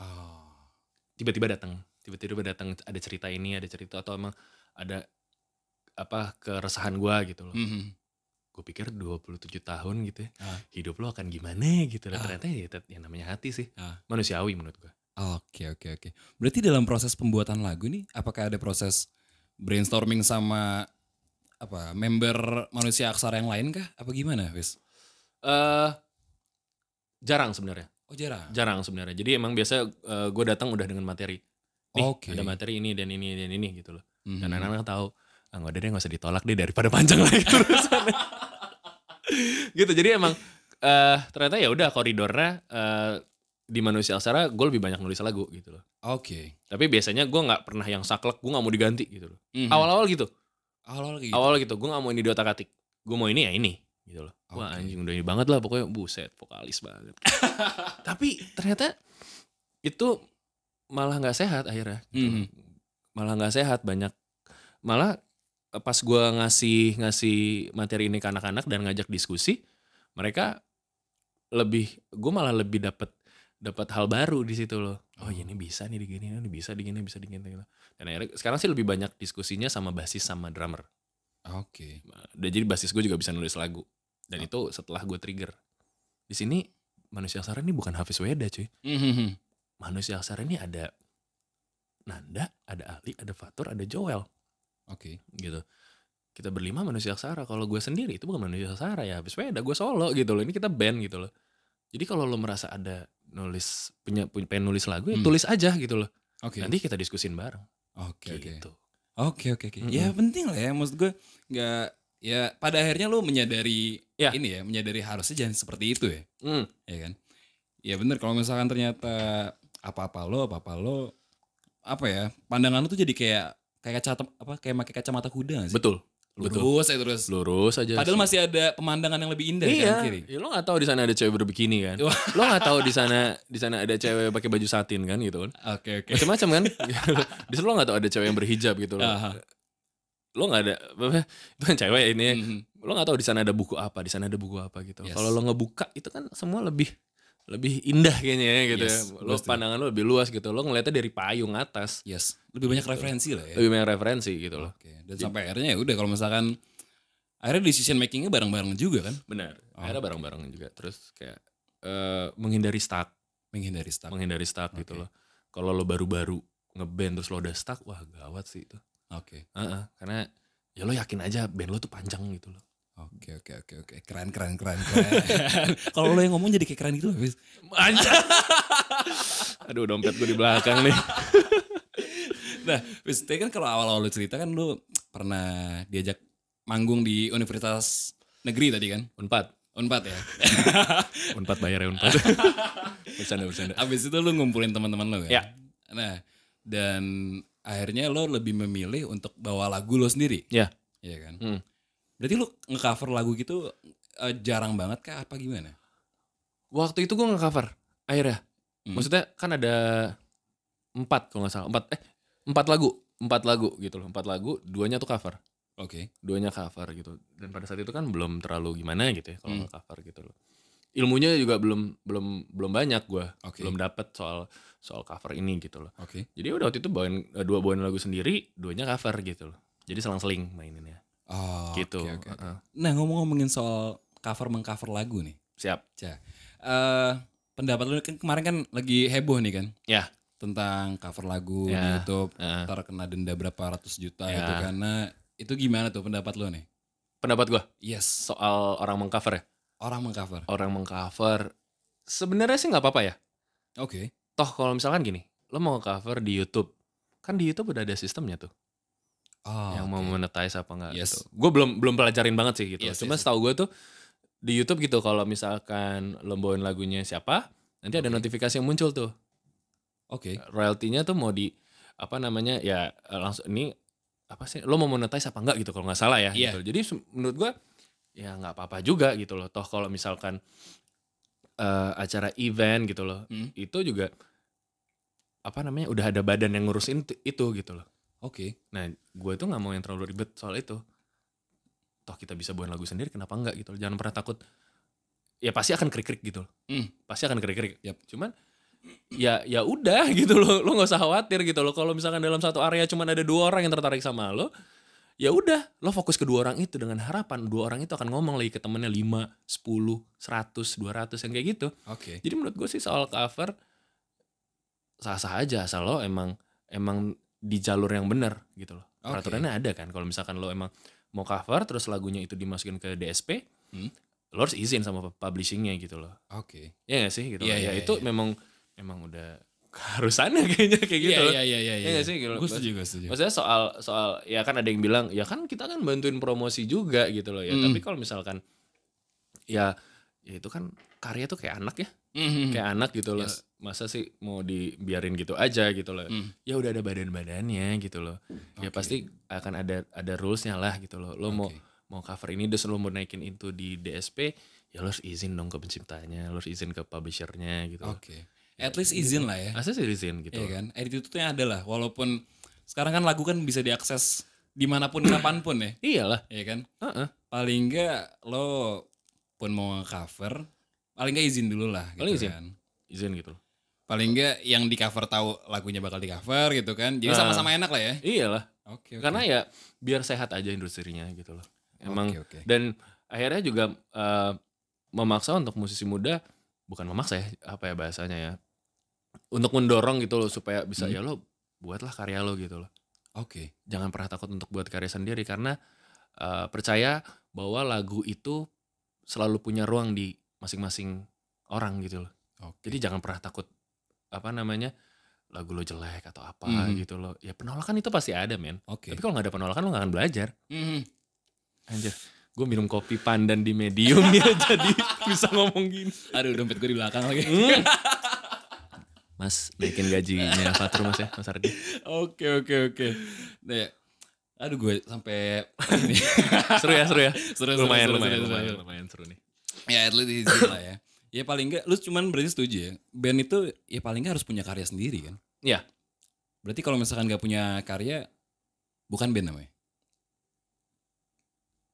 Oh. Tiba-tiba datang, tiba-tiba datang ada cerita ini, ada cerita atau emang ada apa keresahan gue gitu loh. Mhm. Gue pikir 27 tahun gitu ya. Ah. Hidup lo akan gimana gitu loh. Ah. Ternyata ya yang namanya hati sih. Ah. Manusiawi menurut gue. Oke oke oke. Berarti dalam proses pembuatan lagu nih, apakah ada proses brainstorming sama apa member manusia aksara yang lain kah? Apa gimana, Wis? eh jarang sebenarnya. Oh jarang. Jarang sebenarnya. Jadi emang biasa gue datang udah dengan materi. Nih, Oke. ada materi ini dan ini dan ini gitu loh. Mhm. Dan anak-anak tahu, ah nggak ada deh nggak usah ditolak deh daripada panjang lagi terusannya. gitu. Jadi emang eh ternyata ya udah koridornya eh, di manusia aksara gue lebih banyak nulis lagu gitu loh. Oke. Tapi biasanya gue nggak pernah yang saklek, gue nggak mau diganti gitu loh. Mhm. Awal-awal gitu, awal gitu. awal gitu, gue nggak mau ini di otak atik. Gue mau ini ya ini gitu loh. Wah Oke. anjing udah ini banget lah pokoknya buset vokalis banget. Tapi ternyata itu malah nggak sehat akhirnya. gitu. Mhm. Malah nggak sehat banyak. Malah eh, pas gue ngasih ngasih materi ini ke anak-anak dan ngajak diskusi, mereka lebih, gue malah lebih dapat dapat hal baru di situ loh. Oh iya ini bisa nih digini, ini bisa digini, bisa digini. gitu. Dan akhirnya sekarang sih lebih banyak diskusinya sama basis sama drummer. Oke. Dan jadi basis gue juga bisa nulis lagu. Dan itu setelah gue trigger. Di sini manusia aksara ini bukan Hafiz Weda cuy. Mhm. Manusia aksara ini ada Nanda, ada Ali, ada Fatur, ada Joel Oke. gitu. Kita berlima manusia aksara. Kalau gue sendiri itu bukan manusia aksara ya. Hafiz Weda, gue solo gitu loh. Ini kita band gitu loh. Jadi kalau lo merasa ada nulis punya, punya pengen nulis lagu ya Hmm. tulis aja gitu loh. Oke. Nanti kita diskusin bareng. Oke oke. gitu. Oke oke oke. Mm-mm. Ya penting lah ya maksud gue nggak ya pada akhirnya lu menyadari Ya. ini ya menyadari harusnya jangan seperti itu ya Hmm. ya kan. Ya bener kalau misalkan ternyata apa-apa lo apa-apa lo apa ya pandangan lu tuh jadi kayak kayak kacamata apa kayak pakai kacamata kuda gak sih? Betul. Betul. Lurus ya terus. Lurus aja. Padahal masih ada pemandangan yang lebih indah iya, kan kiri. ya lo gak tahu di sana ada cewek berbikini kan. Lo gak tahu di sana di sana ada cewek pakai baju satin kan gitu kan. Oke oke. Macam-macam kan. di sana lo gak tahu ada cewek yang berhijab gitu loh. Aha. Lo gak ada itu kan cewek ini. Mhm. Lo gak tahu di sana ada buku apa, di sana ada buku apa gitu. Yes. Kalau lo ngebuka itu kan semua lebih lebih indah kayaknya ya gitu Yes, ya. Lo pandangan lo lebih luas gitu. Lo ngeliatnya dari payung atas. Yes, lebih banyak Gitu. referensi lah ya. Lebih banyak referensi gitu loh. Oke, dan sampai akhirnya ya udah kalau misalkan akhirnya decision makingnya bareng-bareng juga kan, Benar. Oh. Akhirnya bareng-bareng juga. Terus kayak eh, menghindari stuck. menghindari stuck. menghindari stuck gitu Oke. loh. Kalau lo baru-baru ngeband terus lo udah stuck, wah gawat sih itu. Oke, Heeh, karena ya lo yakin aja band lo tuh panjang gitu loh. Oke, oke, oke, oke, keren, keren, keren, keren. kalau lo yang ngomong jadi kayak keren gitu. Anjir. Aduh dompet gue di belakang nih. Nah, Fis, tadi kan kalau awal-awal lo cerita kan lo pernah diajak manggung di universitas negeri tadi kan, Unpad. Unpad ya. Unpad bayar ya Unpad. bercanda bercanda. Abis itu lo ngumpulin teman-teman lo kan. Ya. Nah, dan akhirnya lo lebih memilih untuk bawa lagu lo sendiri. Ya. Iya kan. Hmm. Berarti lo ngecover lagu gitu eh, jarang banget kah apa gimana? Waktu itu gue nge-cover akhirnya. Hmm. Maksudnya kan ada empat kalau nggak salah. Empat eh empat lagu. Empat lagu gitu loh. Empat lagu. Duanya tuh cover. Oke. duanya cover gitu dan pada saat itu kan belum terlalu gimana gitu ya kalau Hmm. cover gitu loh ilmunya juga belum belum belum banyak gua Oke. belum dapet soal soal cover ini gitu loh Oke. jadi udah waktu itu bawain eh, dua bawain lagu sendiri duanya cover gitu loh jadi selang-seling maininnya Oh, gitu oke, oke. Heeh. Nah, ngomong-ngomongin soal cover mengcover lagu nih. siap Cah. Eh pendapat lu kan kemarin kan lagi heboh nih kan ya tentang cover lagu di Ya. YouTube Heeh. ntar kena denda berapa ratus juta Ya. itu karena itu gimana tuh pendapat lu nih? pendapat gua Yes, soal orang mengcover ya orang mengcover. orang mengcover sebenarnya sih nggak apa-apa ya Oke. toh kalau misalkan gini lo mau cover di YouTube kan di YouTube udah ada sistemnya tuh Oh, yang mau oke. monetize apa enggak Yes. gitu. Gue belum belum pelajarin banget sih gitu. Yes, Cuma yes. setahu gue tuh di YouTube gitu kalau misalkan lo bawain lagunya siapa, nanti ada Oke. notifikasi yang muncul tuh. Oke. Royaltinya tuh mau di apa namanya ya eh, langsung ini apa sih lo mau monetize apa enggak gitu kalau nggak salah ya Iya. gitu. Jadi menurut gue ya nggak apa-apa juga gitu loh. Toh kalau misalkan eh, acara event gitu loh, Hmm. itu juga apa namanya udah ada badan yang ngurusin itu gitu loh. Oke. Nah, gue tuh nggak mau yang terlalu ribet soal itu. Toh kita bisa buat lagu sendiri, kenapa enggak gitu. Jangan pernah takut. Ya pasti akan krik-krik gitu loh. Hmm. Pasti akan krik-krik. Yap. Cuman ya ya udah gitu loh. Lo nggak usah khawatir gitu loh. Kalau misalkan dalam satu area cuman ada dua orang yang tertarik sama lo, ya udah lo fokus ke dua orang itu dengan harapan dua orang itu akan ngomong lagi ke temennya 5, 10, 100, 200 yang kayak gitu. Oke. Jadi menurut gue sih soal cover sah-sah aja asal lo emang emang di jalur yang benar gitu loh. Oke. Peraturannya ada kan. Kalau misalkan lo emang mau cover terus lagunya itu dimasukin ke DSP, Hmm. lo harus izin sama publishingnya gitu loh. Oke. Ya gak sih gitu. Iya, loh. iya, ya itu iya. memang memang udah keharusannya kayaknya kayak gitu. Iya iya iya iya. Iya nggak sih? Gitu. Gue setuju gue setuju. Maksudnya soal soal ya kan ada yang bilang ya kan kita kan bantuin promosi juga gitu loh ya. Hmm. Tapi kalau misalkan ya ya itu kan karya tuh kayak anak ya Mhm. kayak anak gitu loh. Yes. Masa sih mau dibiarin gitu aja gitu loh. Hmm. Ya udah ada badan-badannya gitu loh. Ya Oke. pasti akan ada ada rulesnya lah gitu loh. Lo mau Oke. mau cover ini terus lo mau naikin itu di DSP, ya lo harus izin dong ke penciptanya, lo harus izin ke publishernya gitu. loh. Oke. At least izin lah ya. Asal sih izin gitu. Iya kan? Attitude-nya ada lah. Walaupun sekarang kan lagu kan bisa diakses di mana pun kapan pun ya. Iyalah. Iya kan? Heeh. Paling enggak lo pun mau cover, paling enggak izin dulu lah. Gitu Paling izin. Kan. Izin gitu loh. Paling enggak yang di cover tahu lagunya bakal di cover gitu kan. Jadi Ah. sama-sama enak lah ya. Iyalah. Oke. oke. Karena ya biar sehat aja industrinya gitu loh. Emang Oke, oke. dan akhirnya juga eh, memaksa untuk musisi muda bukan memaksa ya apa ya bahasanya ya untuk mendorong gitu loh supaya bisa Hmm. ya lo buatlah karya lo gitu loh Oke. jangan pernah takut untuk buat karya sendiri karena eh, percaya bahwa lagu itu selalu punya ruang di masing-masing orang gitu loh Oke. jadi jangan pernah takut apa namanya lagu lo jelek atau apa Mhm. gitu loh ya penolakan itu pasti ada men Oke. tapi kalau nggak ada penolakan lo nggak akan belajar Mhm. Anjir, gue minum kopi pandan di medium ya jadi bisa ngomong gini. Aduh dompet gue di belakang lagi. Hmm. Mas, naikin gajinya Fatur mas ya, Mas Ardi. Oke oke oke. Nah, ya. aduh gue sampai. Seru ya, seru ya. Seru, seru, lumayan, seru, lumayan, seru, lumayan, seru. lumayan seru nih. ya at least lah ya. Ya paling enggak lu cuman berarti setuju ya. Band itu ya paling enggak harus punya karya sendiri kan. Iya. Berarti kalau misalkan nggak punya karya bukan band namanya.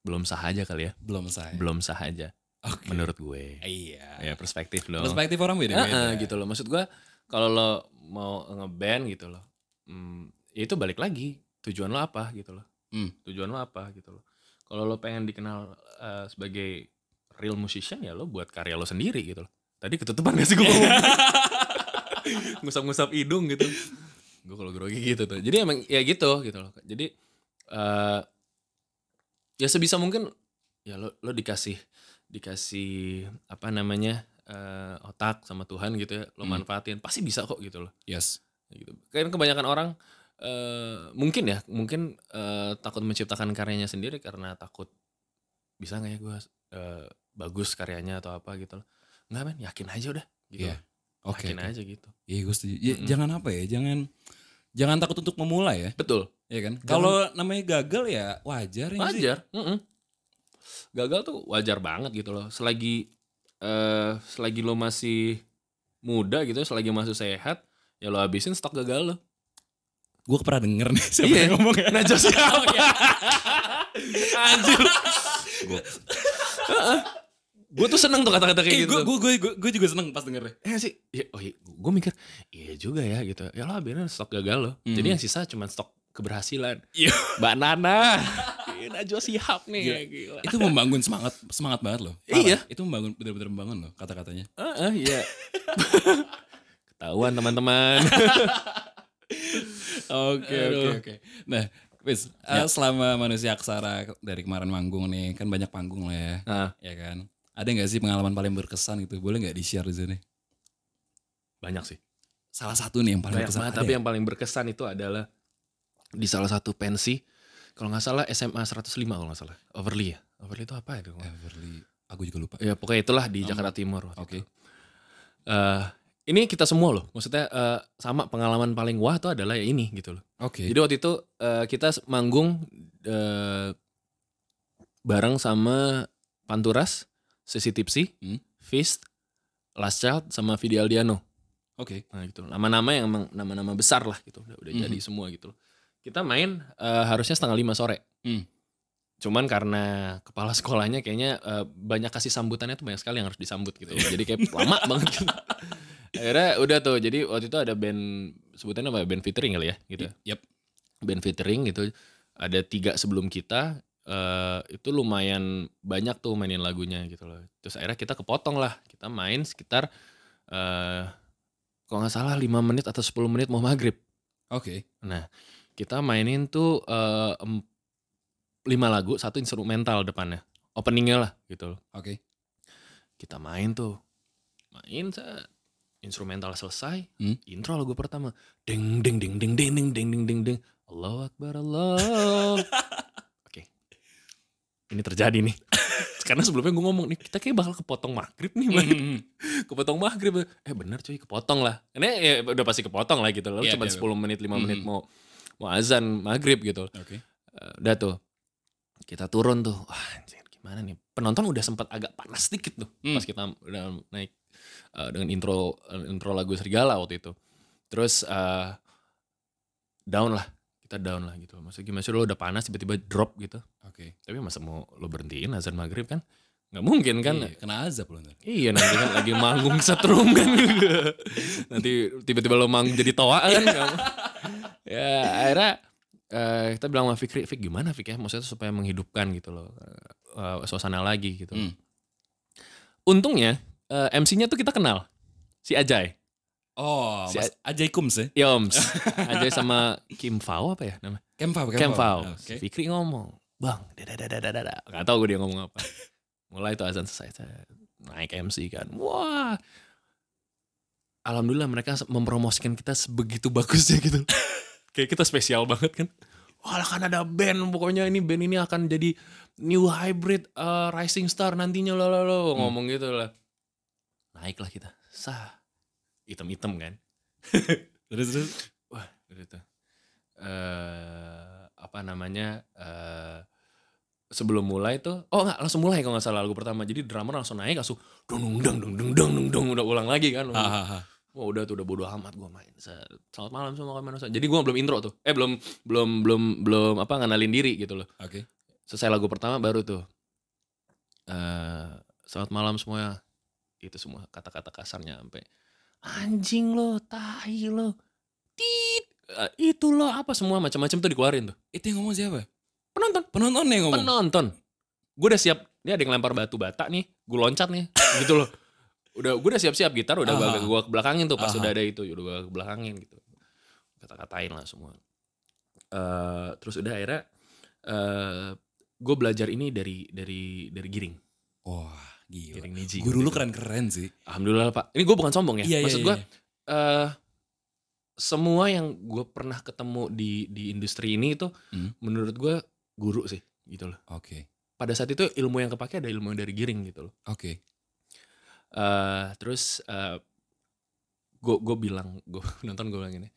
Belum sah aja kali ya. Belum saya. Belum sah aja, Oke. menurut gue. Iya. Ya perspektif loh. Perspektif orang beda-beda. Heeh, gitu loh. Maksud gue, kalau lo mau ngeband gitu loh, hmm, ya itu balik lagi. Tujuan lo apa gitu loh. Hmm. Tujuan lo apa gitu loh. Kalau lo pengen dikenal eh, sebagai real musician ya lo buat karya lo sendiri gitu loh. Tadi ketutupan gak sih gue ngomong? Ngusap-ngusap hidung gitu. Gue kalau grogi gitu tuh. Jadi emang ya gitu gitu loh. Jadi eh ya sebisa mungkin ya lo lo dikasih dikasih apa namanya eh, otak sama Tuhan gitu ya lo Hmm. manfaatin pasti bisa kok gitu loh Yes. gitu. Kan kebanyakan orang eh mungkin ya, mungkin eh, takut menciptakan karyanya sendiri karena takut bisa nggak ya gue eh, bagus karyanya atau apa gitu loh. Nggak men, yakin aja udah gitu. Iya. loh. Oke. yakin oke. aja gitu. Iya gue setuju. Ya, Mm-mm. Jangan apa ya, jangan jangan takut untuk memulai ya. Betul. Iya kan? Kalau namanya gagal ya wajar ya nggak sih? Wajar. mm-mm. Gagal tuh wajar banget gitu loh. Selagi eh selagi lo masih muda gitu, selagi masih sehat, ya lo habisin stok gagal lo. Gue pernah denger nih siapa Iya. yang ngomong ya. Najwa siapa? Anjir. Gue tuh seneng tuh kata-kata kayak gitu. Gue gue gue gue juga seneng pas dengernya. Eh sih, ya, oh iya, gue mikir, iya juga ya gitu. Ya lo biarin stok gagal lo. Hmm. Jadi yang sisa cuma stok keberhasilan. Iya. Mbak Nana, Iya, Najwa Sihab nih. Gila. Gila. Itu membangun semangat semangat banget loh. Iya. Itu membangun bener-bener membangun loh kata-katanya. Heeh, iya. Ketahuan teman-teman. Oke oke oke. Nah, Wis, eh, selama manusia aksara dari kemarin manggung nih kan banyak panggung lah ya, Nah, ya kan. Ada nggak sih pengalaman paling berkesan gitu? Boleh nggak di share di sini? banyak sih. Salah satu nih yang paling Banyak berkesan. banget, tapi ya? yang paling berkesan itu adalah di salah satu pensi Kalau nggak salah SMA 105 kalau nggak salah. Overly ya. Overly itu apa itu? Everly. Aku juga lupa. Ya pokoknya itulah di Oh. Jakarta Timur. Oke. itu. Eh, ini kita semua loh. Maksudnya eh, sama pengalaman paling wah tuh adalah ya ini gitu loh. Oke. Jadi waktu itu eh, kita manggung eh, bareng sama Panturas, Sisi Tipsy, Hmm. Fist, Last Child, sama Vidi Aldiano. Oke. Nah gitu. Nama-nama yang emang nama-nama besar lah gitu. Udah, udah Mhm. jadi semua gitu loh. Kita main eh, harusnya setengah lima sore. Hmm. Cuman karena kepala sekolahnya kayaknya eh, banyak kasih sambutannya tuh banyak sekali yang harus disambut gitu. loh. Jadi kayak lama banget gitu. Akhirnya udah tuh. Jadi waktu itu ada band sebutannya apa? ya? Band featuring kali ya gitu. Yep. Band featuring gitu. Ada tiga sebelum kita. Eh itu lumayan banyak tuh mainin lagunya gitu loh. Terus akhirnya kita kepotong lah. Kita main sekitar eh kalau nggak salah 5 menit atau 10 menit mau maghrib. Oke. Nah, kita mainin tuh eh, em- lima lagu, satu instrumental depannya. Openingnya lah gitu loh. Oke. Kita main tuh. Main. Instrumental selesai. Hmm. Intro lagu pertama. Ding ding ding ding ding ding ding ding ding ding. Allahu Akbar Allah. Ini terjadi nih. Karena sebelumnya gue ngomong nih, kita kayak bakal kepotong maghrib nih. Man. Hmm. kepotong maghrib. Eh bener cuy, kepotong lah. Ini ya udah pasti kepotong lah gitu. Lalu Iya, cuma iya, 10 menit, 5 menit Mhm. mau mau azan maghrib gitu. Oke. Eh, udah tuh kita turun tuh wah anjir gimana nih penonton udah sempat agak panas sedikit tuh Hmm. pas kita udah naik eh, dengan intro eh, intro lagu Serigala waktu itu terus eh, down lah kita down lah gitu. Maksudnya gimana sih lo udah panas tiba-tiba drop gitu. Oke. tapi masa mau lo berhentiin azan maghrib kan? Nggak mungkin kan? Iya, kena azab loh ntar. Iya nanti kan lagi manggung setrum kan. Nanti tiba-tiba lo manggung jadi toa kan? Mau. Ya akhirnya eh, kita bilang sama Fikri Fik gimana Fik ya? Maksudnya supaya menghidupkan gitu loh eh, Suasana lagi gitu. Hmm. Untungnya eh, MC-nya tuh kita kenal Si Ajay Oh, Si Mas Ajay Kums ya? Yoms Ajay sama Kim Fao apa ya namanya? Kemfau, Kim Fao. Oke. Fikri ngomong Bang dadadadadada Gak tau gue dia ngomong apa. Mulai tuh azan selesai saya Naik MC kan. Wah. Alhamdulillah mereka mempromosikan kita sebegitu bagusnya gitu. Kayak kita spesial banget kan. Wah kan ada band Pokoknya ini band ini akan jadi New hybrid uh, rising star nantinya lo lo lo. Ngomong gitu lah. Naiklah kita. Sah Hitam-hitam kan Terus terus. Wah, gitu. Eh apa namanya? eh sebelum mulai tuh, oh nggak langsung mulai kalau nggak salah lagu pertama. Jadi drummer langsung naik langsung dung dung dung dung dung dung dung udah ulang lagi kan. Wah udah tuh udah bodo amat gue main. Selamat malam semua kalian Jadi gue belum intro tuh. Eh belum belum belum belum apa ngenalin diri gitu loh. Oke. Selesai lagu pertama baru tuh. eh selamat malam semuanya. Itu semua kata-kata kasarnya sampai anjing lo, tai lo, tit, eh, itu lo apa semua macam-macam tuh dikeluarin tuh. Itu yang ngomong siapa? Penonton, Penonton yang ngomong. penonton. Gue udah siap. Ini ada yang lempar batu bata nih, gue loncat nih, gitu loh. Udah, gue udah siap-siap gitar, udah Aha. gue ke belakangin tuh pas Aha. udah ada itu, udah gue ke belakangin gitu. Kata-katain lah semua. eh terus udah akhirnya eh gue belajar ini dari dari dari giring, Wah, gila. giring niji. Guru lu keren-keren sih. Alhamdulillah pak. Ini gue bukan sombong ya. Iya, iya, Maksud iya, gue iya. eh semua yang gue pernah ketemu di di industri ini itu Hmm. menurut gue guru sih gitu loh. Oke. Pada saat itu ilmu yang kepake ada ilmu yang dari giring gitu loh. Oke. eh terus gue gue bilang gue nonton gue bilang ini.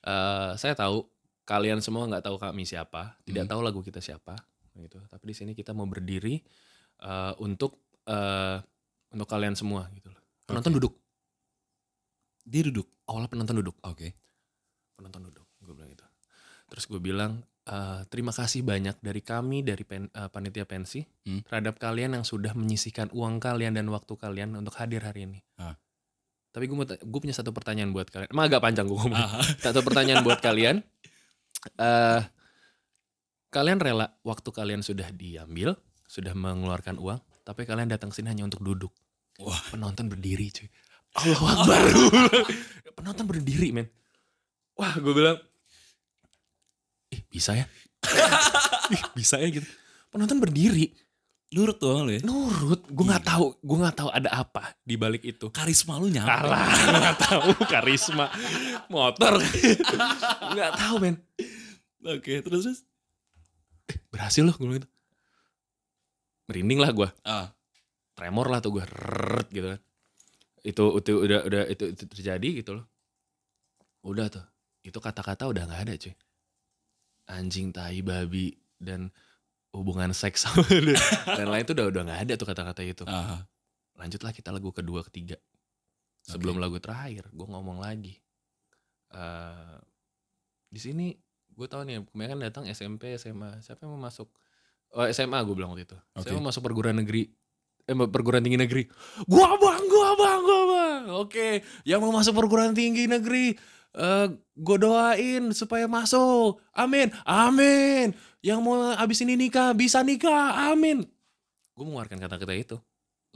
eh saya tahu kalian semua nggak tahu kami siapa, tidak Hmm. tahu lagu kita siapa gitu. Tapi di sini kita mau berdiri eh untuk eh untuk kalian semua gitu loh. Penonton Oke. duduk. Dia duduk. Awalnya penonton duduk. Oke. penonton duduk gue bilang gitu terus gue bilang "Eh, terima kasih banyak dari kami dari pen- eh, panitia pensi Hmm. terhadap kalian yang sudah menyisikan uang kalian dan waktu kalian untuk hadir hari ini Ah. tapi gue gue punya satu pertanyaan buat kalian emang agak panjang gue ngomong Aha. satu pertanyaan buat kalian eh kalian rela waktu kalian sudah diambil sudah mengeluarkan uang tapi kalian datang sini hanya untuk duduk. Wah. penonton berdiri cuy. Allah Akbar. Penonton berdiri men. Wah gue bilang ih bisa ya? Ih bisa ya gitu. Penonton berdiri. Nurut doang lu ya. nurut. Gue nggak tahu gue nggak tahu ada apa di balik itu. Karisma lu nyampe. kalah nggak tahu karisma. Motor. Nggak tahu men. Oke, terus terus. eh berhasil loh gue gitu merinding lah gue Ah, tremor lah tuh gue rrrt gitu kan. Itu itu udah udah itu, itu terjadi gitu loh. Udah tuh itu kata-kata udah nggak ada cuy. Anjing tai babi dan hubungan seks sama dan lain itu udah udah nggak ada tuh kata-kata itu. Ah, lanjutlah kita lagu kedua ketiga. Sebelum lagu terakhir gue ngomong lagi. Eh di sini gue tahu nih kemarin kan datang SMP SMA siapa yang mau masuk oh, SMA gue bilang waktu itu. Saya Oke. mau masuk perguruan negeri. Eh perguruan tinggi negeri. Gua bang gua bang gua bang. Oke yang mau masuk perguruan tinggi negeri eh gue doain supaya masuk. Amin amin. Yang mau abis ini nikah bisa nikah. Amin. Gue mengeluarkan kata-kata itu.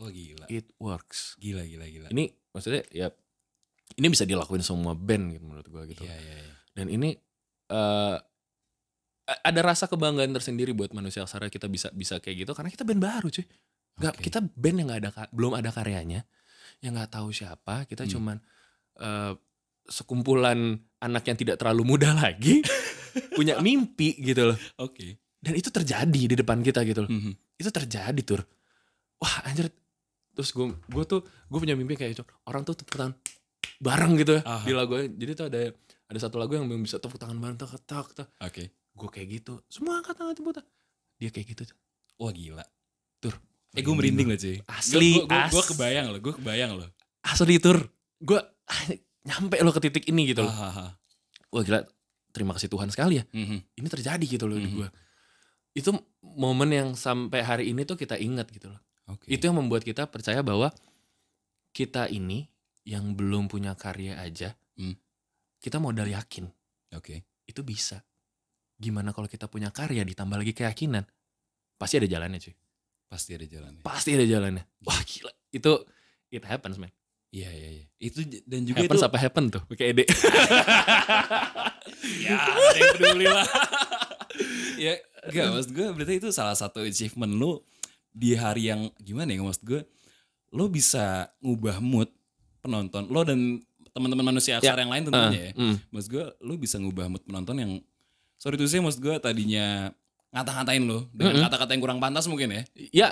Oh gila, it works. Gila, gila, gila. ini maksudnya ya ini bisa dilakuin semua band gitu menurut gue gitu. Iya, iya, iya. dan ini eh a- ada rasa kebanggaan tersendiri buat manusia aksara kita bisa bisa kayak gitu karena kita band baru cuy nggak Oke. kita band yang nggak ada belum ada karyanya yang nggak tahu siapa kita Hmm. cuman eh, sekumpulan anak yang tidak terlalu muda lagi punya mimpi gitu loh Oke. dan itu terjadi di depan kita gitu loh Mhm. itu terjadi tur wah anjir terus gue gue tuh gue punya mimpi kayak itu orang tuh tepuk tangan bareng gitu ya Aha. di lagu jadi tuh ada ada satu lagu yang bisa tepuk tangan bareng tak tak tak Oke. Gue kayak gitu semua angkat tangan tepuk tangan dia kayak gitu tuh Wah gila. tur Eh gue merinding loh cuy. Asli, Gue kebayang loh, gue kebayang loh. asli tur gue nyampe lo ke titik ini gitu loh Ah, ah, ah. wah gila terima kasih Tuhan sekali ya Mhm. ini terjadi gitu loh di Mhm. gue itu momen yang sampai hari ini tuh kita ingat gitu loh Oke. Itu yang membuat kita percaya bahwa kita ini yang belum punya karya aja, Hmm. kita modal yakin Oke. itu bisa. Gimana kalau kita punya karya ditambah lagi keyakinan? Pasti ada jalannya cuy. Pasti ada jalannya. Pasti ada jalannya. Wah gila. Itu it happens man. Iya, iya, iya. Itu dan juga happens itu apa happen tuh? Pakai ede. ya ada yang peduli lah ya gak maksud gue berarti itu salah satu achievement lu di hari yang gimana ya maksud gue lo bisa ngubah mood penonton lo dan teman-teman manusia aksara yang lain tentunya ya Hmm. maksud gue lo bisa ngubah mood penonton yang sorry tuh sih maksud gue tadinya ngata-ngatain lo dengan kata-kata yang kurang pantas mungkin ya Ya.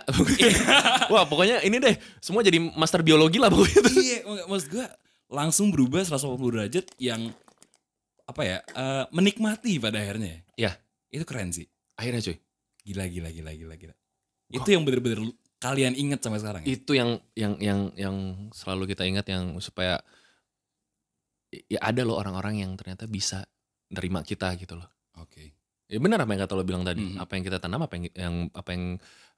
Wah pokoknya ini deh. Semua jadi master biologi lah pokoknya. tuh. iya mak- maksud gue langsung berubah 180 derajat yang apa ya eh, menikmati pada akhirnya Ya. itu keren sih Akhirnya cuy. Gila gila gila gila gila. Itu yang bener-bener kalian inget sampai sekarang ya? itu yang yang yang yang selalu kita ingat yang supaya ya ada loh orang-orang yang ternyata bisa nerima kita gitu loh. Oke. Ya benar apa yang kata lo bilang tadi. Mhm. Apa yang kita tanam, apa yang yang apa yang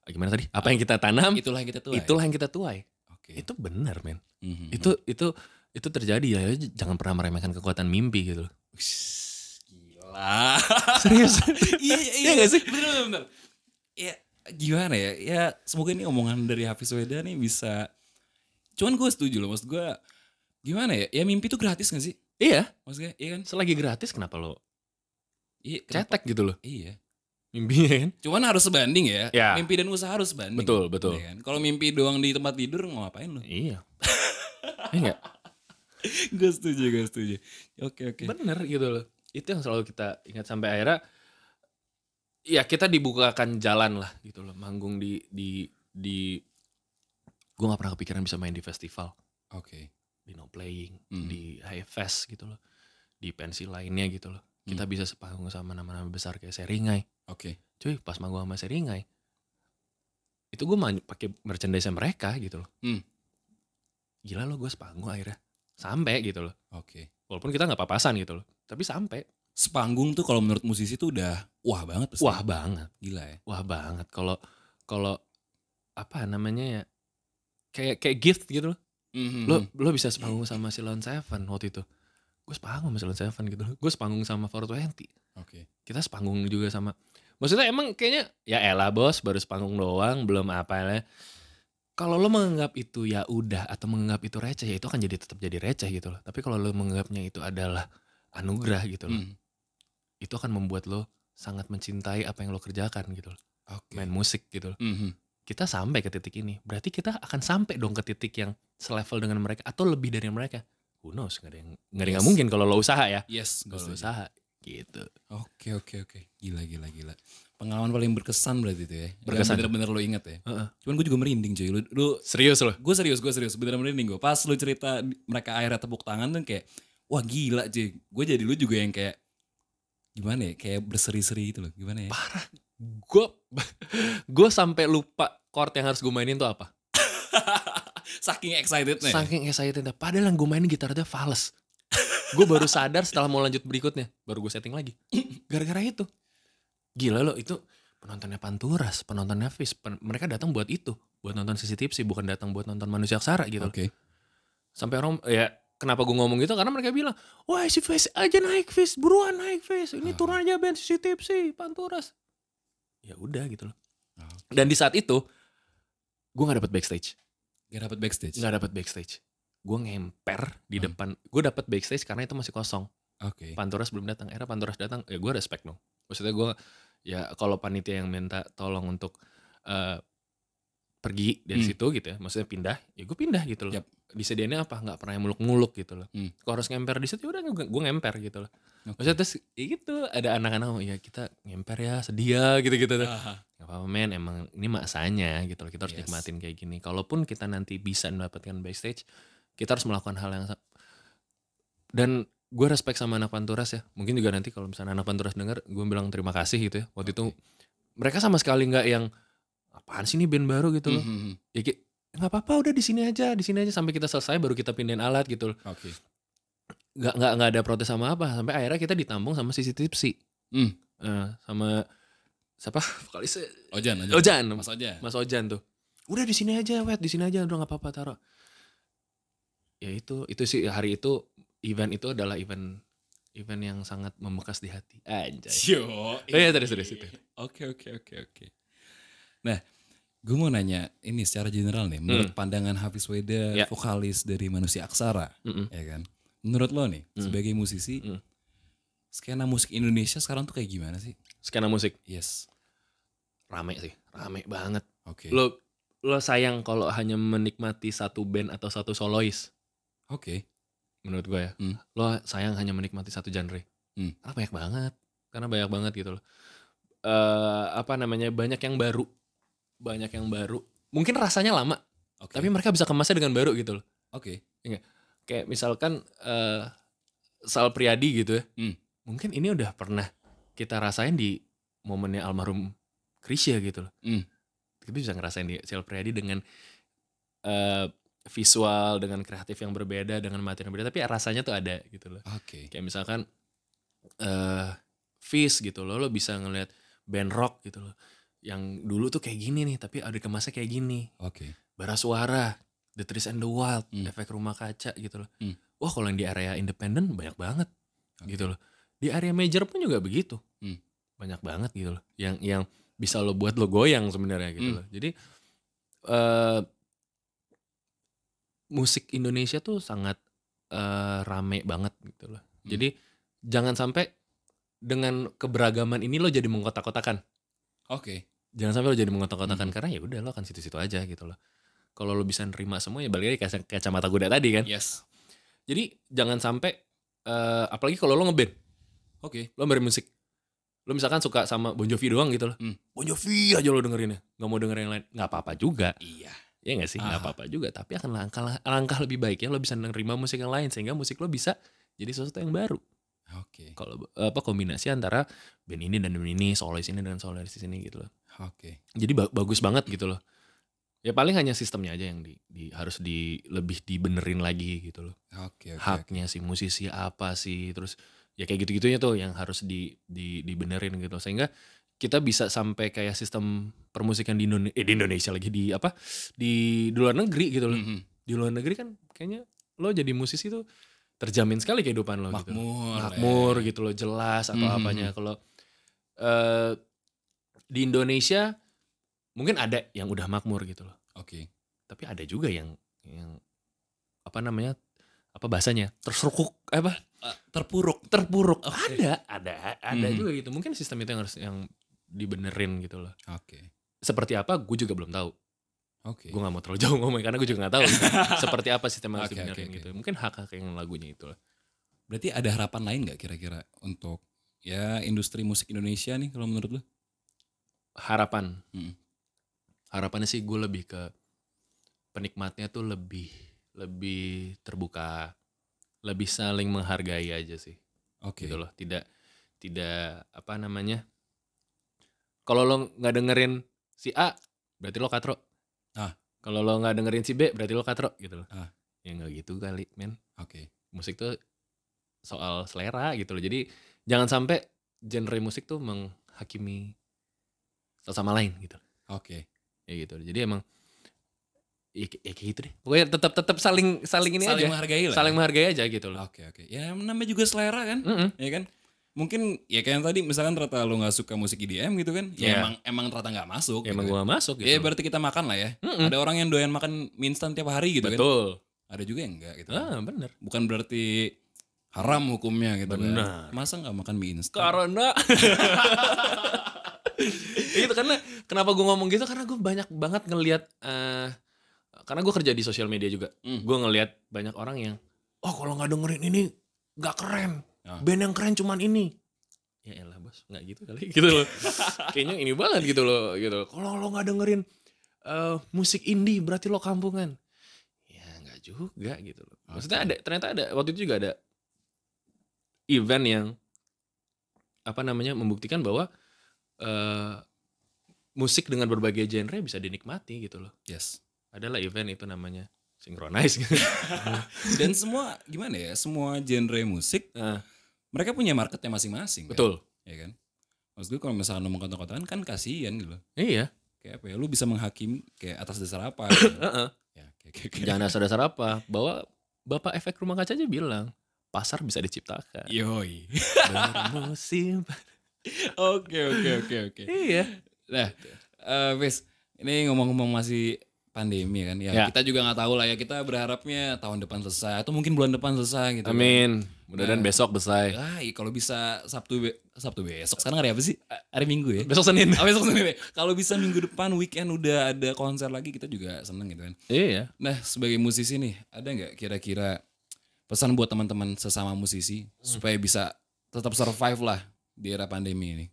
gimana tadi? Apa yang kita tanam, Itulah yang kita tuh. itulah yang kita tuai. Oke. Itu benar, men. Mhm. Itu itu itu terjadi ya. Jangan pernah meremehkan kekuatan mimpi gitu Gila. Serius. iya iya Iya nggak sih? Bener bener bener. Ya gimana ya? Ya semoga ini omongan dari Hafiz Weda nih bisa. Cuman gue setuju loh. Maksud gue gimana ya? Ya mimpi tuh gratis gak sih? iya, Maksudnya iya kan? selagi gratis kenapa lo Iya. cetek gitu loh Iya. mimpinya kan? Cuman harus sebanding ya. Ya. Mimpi dan usaha harus sebanding. Betul, betul. Iya kan? Kalau mimpi doang di tempat tidur mau ngapain lu? Iya. Iya enggak? gue setuju, gue setuju. Oke oke. Bener gitu loh. Itu yang selalu kita ingat sampai akhirnya ya kita dibukakan jalan lah gitu loh. Manggung di di di gue nggak pernah kepikiran bisa main di festival, Oke. di No Playing, Mhm. di High Fest gitu loh. Di pensi lainnya gitu loh. Kita bisa sepanggung sama nama-nama besar kayak Seringai. Oke. Cuy, pas manggung sama Seringai. Itu gue pakai merchandise mereka gitu loh. Hmm. Gila loh gue sepanggung akhirnya. Sampai gitu loh. Oke. Walaupun kita nggak papasan gitu loh. Tapi sampai. Sepanggung tuh kalau menurut musisi tuh udah wah banget pasti. Wah banget. gila ya. Wah banget. Kalau kalau apa namanya ya kayak kayak gift gitu loh. Mhm. Lo lo bisa sepanggung sama Silon Seven waktu itu. Gue sepanggung sama Silon Seven gitu. Gue sepanggung sama 420. Oke. Kita sepanggung juga sama. Maksudnya emang kayaknya ya elah bos baru sepanggung doang belum apa ya. Kalau lo menganggap itu ya udah atau menganggap itu receh ya itu akan jadi tetap jadi receh gitu loh. Tapi kalau lo menganggapnya itu adalah anugerah gitu loh. Mhm. Itu akan membuat lo sangat mencintai apa yang lo kerjakan gitu loh. Oke. Main musik gitu loh. Mhm. kita sampai ke titik ini. Berarti kita akan sampai dong ke titik yang selevel dengan mereka atau lebih dari mereka. Who knows? Gak ada yang, nggak Yes. nggak mungkin kalau lo usaha ya. Yes, Kalau lo usaha. gitu. Oke oke oke. Gila gila gila. Pengalaman paling berkesan berarti itu ya. Berkesan. Bener-bener lo inget ya. Heeh. Cuman gue juga merinding cuy. Lu, lu Serius loh. gue serius gue serius beneran merinding gue. Pas lu cerita mereka akhirnya tepuk tangan tuh kayak wah gila cuy. Gue jadi lu juga yang kayak gimana ya kayak berseri-seri gitu loh. Gimana ya? Gue gue sampai lupa chord yang harus gue mainin tuh apa. Saking excitednya. ya? Saking excited. Padahal yang gue mainin gitarnya fals. gue baru sadar setelah mau lanjut berikutnya. Baru gue setting lagi. Gara-gara itu. Gila loh itu penontonnya Panturas, penontonnya Fis. Pen- mereka datang buat itu. Buat nonton sisi tipsi, bukan datang buat nonton manusia aksara gitu. Oke. Sampai orang, ya kenapa gue ngomong gitu? Karena mereka bilang, wah si Fis aja naik Fis, buruan naik Fis. Ini Ah. turun aja band sisi tipsi, Panturas. Ya udah gitu loh. Dan di saat itu, gue gak dapet backstage. Gak dapet backstage. nggak dapat backstage gue ngemper di Hmm. depan gue dapat backstage karena itu masih kosong Oke. Panturas belum datang era Panturas datang ya gue respect dong maksudnya gue ya kalau panitia yang minta tolong untuk eh, pergi dari Hmm. situ gitu ya maksudnya pindah ya gue pindah gitu loh Yap. disediainnya apa nggak pernah yang muluk-muluk gitu loh Hmm. kalau harus ngemper di situ ya udah gue, gue ngemper gitu loh Oke. maksudnya terus ya gitu ada anak-anak oh, ya kita ngemper ya sedia gitu gitu tuh Aha. Gak apa-apa men, emang ini masanya gitu loh. Kita harus Yes. nikmatin kayak gini. Kalaupun kita nanti bisa mendapatkan backstage, kita harus melakukan hal yang dan gue respect sama anak Panturas ya. Mungkin juga nanti kalau misalnya anak Panturas denger, gue bilang terima kasih gitu ya. Waktu itu Oke. mereka sama sekali nggak yang apaan sih ini band baru gitu loh. Mhm. Ya kayak, nggak apa-apa udah di sini aja, di sini aja sampai kita selesai baru kita pindahin alat gitu loh. Oke. Nggak nggak nggak ada protes sama apa. Sampai akhirnya kita ditampung sama sisi tipsi. Hmm. Eh, sama siapa vokalisnya Ojan, Ojan. Ojan Mas Ojan. Mas Ojan tuh. Udah di sini aja, wet di sini aja, udah nggak apa-apa taruh. Ya itu, itu sih hari itu event itu adalah event event yang sangat membekas di hati. Anjay. Yo. Oh iya, terus, terus, itu. Oke oke oke oke. Nah, gue mau nanya ini secara general nih, menurut pandangan Hafiz Weda, Hmm. Ya. vokalis dari Manusia Aksara, Mm-mm. ya kan? Menurut lo nih, Hmm. sebagai musisi, Hmm. skena musik Indonesia sekarang tuh kayak gimana sih? Skena musik Yes. rame sih, rame banget. Oke. Lo lo sayang kalau hanya menikmati satu band atau satu solois Oke. menurut gue ya. Hmm. Lo sayang hanya menikmati satu genre. Hmm. Karena banyak banget. Karena banyak banget gitu loh. Eh apa namanya? Banyak yang baru. Banyak yang baru. Mungkin rasanya lama, Oke. tapi mereka bisa kemasnya dengan baru gitu loh. Oke. Kayak misalkan eh Sal Priadi gitu ya. Hmm. Mungkin ini udah pernah kita rasain di momennya almarhum Krisya gitu loh. Hmm. Kita bisa ngerasain di Sal Priadi dengan eh visual, dengan kreatif yang berbeda, dengan materi yang berbeda, tapi rasanya tuh ada gitu loh. Oke. Kayak misalkan eh Fizz gitu loh, lo bisa ngeliat band rock gitu loh. Yang dulu tuh kayak gini nih, tapi ada kemasnya kayak gini. Oke. Bara Suara, The Trees and the Wild, Hmm. efek rumah kaca gitu loh. Hmm. Wah kalau yang di area independen banyak banget Oke. gitu loh. Di area major pun juga begitu. Hmm. Banyak banget gitu loh. Yang yang bisa lo buat lo goyang sebenarnya gitu Hmm. loh. Jadi eh musik Indonesia tuh sangat eh, rame banget gitu loh. Hmm. Jadi jangan sampai dengan keberagaman ini lo jadi mengkotak-kotakan. Oke. Jangan sampai lo jadi mengkotak-kotakan Hmm. karena ya udah lo akan situ-situ aja gitu loh. Kalau lo bisa nerima semua ya balik lagi kayak kacamata kuda tadi kan. Yes. Jadi jangan sampai eh, apalagi kalau lo ngeband, Oke. lo bermusik. Lo misalkan suka sama Bon Jovi doang gitu loh. Hmm. Bon Jovi aja lo dengerinnya. Gak mau denger yang lain. Gak apa-apa juga. Iya. Ya gak sih? Gak Ah. apa-apa juga. Tapi akan langkah, langkah lebih baik ya lo bisa nerima musik yang lain. Sehingga musik lo bisa jadi sesuatu yang baru. Oke. Kalau apa kombinasi antara band ini dan band ini, solois ini dan solois di sini gitu loh. Oke. Jadi ba- bagus banget gitu loh. Ya paling hanya sistemnya aja yang di, di- harus di lebih dibenerin lagi gitu loh. Oke. Oke. Haknya si musisi apa sih terus ya kayak gitu-gitunya tuh yang harus di, di dibenerin gitu sehingga kita bisa sampai kayak sistem permusikan di Indonesia eh, di Indonesia lagi di apa di, di luar negeri gitu loh. Mhm. Di luar negeri kan kayaknya lo jadi musisi tuh terjamin sekali kehidupan lo gitu. Makmur. Makmur eh. gitu loh jelas atau Mhm. apanya kalau eh di Indonesia mungkin ada yang udah makmur gitu loh Oke. tapi ada juga yang yang apa namanya apa bahasanya terserukuk apa Eh, terpuruk. terpuruk Oke. ada ada ada Mhm. juga gitu mungkin sistem itu yang harus yang dibenerin gitu loh Oke. seperti apa gue juga belum tahu Oke. gue nggak mau terlalu jauh ngomong karena gue juga nggak tahu seperti apa sistem yang harus Oke, dibenerin oke, gitu mungkin hak hak yang lagunya itu lah Berarti ada harapan lain nggak kira-kira untuk ya industri musik Indonesia nih kalau menurut lu? Harapan Mm. harapannya sih gue lebih ke penikmatnya tuh lebih lebih terbuka lebih saling menghargai aja sih Oke. gitu loh tidak tidak apa namanya kalau lo nggak dengerin si A berarti lo katro Ah. kalau lo nggak dengerin si B berarti lo katro gitu loh Ah. ya nggak gitu kali men Oke. musik tuh soal selera gitu loh jadi jangan sampai genre musik tuh menghakimi satu sama lain gitu Oke. ya gitu jadi emang ya, ya kayak gitu deh pokoknya tetap tetap saling saling ini Saling aja menghargai lah. saling menghargai aja gitu loh Oke oke. Ya namanya juga selera kan, Mm-mm. ya kan? Mungkin ya kayak yang tadi misalkan ternyata lu nggak suka musik EDM gitu kan, ya Iya. emang emang ternyata nggak masuk. ya gitu emang kan. masuk gitu Ya berarti kita makan lah ya. Mm-mm. Ada orang yang doyan makan mie instan tiap hari gitu kan. betul Ada juga yang enggak gitu. ah bener Bukan berarti haram hukumnya gitu Benar. kan. Masa nggak makan mie instan? karena itu karena kenapa gue ngomong gitu? Karena gue banyak banget ngelihat eh karena gue kerja di sosial media juga. Hmm. gue ngelihat banyak orang yang oh kalau nggak dengerin ini nggak keren. Ah. band yang keren cuman ini. Ya elah bos. Nggak gitu kali. Gitu loh. Kayaknya ini banget gitu loh gitu. Kalau lo nggak dengerin eh, musik indie berarti lo kampungan. Ya nggak juga gitu loh. Maksudnya ada ternyata ada waktu itu juga ada event yang apa namanya membuktikan bahwa eh, musik dengan berbagai genre bisa dinikmati gitu loh Yes. adalah event itu namanya synchronize gitu. Dan semua gimana ya? Semua genre musik Nah, mereka punya marketnya masing-masing. kan? betul Ya kan? Maksud gue kalau misalkan ngomong kota-kotaan kan kasihan gitu loh. iya Kayak apa ya? Lu bisa menghakimi kayak atas dasar apa? gitu. Heeh. ya, kayak, kayak, kayak. jangan dasar-dasar apa bahwa bapak efek rumah kaca aja bilang pasar bisa diciptakan Yoi. bermusim Oke oke oke oke. iya Nah, eh Fis, ini ngomong-ngomong masih pandemi kan ya, Ya. kita juga nggak tahu lah ya kita berharapnya tahun depan selesai atau mungkin bulan depan selesai gitu kan. amin mudah-mudahan Nah. besok besai Ah, iya, kalau bisa Sabtu be- Sabtu besok sekarang hari apa sih? Hari Minggu ya. besok senin Oh, besok Senin ya? Kalau bisa minggu depan weekend udah ada konser lagi kita juga seneng gitu kan. iya Nah sebagai musisi nih ada nggak kira-kira pesan buat teman-teman sesama musisi supaya bisa tetap survive lah di era pandemi ini?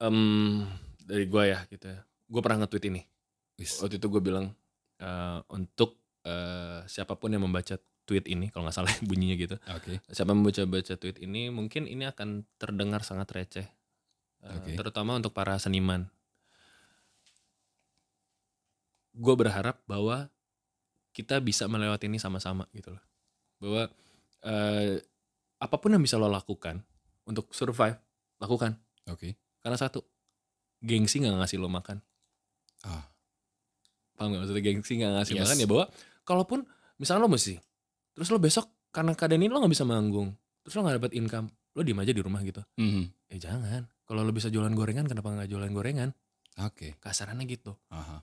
Em, dari gua ya gitu ya gue pernah nge-tweet ini Wis. waktu itu gue bilang eh, untuk eh, siapa pun yang membaca tweet ini kalau nggak salah bunyinya gitu Oke. siapa yang membaca baca tweet ini mungkin ini akan terdengar sangat receh Eh, Oke. terutama untuk para seniman gue berharap bahwa kita bisa melewati ini sama-sama gitu loh bahwa eh, apa pun yang bisa lo lakukan untuk survive lakukan Oke. Karena satu gengsi nggak ngasih lo makan Ah. paham gak maksudnya gengsi nggak ngasih Yes. makan ya bahwa kalaupun misalnya lo mesti terus lo besok karena keadaan ini lo nggak bisa manggung terus lo nggak dapat income lo diem aja di rumah gitu Mhm. eh jangan kalau lo bisa jualan gorengan kenapa nggak jualan gorengan Oke. kasarannya gitu Aha.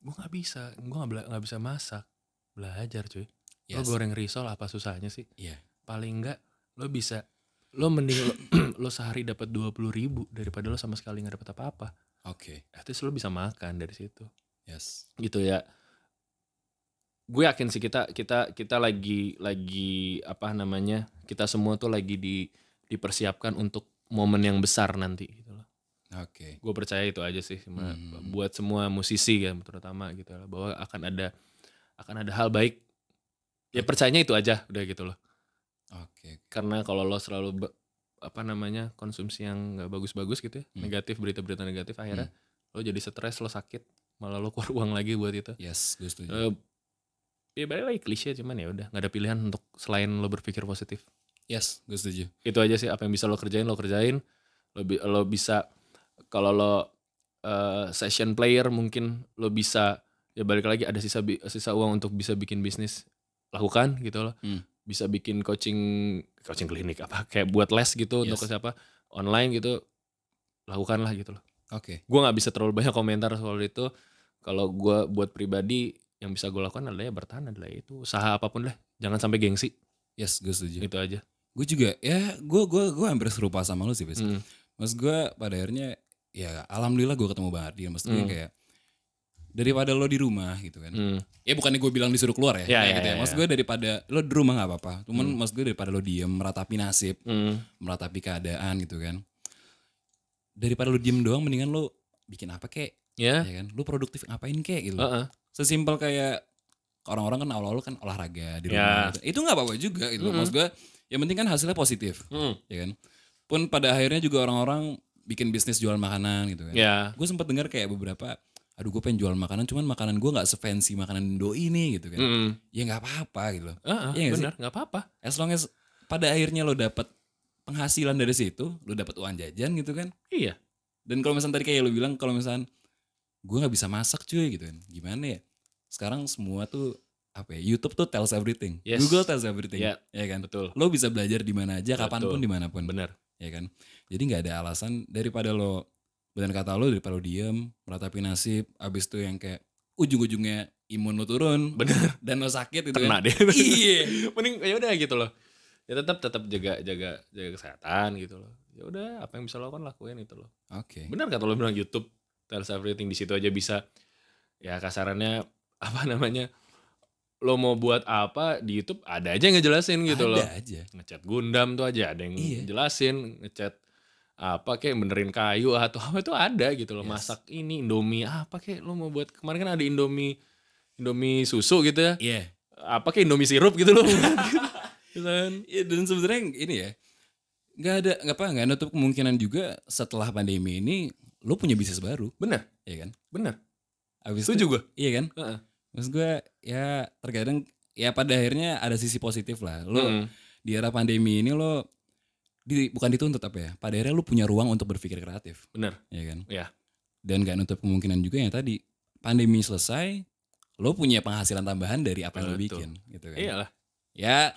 gue nggak bisa gue nggak nggak bisa masak belajar cuy lo Yes. goreng risol apa susahnya sih Iya. paling nggak lo bisa lo mending lo, lo sehari dapat dua puluh ribu daripada lo sama sekali nggak dapat apa-apa Oke. at least lo bisa makan dari situ Yes. gitu ya gue yakin sih kita kita kita lagi lagi apa namanya kita semua tuh lagi di dipersiapkan untuk momen yang besar nanti gitu loh Oke. gue percaya itu aja sih sama- Hmm. buat semua musisi ya terutama gitu loh bahwa akan ada akan ada hal baik ya percayanya itu aja udah gitu loh Oke. karena kalau lo selalu apa namanya konsumsi yang nggak bagus-bagus gitu ya Hmm. negatif berita-berita negatif akhirnya lo jadi stres lo sakit malah lo keluar uang lagi buat itu Yes, gue setuju. Eh, ya balik lagi klise cuman ya udah nggak ada pilihan untuk selain lo berpikir positif Yes, gue setuju. itu aja sih apa yang bisa lo kerjain lo kerjain lo, bi- lo bisa kalau lo eh, session player mungkin lo bisa ya balik lagi ada sisa sisa uang untuk bisa bikin bisnis lakukan gitu loh Hmm. Bisa bikin coaching coaching klinik apa kayak buat les gitu untuk Yes. ke siapa online gitu lakukanlah gitu loh Oke. gue nggak bisa terlalu banyak komentar soal itu kalau gue buat pribadi yang bisa gue lakukan adalah ya bertahan adalah itu usaha apa pun lah jangan sampai gengsi Yes, gue setuju. itu aja Gue juga ya, gue gue gue hampir serupa sama lu sih, Fis. Hmm. Mas gue pada akhirnya ya alhamdulillah gue ketemu Bang Ardi. Maksudnya Hmm. kayak daripada lo di rumah gitu kan. Hmm. Ya bukannya gue bilang disuruh keluar ya, Ya, ya, gitu ya. ya, Maksud gue daripada lo di rumah nggak apa-apa. Cuman maksud gue daripada lo diem meratapi nasib, Hmm. meratapi keadaan gitu kan. Daripada lo diem doang, mendingan lo bikin apa kek, Ya. ya kan? Lo produktif ngapain kek gitu. Heeh. Sesimpel kayak orang-orang kan awal-awal kan olahraga di Ya. rumah. gitu. Itu nggak apa-apa juga gitu. Maksud gue, yang penting kan hasilnya positif, Hmm. ya kan? Pun pada akhirnya juga orang-orang bikin bisnis jual makanan gitu kan. Ya. Gue sempat dengar kayak beberapa, aduh gue pengen jual makanan, cuman makanan gue nggak sefancy makanan doi nih gitu kan. Hmm. Ya nggak apa-apa gitu loh. Iya nggak sih? benar, nggak apa-apa. As long as pada akhirnya lo dapat penghasilan dari situ, lo dapat uang jajan gitu kan. Iya. Dan kalau misalnya tadi kayak lo bilang, kalau misalnya gue nggak bisa masak cuy gitu kan, gimana ya? Sekarang semua tuh apa ya? YouTube tuh tells everything, Yes. Google tells everything, Ya. ya kan? Betul. Lo bisa belajar di mana aja, kapan pun, di mana pun, Benar. ya kan? Jadi nggak ada alasan daripada lo benar kata lo daripada lo diem, meratapi nasib, abis itu yang kayak ujung-ujungnya imun lo turun, Benar. dan lo sakit gitu Kena kan? deh. Iya. Mending ya udah gitu loh. Ya tetap tetap jaga jaga jaga kesehatan gitu loh. Ya udah apa yang bisa lo lakukan lakuin itu loh. Oke. Benar kata lo bilang YouTube tells everything di situ aja bisa ya kasarannya apa namanya lo mau buat apa di YouTube ada aja yang ngejelasin gitu ada loh. aja. Ngecat Gundam tuh aja ada yang Iya. jelasin, ngecat apa kayak benerin kayu atau apa itu ada gitu loh. Yes. Masak ini Indomie apa kayak lo mau buat kemarin kan ada Indomie Indomie susu gitu ya. Iya. Apa kayak Indomie sirup gitu loh. Gitu. Iya dan sebenarnya ini ya nggak ada nggak apa nggak nutup kemungkinan juga setelah pandemi ini lo punya bisnis baru Bener, ya kan bener. Abis Setuju gue. iya kan Heeh. maksud gue ya terkadang ya pada akhirnya ada sisi positif lah lo Mm. di era pandemi ini lo di, bukan dituntut apa ya pada akhirnya lo punya ruang untuk berpikir kreatif Bener. ya kan Iya. dan nggak nutup kemungkinan juga yang tadi pandemi selesai lo punya penghasilan tambahan dari apa yang lo bikin gitu kan Iyalah. ya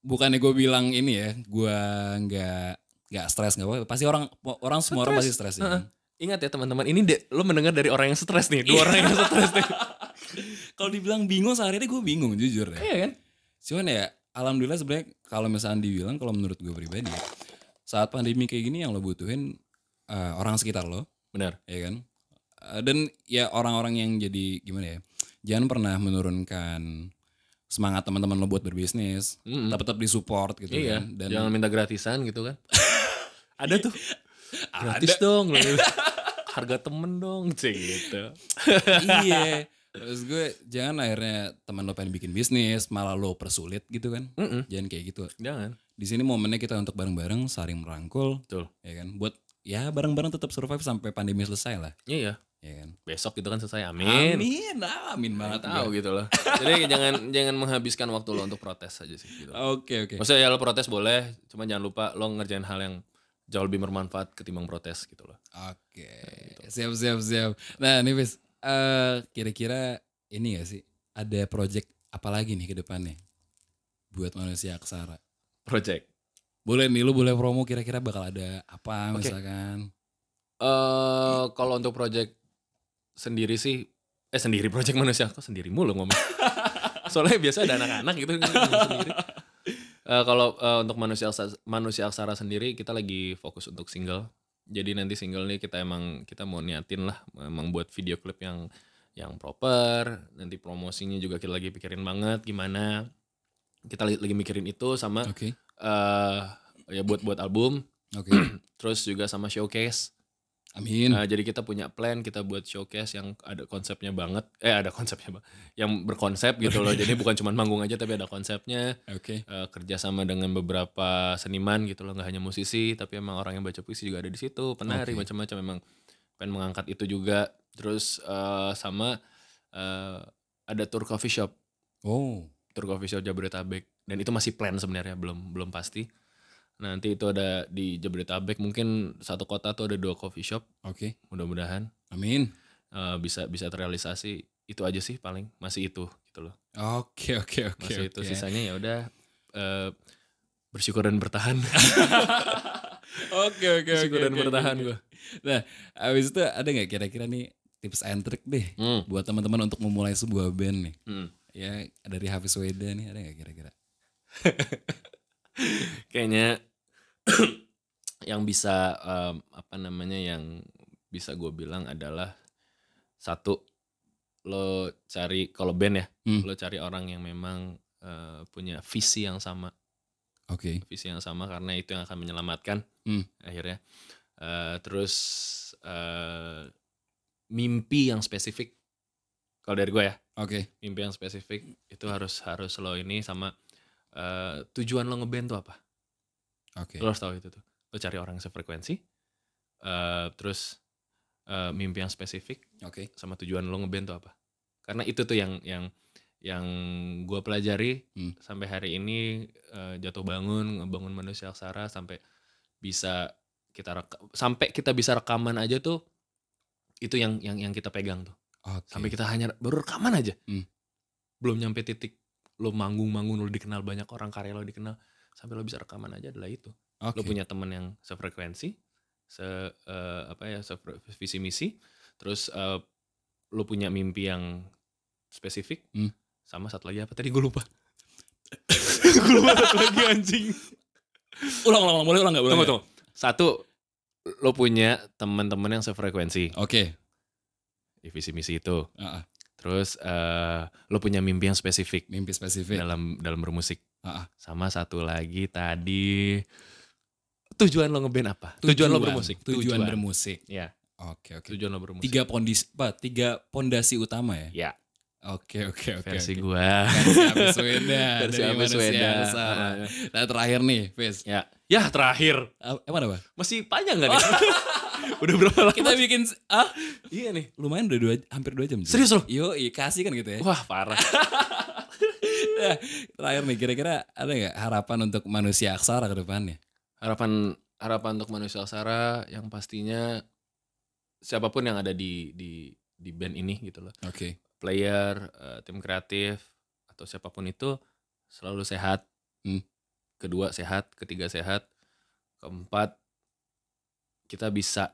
bukannya gue bilang ini ya gue nggak nggak stres nggak apa pasti orang orang semua orang pasti stres ya kan? Ingat ya teman-teman, ini de- lo mendengar dari orang yang stres nih, dua orang yang stres nih. kalau dibilang bingung sehari-hari gue bingung jujur ya Iya kan? cuman ya alhamdulillah sebenarnya kalau misalnya dibilang kalau menurut gue pribadi saat pandemi kayak gini yang lo butuhin eh, orang sekitar lo Benar. ya kan Eh, dan ya orang-orang yang jadi gimana ya jangan pernah menurunkan semangat teman-teman lo buat berbisnis Mm-mm. tetap tetap disupport gitu Iya. kan dan Jangan minta gratisan gitu kan. Ada tuh. Ada. Gratis dong. lo. Harga temen dong. Gitu. iya terus gue jangan akhirnya teman lo pengen bikin bisnis malah lo persulit gitu kan Mm-mm. jangan kayak gitu Jangan. di sini momennya kita untuk bareng-bareng saling merangkul Betul. ya kan buat ya bareng-bareng tetap survive sampai pandemi selesai lah Iya. ya kan Besok gitu kan selesai. Amin. amin ah, amin banget tahu gitu loh. Jadi jangan jangan menghabiskan waktu lo untuk protes aja sih gitu. oke oke Maksudnya ya lo protes boleh, cuman jangan lupa lo ngerjain hal yang jauh lebih bermanfaat ketimbang protes gitu loh. oke siap siap siap nah nih bis eh, kira-kira ini gak sih ada project apa lagi nih ke depannya buat manusia aksara Project. boleh nih lu boleh promo kira-kira bakal ada apa Oke. misalkan Eh kalau untuk project sendiri sih eh sendiri project manusia kok sendiri mulu ngomong. Soalnya biasa ada anak-anak gitu ngomong sendiri. Eh, kalau eh, untuk manusia aksara, manusia aksara sendiri kita lagi fokus untuk single. Jadi nanti single nih kita emang kita mau niatin lah emang buat video klip yang yang proper. Nanti promosinya juga kita lagi pikirin banget gimana. Kita lagi, lagi mikirin itu sama oke eh ya buat buat album, oke terus juga sama showcase. Amin Nah, jadi kita punya plan kita buat showcase yang ada konsepnya banget. Eh ada konsepnya bang. Yang berkonsep gitu loh. Jadi bukan cuma manggung aja tapi ada konsepnya. oke Eh, kerjasama dengan beberapa seniman gitu loh. Nggak hanya musisi tapi emang orang yang baca puisi juga ada di situ. Penari Oke. macam-macam memang pengen mengangkat itu juga. Terus eh, sama eh, ada tour coffee shop. oh Tour coffee shop Jabodetabek. Dan itu masih plan sebenarnya belum belum pasti. Nanti itu ada di Jabodetabek mungkin satu kota tuh ada dua coffee shop. Oke. Mudah-mudahan. Amin. Eh, bisa bisa terrealisasi. Itu aja sih paling. Masih itu gitu loh. Oke oke oke masih itu. oke. sisanya ya udah eh, bersyukur dan bertahan. Oke oke bersyukur oke, dan bertahan gue nah abis itu ada nggak kira-kira nih tips and trick deh hmm. buat teman-teman untuk memulai sebuah band nih? Hmm. ya dari Hafiz Weda nih ada nggak kira-kira? Kayaknya yang bisa em, apa namanya yang bisa gue bilang adalah satu lo cari kalau band ya, Hmm. lo cari orang yang memang eh, punya visi yang sama, Oke. visi yang sama karena itu yang akan menyelamatkan Hmm. akhirnya. Eh, terus eh, mimpi yang spesifik. Kalau dari gue ya, Oke. mimpi yang spesifik itu harus harus lo ini sama eh, tujuan lo ngeband tuh apa? Oke. Lo harus tahu itu tuh. Lo cari orang yang sefrekuensi. eh, terus eh, mimpi yang spesifik Oke. sama tujuan lo ngeband tuh apa? Karena itu tuh yang yang yang gue pelajari Hmm. sampai hari ini eh, jatuh bangun ngebangun manusia aksara sampai bisa kita reka- sampai kita bisa rekaman aja tuh itu yang yang yang kita pegang tuh Oke. sampai kita hanya baru rekaman aja Hmm. belum nyampe titik lo manggung-manggung lo dikenal banyak orang karya lo dikenal sampai lo bisa rekaman aja adalah itu Oke. lo punya temen yang sefrekuensi se eh, apa ya visi misi terus eh, lo punya mimpi yang spesifik Hmm. sama satu lagi apa tadi gue lupa gue lupa satu lagi anjing Ulang, ulang, ulang. Boleh ulang nggak? Boleh tunggu nggak? tunggu satu lo punya teman-teman yang sefrekuensi Oke. di visi misi itu Ah, ah. terus eh, lo punya mimpi yang spesifik Mimpi spesifik. dalam dalam bermusik Sama satu lagi tadi tujuan lo ngeband apa tujuan, lo bermusik Tujuan, bermusik. ya Oke, oke. tujuan lo bermusik Tiga pondis, apa? Tiga pondasi utama ya? ya Oke, oke, oke. versi oke. gua Versi Abis Weda. versi dari Abis manusia Weda. Aksara. Ah, Nah, terakhir nih, Fis. ya ya terakhir Emang apa? masih panjang gak nih udah berapa lama Kita bikin, ah, iya nih lumayan udah dua, hampir dua jam. Serius lo? Yo, iya, kasih kan gitu ya. wah parah Nah, terakhir nih, kira-kira ada nggak harapan untuk manusia aksara ke depannya? harapan harapan untuk manusia aksara yang pastinya siapa pun yang ada di di di band ini gitu loh Oke. player eh, tim kreatif atau siapa pun itu selalu sehat Hmm. kedua sehat ketiga sehat keempat kita bisa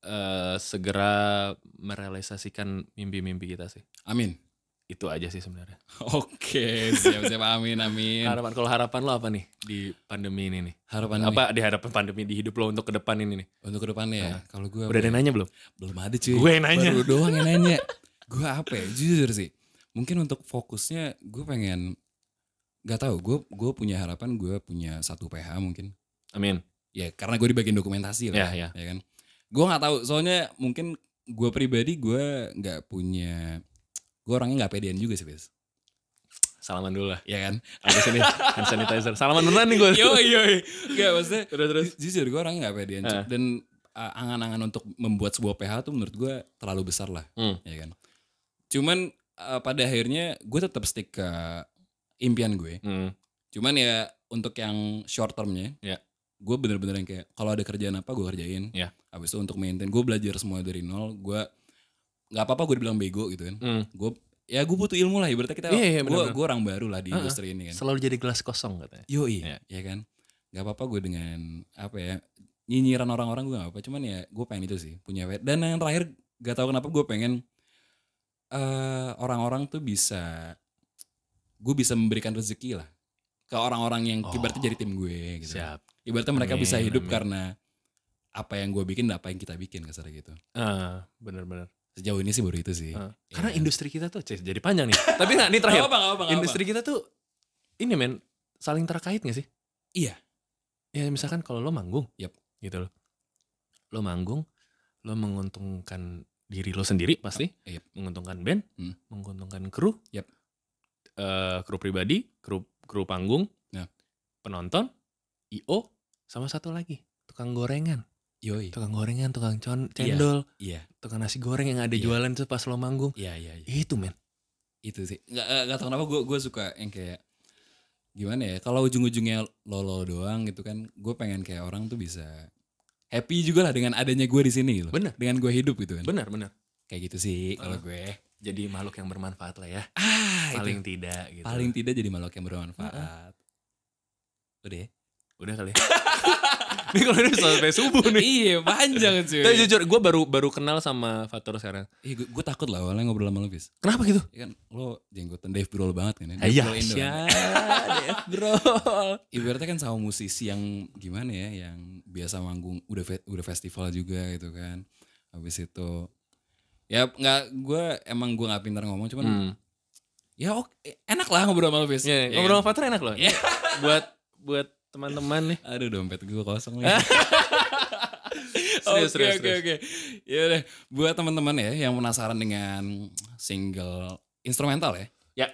eh, segera merealisasikan mimpi-mimpi kita sih Amin. Itu aja sih sebenarnya Oke, siap-siap. Amin, amin. harapan kalau harapan lo apa nih di pandemi ini nih Harapan apa di hadapan pandemi di hidup lo untuk ke depan ini nih untuk ke depannya ya? Kalau gue udah ada nanya belum belum ada cuy. Gue yang nanya. Baru doang yang nanya. gue apa ya? Jujur sih. Mungkin untuk fokusnya gue pengen Gak tahu. Gue gue punya harapan gue punya satu PH mungkin. amin Ya karena gue di bagian dokumentasi lah. Ya, ya. ya kan. Gue nggak tahu. Soalnya mungkin gue pribadi gue nggak punya. Gue orangnya nggak pedean juga sih, Fis. salaman dulu lah Ya kan? ada sini hand sanitizer salaman beneran nih gue Yo yo. Gak maksudnya. terus terus Jujur gue orangnya nggak pedean. Eh. Dan uh, angan-angan untuk membuat sebuah PH tuh menurut gue terlalu besar lah. Hmm. ya kan. Cuman uh, pada akhirnya gue tetap stick ke impian gue. Hmm. Cuman ya untuk yang short termnya, Ya. gue bener-bener yang kayak kalau ada kerjaan apa gue kerjain. Ya. Habis itu untuk maintain, gue belajar semua dari nol. Gue nggak apa-apa gue dibilang bego gitu kan. Hmm. Gue ya gue butuh ilmu lah. Ibaratnya kita, Iya, iya, gue orang baru lah di Uh-uh. industri ini kan. selalu jadi gelas kosong katanya Yo Iya. ya kan. Gak apa-apa gue dengan apa ya nyinyiran orang-orang gue gak apa. Cuman ya gue pengen itu sih punya wet. Dan yang terakhir gak tahu kenapa gue pengen eh orang-orang tuh bisa gue bisa memberikan rezeki lah ke orang-orang yang Oh. ibaratnya jadi tim gue gitu. siap Ibaratnya mereka bisa Amin, hidup amin. karena apa yang gue bikin dan apa yang kita bikin kasar gitu. ah bener-bener Sejauh ini sih baru itu sih. Ya karena kan? industri kita tuh Cih, jadi panjang nih tapi nggak ini terakhir Gak apa, gak apa, gak apa. industri kita tuh ini men saling terkait gak sih Iya. ya misalkan kalau lo manggung Yap. gitu loh lo manggung lo menguntungkan diri lo sendiri pasti Yap. menguntungkan band Hmm. menguntungkan kru Yap. Eh, kru pribadi kru kru panggung Ya. penonton io sama satu lagi tukang gorengan Yoi. tukang gorengan tukang con- Iya. cendol Iya. tukang nasi goreng yang ada Iya. jualan tuh pas lo manggung Iya, iya, iya. itu men itu sih nggak nggak- nggak tahu kenapa gue gue suka yang kayak gimana ya kalau ujung-ujungnya lolo doang gitu kan gue pengen kayak orang tuh bisa happy juga lah dengan adanya gue di sini gitu Bener. dengan gue hidup gitu kan benar benar kayak gitu sih kalau Ah. gue jadi makhluk yang bermanfaat lah ya ah paling itu. tidak gitu paling tidak jadi makhluk yang bermanfaat udah ya? udah kali ya ini kalau ini sampai subuh nih iya panjang cuy Tapi jujur gue baru baru kenal sama Fatur sekarang Ih, gue, gue takut lah awalnya ngobrol sama lo Fis kenapa gitu Ya kan lo jenggotan Dave Grohl banget kan ya Dave Grohl Indo kan. Dave bro. ibaratnya kan sama musisi yang gimana ya yang biasa manggung udah fe- udah festival juga gitu kan habis itu Ya nggak gue emang gue nggak pintar ngomong cuman Hmm. ya oke enak lah ngobrol sama lu Fis. Ya, Ya ngobrol kan? sama Fatur enak loh. buat buat teman-teman nih. Aduh dompet gue kosong. Serius, Oke oke oke. Ya udah buat teman-teman ya yang penasaran dengan single instrumental ya. Ya,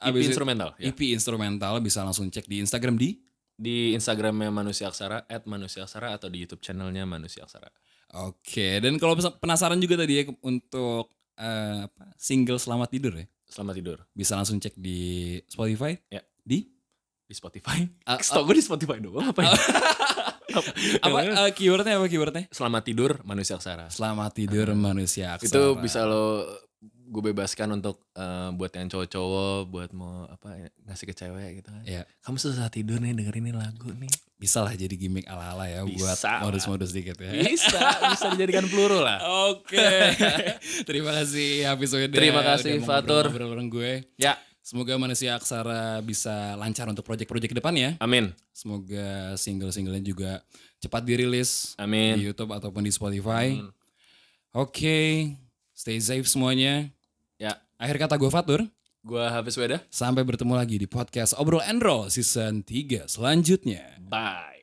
EP Abis itu- instrumental. Ya. EP instrumental bisa langsung cek di Instagram di Di Instagramnya Manusia Aksara, at Manusia Aksara atau di YouTube channelnya Manusia Aksara. Oke, dan kalau penasaran juga tadi ya untuk eh, apa, single Selamat Tidur ya, Selamat tidur. bisa langsung cek di Spotify. Ya. Di Di Spotify. Ah, Stok gue di Spotify doang apa ya? apa eh, keywordnya apa keywordnya? Selamat tidur Manusia Aksara. Selamat tidur manusia aksara. Itu bisa lo gue bebaskan untuk eh, buat yang cowok-cowok, buat mau apa ngasih ke cewek gitu kan. Ya, Kamu susah tidur nih dengerin ini lagu nih. bisa lah jadi gimmick ala-ala ya buat Bisa lah. modus-modus dikit ya. Bisa, bisa dijadikan peluru lah. Oke. Terima kasih Weda. Terima kasih, Fatur. ngobrol-ngobrol bareng gue. Ya, Semoga manusia aksara bisa lancar untuk proyek-proyek ke depan ya. amin. Semoga single-singlenya juga cepat dirilis di Amin. YouTube ataupun di Spotify. Amin. Oke, stay safe semuanya. Ya, Akhir kata gue Fatur. gua Hafiz Weda. Sampai bertemu lagi di podcast Obrol Roll season 3 selanjutnya. Bye.